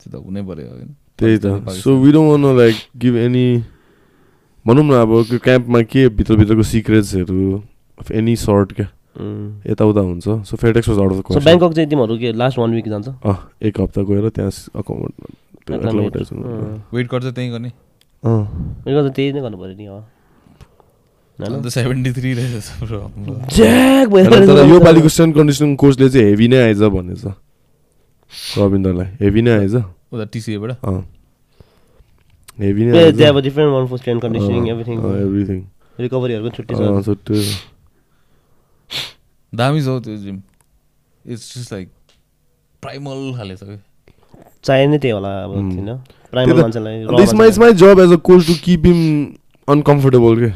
त्यो त हुनै पऱ्यो होइन त्यही त। So we don't want like give any भनौँ न अब त्यो क्याम्पमा के भित्रभित्रको सिक्रेट्सहरू एनी सर्ट क्या। यताउता हुन्छ। So Fairtex was out of so Bangkok चाहिँ तिमीहरू के लास्ट वान विक जान्छ? अँ एक हप्ता गएर त्यहाँ अकाउन्ट। वेट चाहिँ त्यहीँ गर्ने। अँ। मेरो त त्यही नै गर्नु पऱ्यो नि तर यो पालिको स्ट्रेन्थ कन्डिसनिङ कोचले चाहिँ हेभी नै आइज भनेछ। रविन्द्रलाई। हेभी नै आइज उता टिसिएबाट अँ। हेभी नै ए आइज they have different one for strength conditioning everything everything रिकभरीहरूको पनि छुट्टी छ। छुट्टै। दामी छ हौ त्यो gym it's just like primal खाले छ कि चाहिए नै त्यही होला अब. होइन? प्राइमल मान्छेलाई it's. My job as a coach to keep him uncomfortable के?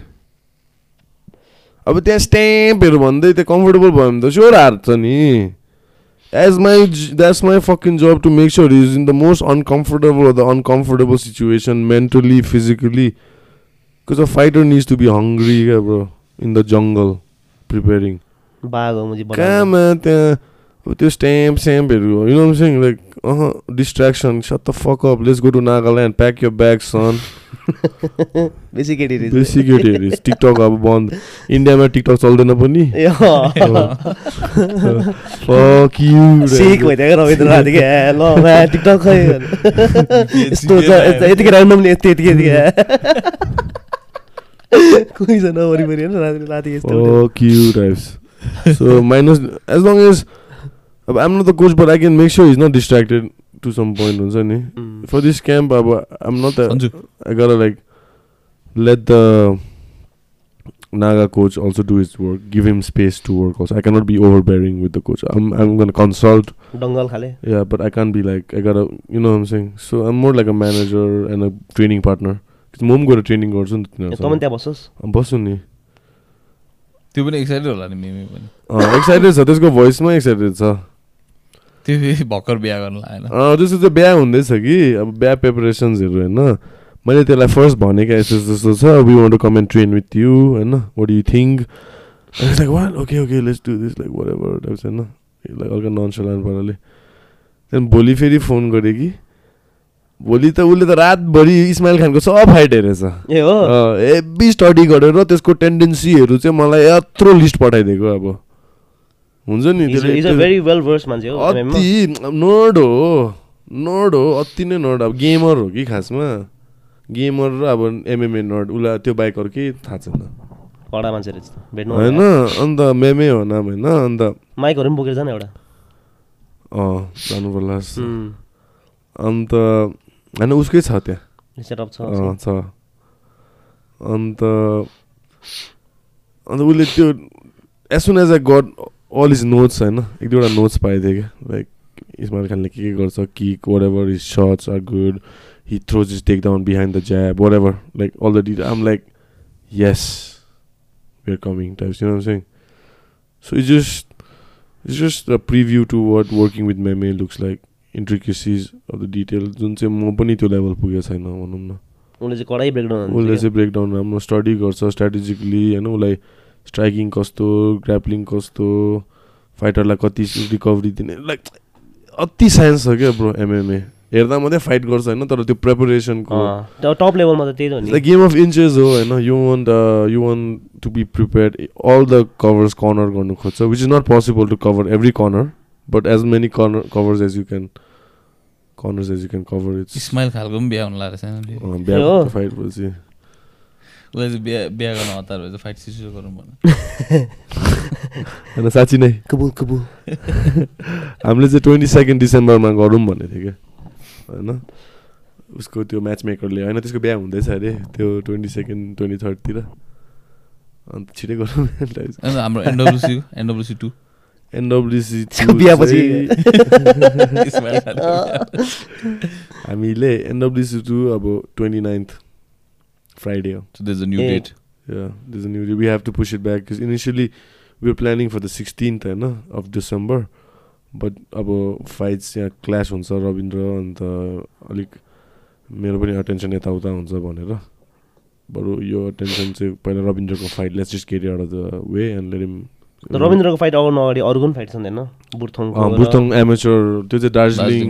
अब त्यहाँ स्ट्याम्पहरू भन्दै त्यो कम्फर्टेबल भयो भने त स्योर हार्छ नि। As my that's my fucking job to make sure is in the most uncomfortable the uncomfortable situation mentally physically because fighter needs to be hungry क्या bro in the jungle preparing कहाँमा त्यहाँ त्यो stamp स्याम्पहरू you know sync like uh distraction shut the fuck up let's go to Nagaland pack यो bag सन बेसी केटी बेसी केटीहरू टिकटक अब बन्द. इन्डियामा टिकटक चल्दैन पनि? टिकटक खै यस्तो यतिकै ऱ्यान्डमली यति यतिकै कोही छैन वरिपरि होइन राति यस्तो types so minus as long as अब आम not the coach but I can make sure is not distracted to some point हुन्छ नि Mm. फर दिस क्याम्प अब आम not I gotta like let the Naga coach also do his work. Give him space to work. Also, I cannot be overbearing with the coach. I'm I'm gonna consult. डङ्गल खाले Yeah, but I can't be like I gotta. You know what I'm saying? So I'm more like a manager and a training partner. म पनि गएर training गर्छु नि त तँ पनि तिनीहरूसँग त्यहाँ बस्छस् बस्छु नि त्यो पनि एक्साइटेड होला नि मेमी पनि एक्साइटेड छ त्यसको भोइसमा एक्साइटेड छ त्यो भर्खर बिहा गर्नु लागेन। अँ, त्यसको चाहिँ बिहा हुँदैछ कि। अब बिहा प्रिपरेसन्सहरू होइन। मैले त्यसलाई फर्स्ट भनेको यस्तो जस्तो छ। We want to come and train with you होइन। What you think like one okay okay let's do this like whatever types होइन लाइक हल्का ननसलान पाराले त्यहाँदेखि भोलि फेरि फोन गरेँ कि। भोलि त उसले त रातभरि इस्माइल खानको सब फाइट हेरेछ। ए हो? हेभी स्टडी गरेर त्यसको टेन्डेन्सीहरू चाहिँ मलाई यत्रो लिस्ट पठाइदिएको अब। हुन्छ नि अ भेरी वेल भर्स मान्छे हो। अति नर्ड हो नर्ड हो अति नै नर्ड अब गेमर हो कि खासमा? गेमर र अब एमएमए नर्ड उसलाई त्यो बाइक अरू केही थाहा छैन। कडा मान्छे रहेछ भेट्नु होइन अन्त मेमे हो नाम होइन अन्त माइकहरू पनि बोकेर जान एउटा। अँ जानु पर्ला अन्त होइन उसकै छ त्यहाँ। सेटअप छ अँ, छ। अन्त अन्त उसले त्यो as soon as I got all is notes होइन एक दुईवटा नोट्स पाइदियो क्या? लाइक इस्माइल खानले के के गर्छ? Kick whatever his shots are good he throws is take down behind the jab whatever like all the डिट I'm like yes we are coming types you know सेङ so it's just it's just a preview to what working with meme looks like intricacies of the detail जुन चाहिँ म पनि त्यो level पुगेको छैन भनौँ न। उसले चाहिँ कडै ब्रेकडाउन उसले चाहिँ ब्रेकडाउन राम्रो स्टडी गर्छ स्ट्राटेजिकली होइन उसलाई स्ट्राइकिङ कस्तो ग्राप्लिङ कस्तो फाइटरलाई कति रिकभरी दिने लाइक अति साइन्स छ क्या ब्रो एमएमए हेर्दा मात्रै फाइट गर्छ होइन तर त्यो प्रिपरेसनको टप लेभलमा त त्यही त हो नि। द गेम अफ इन्चेस हो होइन? You want you want to be prepared all the covers corner गर्नु खोज्छ which is not possible to cover every corner but as many corner covers as you can corners as you can cover it's Ismail खालको पनि बिहा हुनु हो? बिहा fight पछि उसले चाहिँ बिहा बिहा गर्न हतार भएछ फाइट सिसो गरौँ भने होइन साँच्ची नै कबुल कबुल हामीले चाहिँ ट्वेन्टी सेकेन्ड डिसेम्बरमा गरौँ भनेको थियो क्या होइन उसको त्यो म्याच मेकरले होइन त्यसको बिहा हुँदैछ अरे त्यो ट्वेन्टी सेकेन्ड ट्वेन्टी थर्डतिर अन्त छिटै गरौँ हाम्रो एनडब्लुसी एनडब्लुसी टू एनडब्लुसी। हामीले एनडब्लुसी टू अब ट्वेन्टी नाइन्थ फ्राइडे हो So there's a new uh. date. Yeah, there's a new. We have to push it back because initially we were planning for the 16th, होइन of December. But अब fights यहाँ clash हुन्छ रविन्द्र अन्त अलिक मेरो पनि attention यताउता हुन्छ भनेर बरु यो अटेन्सन चाहिँ पहिला रविन्द्रको fight let's just get out of the way and let him रविन्द्रको fight आउनु अगाडि अरू पनि फाइट छन् होइन बुर्थङ बुर्थङ एमेचर त्यो चाहिँ दार्जिलिङ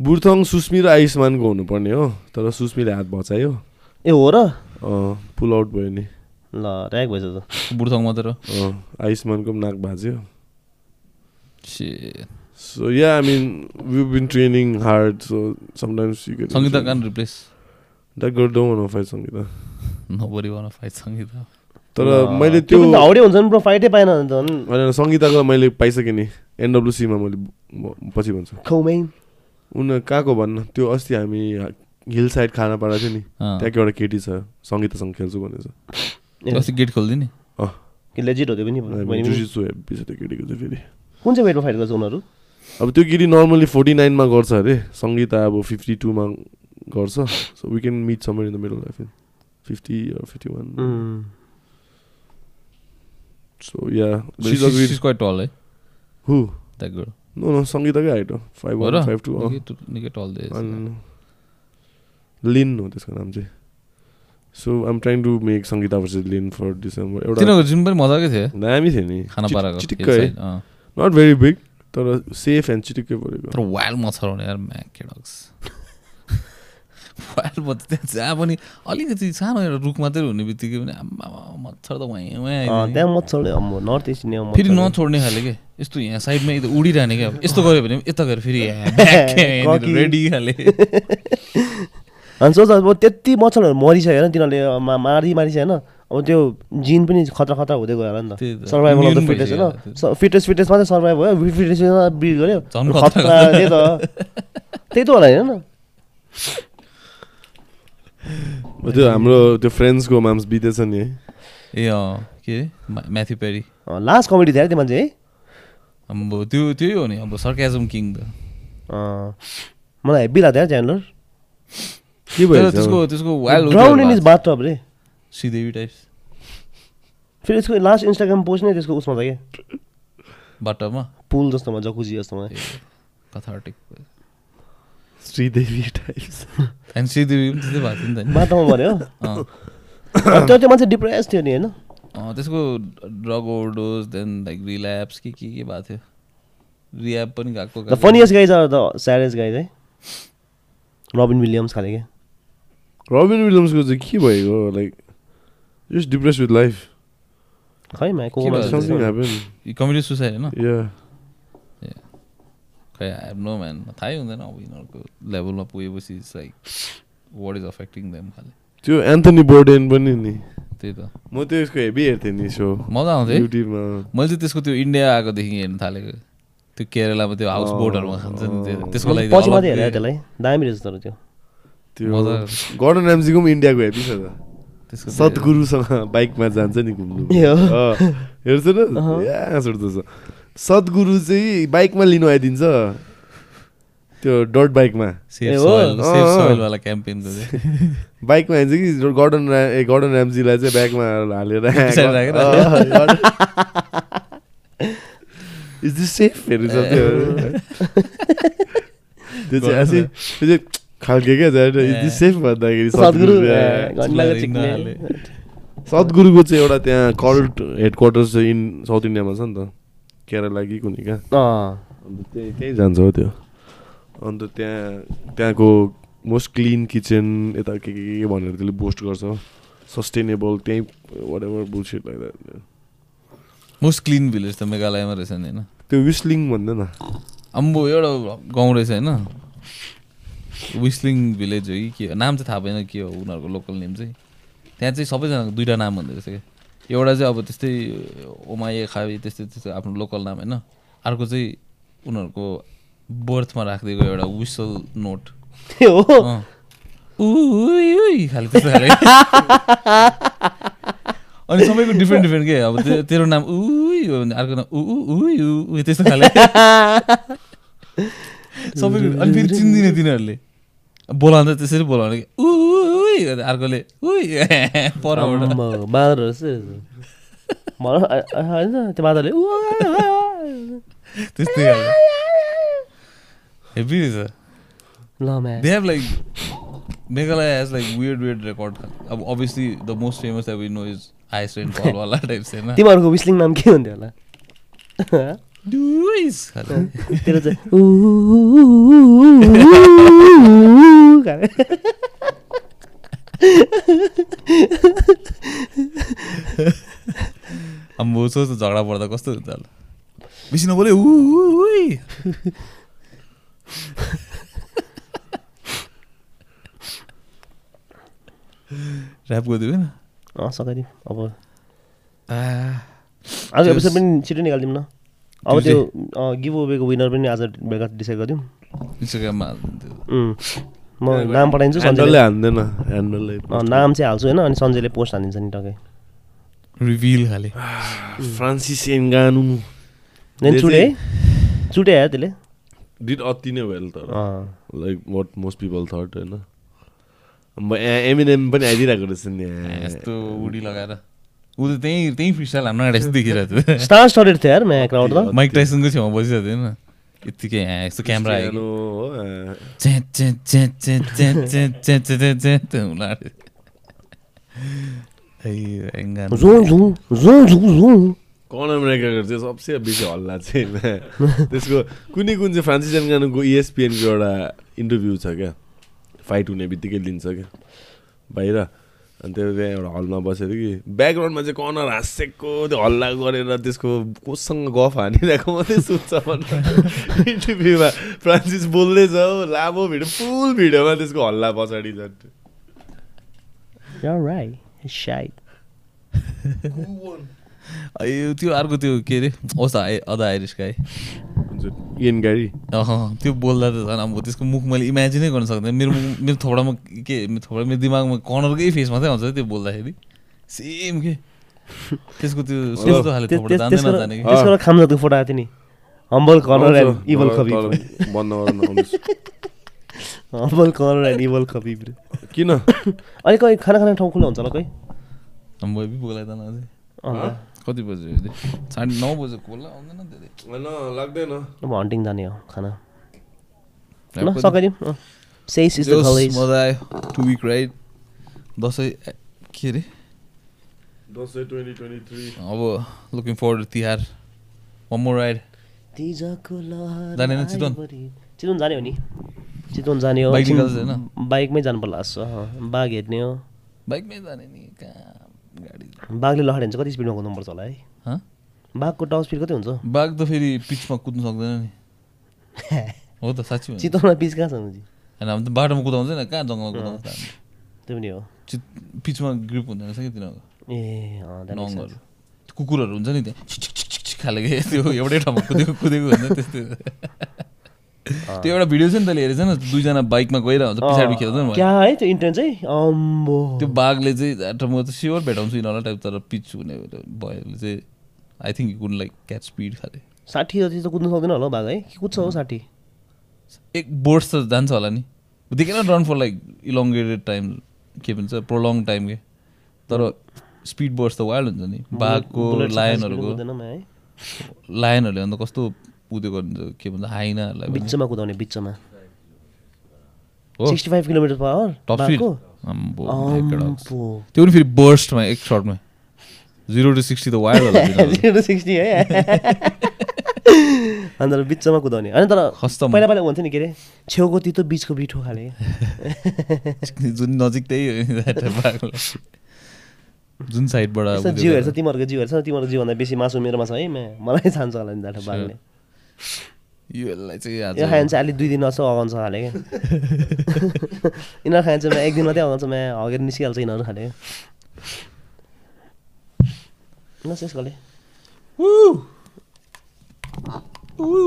बुर्थङ बुर्थङ सुस्मी र आयुष्मानको हुनुपर्ने हो तर सुस्मीले हात भचायो ए हो र? पुल आउट भयो नि। ल ऱ्याक भएछ त। बुढ्थङ मात्र? आयुष्मानको पनि नाक Shit. So yeah, I mean we've been training hard, so sometimes you get Sangita. Can replace girl don't want to fight Sangita. Nobody want fight Sangita तर मैले त्यो हाउडे हुन्छ नि ब्रो फाइटै पाएन भने त झन् होइन सङ्गीताको मैले पाइसकेँ नि। एनडब्लुसीमा मैले पछि भन्छु। खौमै उन कहाँको भन्न? त्यो अस्ति हामी हिल साइड खाना पाएको थियो नि। त्यहाँको एउटा केटी छ सङ्गीतासँग खेल्छु त्यो अस्ति गेट खोलिदियो नि कि लेजिट हो त्यो पनि? बहिनी पनि। जुजित्सु हेप्पी छ त्यो केटीको चाहिँ फेरि। कुन चाहिँ वेटमा फाइट गर्छ उनीहरू? अब त्यो केटी नर्मली फोर्टी नाइनमा गर्छ अरे। सङ्गीता अब फिफ्टी टूमा गर्छ। So we can meet somewhere in the middle I fifty fifty one. So yeah है हु नो नो सङ्गीताकै हाइट हो फाइभ वान फाइभ टू निकै टु- निकै tall दिएछ। लिन हो त्यसको नाम चाहिँ। So I'm trying to make Sangita versus Lin for December एउटा तिनीहरूको जिम पनि मजाकै थियो दामी थियो नि। खाना पाराको चिटिक्क। नट भेरी बिग तर सेफ एन्ड चिटिक्कै परेको। तर वाइल्ड मच्छर हुने यार म्याकेडक्स जहाँ पनि अलिकति सानो एउटा रुख मात्रै हुने बित्तिकै पनि आम्मा मच्छर त वहीँ वहीँ। त्यहाँ मच्छरले अम्म नर्थ इस्ट फेरि नछोड्ने खाले के? यस्तो यहाँ साइडमा यता उडिरहने क्या यस्तो गऱ्यो भने यता गएर फेरि। रेडी खाले। अनि सोच अब त्यति मच्छरहरू मरिसक्यो होइन तिनीहरूले मा- मारी मारिसक्यो होइन। अब त्यो जिन पनि खतरा खतरा हुँदै गयो होला नि त। सर्भाइभल अफ द भइसक्यो। होइन फिटेस्ट फिटेस्ट मात्रै सर्भाइभ भयो फिटेस्ट ब्रिड गऱ्यो। खतरा। त्यही त त्यही त होला होइन। त्यो हाम्रो त्यो फ्रेन्ड्सको माम्स बितेछ नि है ए अँ के अरे म्याथ्यु पेरी लास्ट कमेडी थियो त्यो मान्छे है अब त्यो त्यही हो नि अब सर्क्याजम किङ त मलाई हेब्बी लाग्थ्यो च्यानलर के भयो त्यसको त्यसको वाइल्ड बाथ रे श्रीदेवी टाइप्स फेरि यसको लास्ट इन्स्टाग्राम पोस्ट नै त्यसको उसमा छ क्या बाटोमा पुल जस्तोमा जकुजी जस्तोमा कथार्टिक श्रीदेवी टाइप्स अनि श्रीदेवी पनि त्यस्तै भएको थियो नि त बाटोमा भन्यो। त्यो त्यो मान्छे डिप्रेस थियो नि होइन त्यसको drug overdose then like relapse के के के भएको थियो रियाप पनि गएको the funniest guys are the saddest guys है रबिन विलियम्स खाले क्या रबिन विलियम्सको चाहिँ के भएको like just depressed with life खै मा को के भयो? समथिङ ह्यापन सुसाइड होइन आई हेभ नो म्यान थाहै हुँदैन अब यिनीहरूको लेभलमा पुगेपछि it's like what is affecting them खाले? त्यो एन्थनी बोर्डेन पनि नि। त्यही त। म त्यो यसको हेभी हेर्थेँ नि सो। मजा आउँथ्यो युट्युबमा। मैले चाहिँ त्यसको त्यो इन्डिया आएकोदेखि हेर्नु थालेको। त्यो केरलामा त्यो हाउस बोटहरूमा खान्छ नि त्यो। त्यसको लागि त्यसलाई। दामी रहेछ तर त्यो। त्यो गर्डन ऱ्याम्जीको पनि इन्डियाको हेभी छ त। त्यसको त्यो- सद्गुरुसँग बाइकमा जान्छ नि घुम्नु। हेर्छ न। या सुट्दो छ। सद्गुरु चाहिँ बाइकमा लिनु आइदिन्छ। त्यो डट बाइकमा। चाहिँ बाइकमा हिँड्छ कि गर्डन रा- ए गर्डन ऱ्याम्जीलाई चाहिँ ब्यागमा हालेर? इज दिस सेफहरू छ त्यो त्यो चाहिँ त्यो चाहिँ खालके क्या इज दिस सेफ भन्दाखेरि सद्गुरुको चाहिँ एउटा त्यहाँ cult headquarters in south इन्डियामा छ नि त। केरला कि कुनै अँ। अन्त त्यही त्यहीँ जान्छ हो त्यो। अन्त त्यहाँ त्यहाँको मोस्ट क्लिन किचन यता के के के भनेर त्यसले बोस्ट गर्छ। सस्टेनेबल त्यहीँ वाट एभर बुलसिट लाग्दा मोस्ट क्लिन भिलेज त मेघालयमा रहेछ नि होइन? त्यो विस्लिङ भन्दैन। अम्बो एउटा गाउँ रहेछ होइन? विस्लिङ भिलेज हो कि के हो? नाम चाहिँ थाहा भएन के हो उनीहरूको लोकल नेम चाहिँ। त्यहाँ चाहिँ सबैजनाको दुइटा नाम भन्दो रहेछ क्या। एउटा चाहिँ अब त्यस्तै ओमाए खाबी त्यस्तै त्यस्तै आफ्नो लोकल नाम होइन अर्को चाहिँ उनीहरूको बर्थमा राखिदिएको एउटा विसल नोट हो। खाले त्यस्तो खाले अनि सबैको डिफ्रेन्ट डिफ्रेन्ट के? अब तेरो नाम उई हो भने अर्को नाम उ त्यस्तो खाले। सबैको अनि फेरि चिन्दिनँ तिनीहरूले। बोलाउँदा त्यसरी बोलाउने कि ऊ अर्कोले मादर होइन त्यो मादरले त्यस्तै हेभी रहेछ they have like Meghalaya has like weird weird record अब अभियसली द मोस्ट फेमस अब नो इज हाइस्ट रेन्ट फलवाला टाइप्स होइन तिमीहरूको विस्लिङ नाम के हुन्थ्यो होला तेरो चाहिँ खाले। अम्बो सोच झगडा पर्दा कस्तो हुन्छ होला। बेसी नबोले उ उ, उई ऱ्याप गरिदियो होइन? अँ सकाइदिउँ अब आज. एपिसोड पनि छिटो निकालिदिउँ न। अब त्यो गिभ अवेको विनर पनि आज बेलुका डिसाइड गरिदिउँ। इन्स्टाग्राममा म नाम पठाइदिन्छु सञ्जयले। हान्दैन ह्यान्डलले नाम चाहिँ हाल्छु होइन अनि सञ्जयले पोस्ट हालिदिन्छ नि टकै रिभिल खाले। फ्रान्सिस ले चुटे है चुटे आयो त्यसले? डिड अति नै वेल तर। अँ, like what most people thought होइन? एमिनेम पनि आइदिइरहेको रहेछ नि। यस्तो उडी लगाएर। ऊ त त्यहीँ त्यहीँ फ्रिस्टाइल हाम्रो अगाडि यस्तो देखिरहेको थियो। स्टार स्टडेड थियो यार त। माइक टाइसनको छेउमा बसिरहेको थियो होइन। यत्तिकै यस्तो क्यामरा चाहिँ सबसे बेसी हल्ला चाहिँ त्यसको कुनै कुन चाहिँ फ्रान्सिस एनगानुको इएसपिएनको एउटा इन्टरभ्यू छ क्या फाइट हुने बित्तिकै लिन्छ क्या बाहिर अनि त्यो त्यहाँ एउटा हलमा बसेर कि। ब्याकग्राउन्डमा चाहिँ कर्नर हाँसेको त्यो हल्ला गरेर त्यसको कोसँग गफ हानिरहेको मात्रै सुत्छ भनेर इन्टरभ्यूमा फ्रान्सिस बोल्दैछ हो लामो भिडियो फुल भिडियोमा त्यसको हल्ला पछाडि. अयो, त्यो अर्को त्यो के अरे आइ अदा आइरिस गाई। हुन्छ इएन गाडी अँ, त्यो बोल्दा त झन् अब त्यसको मुख मैले इमेजिनै गर्न सक्दैन। मेरो मुख- मेरो थोपडामा के मेरो थोपडा मेरो दिमागमा कर्नरकै फेस मात्रै आउँछ त्यो बोल्दाखेरि। सेम के? त्यसको त्यो सोच्दो खाले जान्दै त्यसको फोटो आएको थियो नि। हम्बल कर्नर एन्ड इभल तर बन्द गर्न। Humble corner and evil Khabib किन? अहिले कहीँ खाना खाने ठाउँ खुल्ला हुन्छ होला कोही? म बी बोलाइदिन अझै। कति अहिले साढे नौ बजे खोला आउँदैन धेरै होइन लाग्दैन। अब हन्टिङ जाने हो खाना। ल सकाइदिउँ सेस इज द कलेज मजा आयो। Two week ride. दसैँ के अरे? Dashain twenty twenty three. अब looking for Tihar. One more ride जाने चितवन? चितवन जाने हो नि। चितवन जाने हो? बाइकमै जानु पर्ला बाघ हेर्ने हो। बाइकमै जाने नि। बाघले लहर हिँड्छ कति स्पिडमा कुद्नुपर्छ होला है? हँ? बाघको टाउ स्पिड कति हुन्छ? बाघ त फेरि पिचमा कुद्नु सक्दैन नि। हो त साँच्ची। चितवनमा पिच कहाँ छ होइन हामी त बाटोमा कुदाउँछ नि कहाँ जङ्गलमा कुदाउँछ? त्यो पनि हो। चित पिचमा ग्रिप हुँदैन रहेछ कि तिनीहरूको? ए नङहरू. कुकुरहरू हुन्छ नि त्यहाँ। खाले त्यो एउटै ठाउँमा कुदेको कुदेको हुन्छ त्यस्तो। त्यो एउटा भिडियो छ नि तैँले हेरेछ न दुईजना बाइकमा गइरहेको हुन्छ पछाडि खेल्दैन क्या है त्यो इन्टेन्स है अम्बो। त्यो बाघले चाहिँ म त स्योर भेटाउँछु यिनीहरूलाई टाइप तर पिच हुने भयोले चाहिँ आई थिङ्क यु कुन लाइक क्याच स्पिड खाले। साठी जति त कुद्नु सक्दैन होला बाघ है? कि कुद्छ हो साठी? एक बोर्ड्स त जान्छ होला नि। They can run for like elongated time के भन्छ प्रोलङ टाइम के। तर स्पिड बोर्ड्स त वाइल्ड हुन्छ नि। बाघको लायनहरूको लायनहरूले अन्त कस्तो हुन्छ के भन्छ हाइनाहरूलाई। बिचमा कुदाउने बिचमा। Sixty five kilometre per hour त्यो पनि फेरि बर्स्टमा एक सर्टमा जिरो टु सिक्सटी त वाइल्ड होला। जिरो सिक्सटी है? अन्त बिचमा कुदाउने। होइन तर। पहिला पहिला हुन्थ्यो नि के अरे? छेउको तितो बिचको बिठो खाले। जुन नजिक त्यही। जुन साइडबाट जिउहरू छ। तिमीहरूको जिउहरू छ तिमीहरूको जिउभन्दा बेसी मासु मेरोमा छ है मलाई छान्छ होला नि बाघले यो यसलाई चाहिँ यो अलिक दुई दिन जस्तो अगाउँछ खाले क्या। यिनीहरू चाहिँ म्या एक दिन मात्रै अगाउँछ म्या हगेर निस्किहाल्छ यिनीहरू खाले ल शेष गले उई,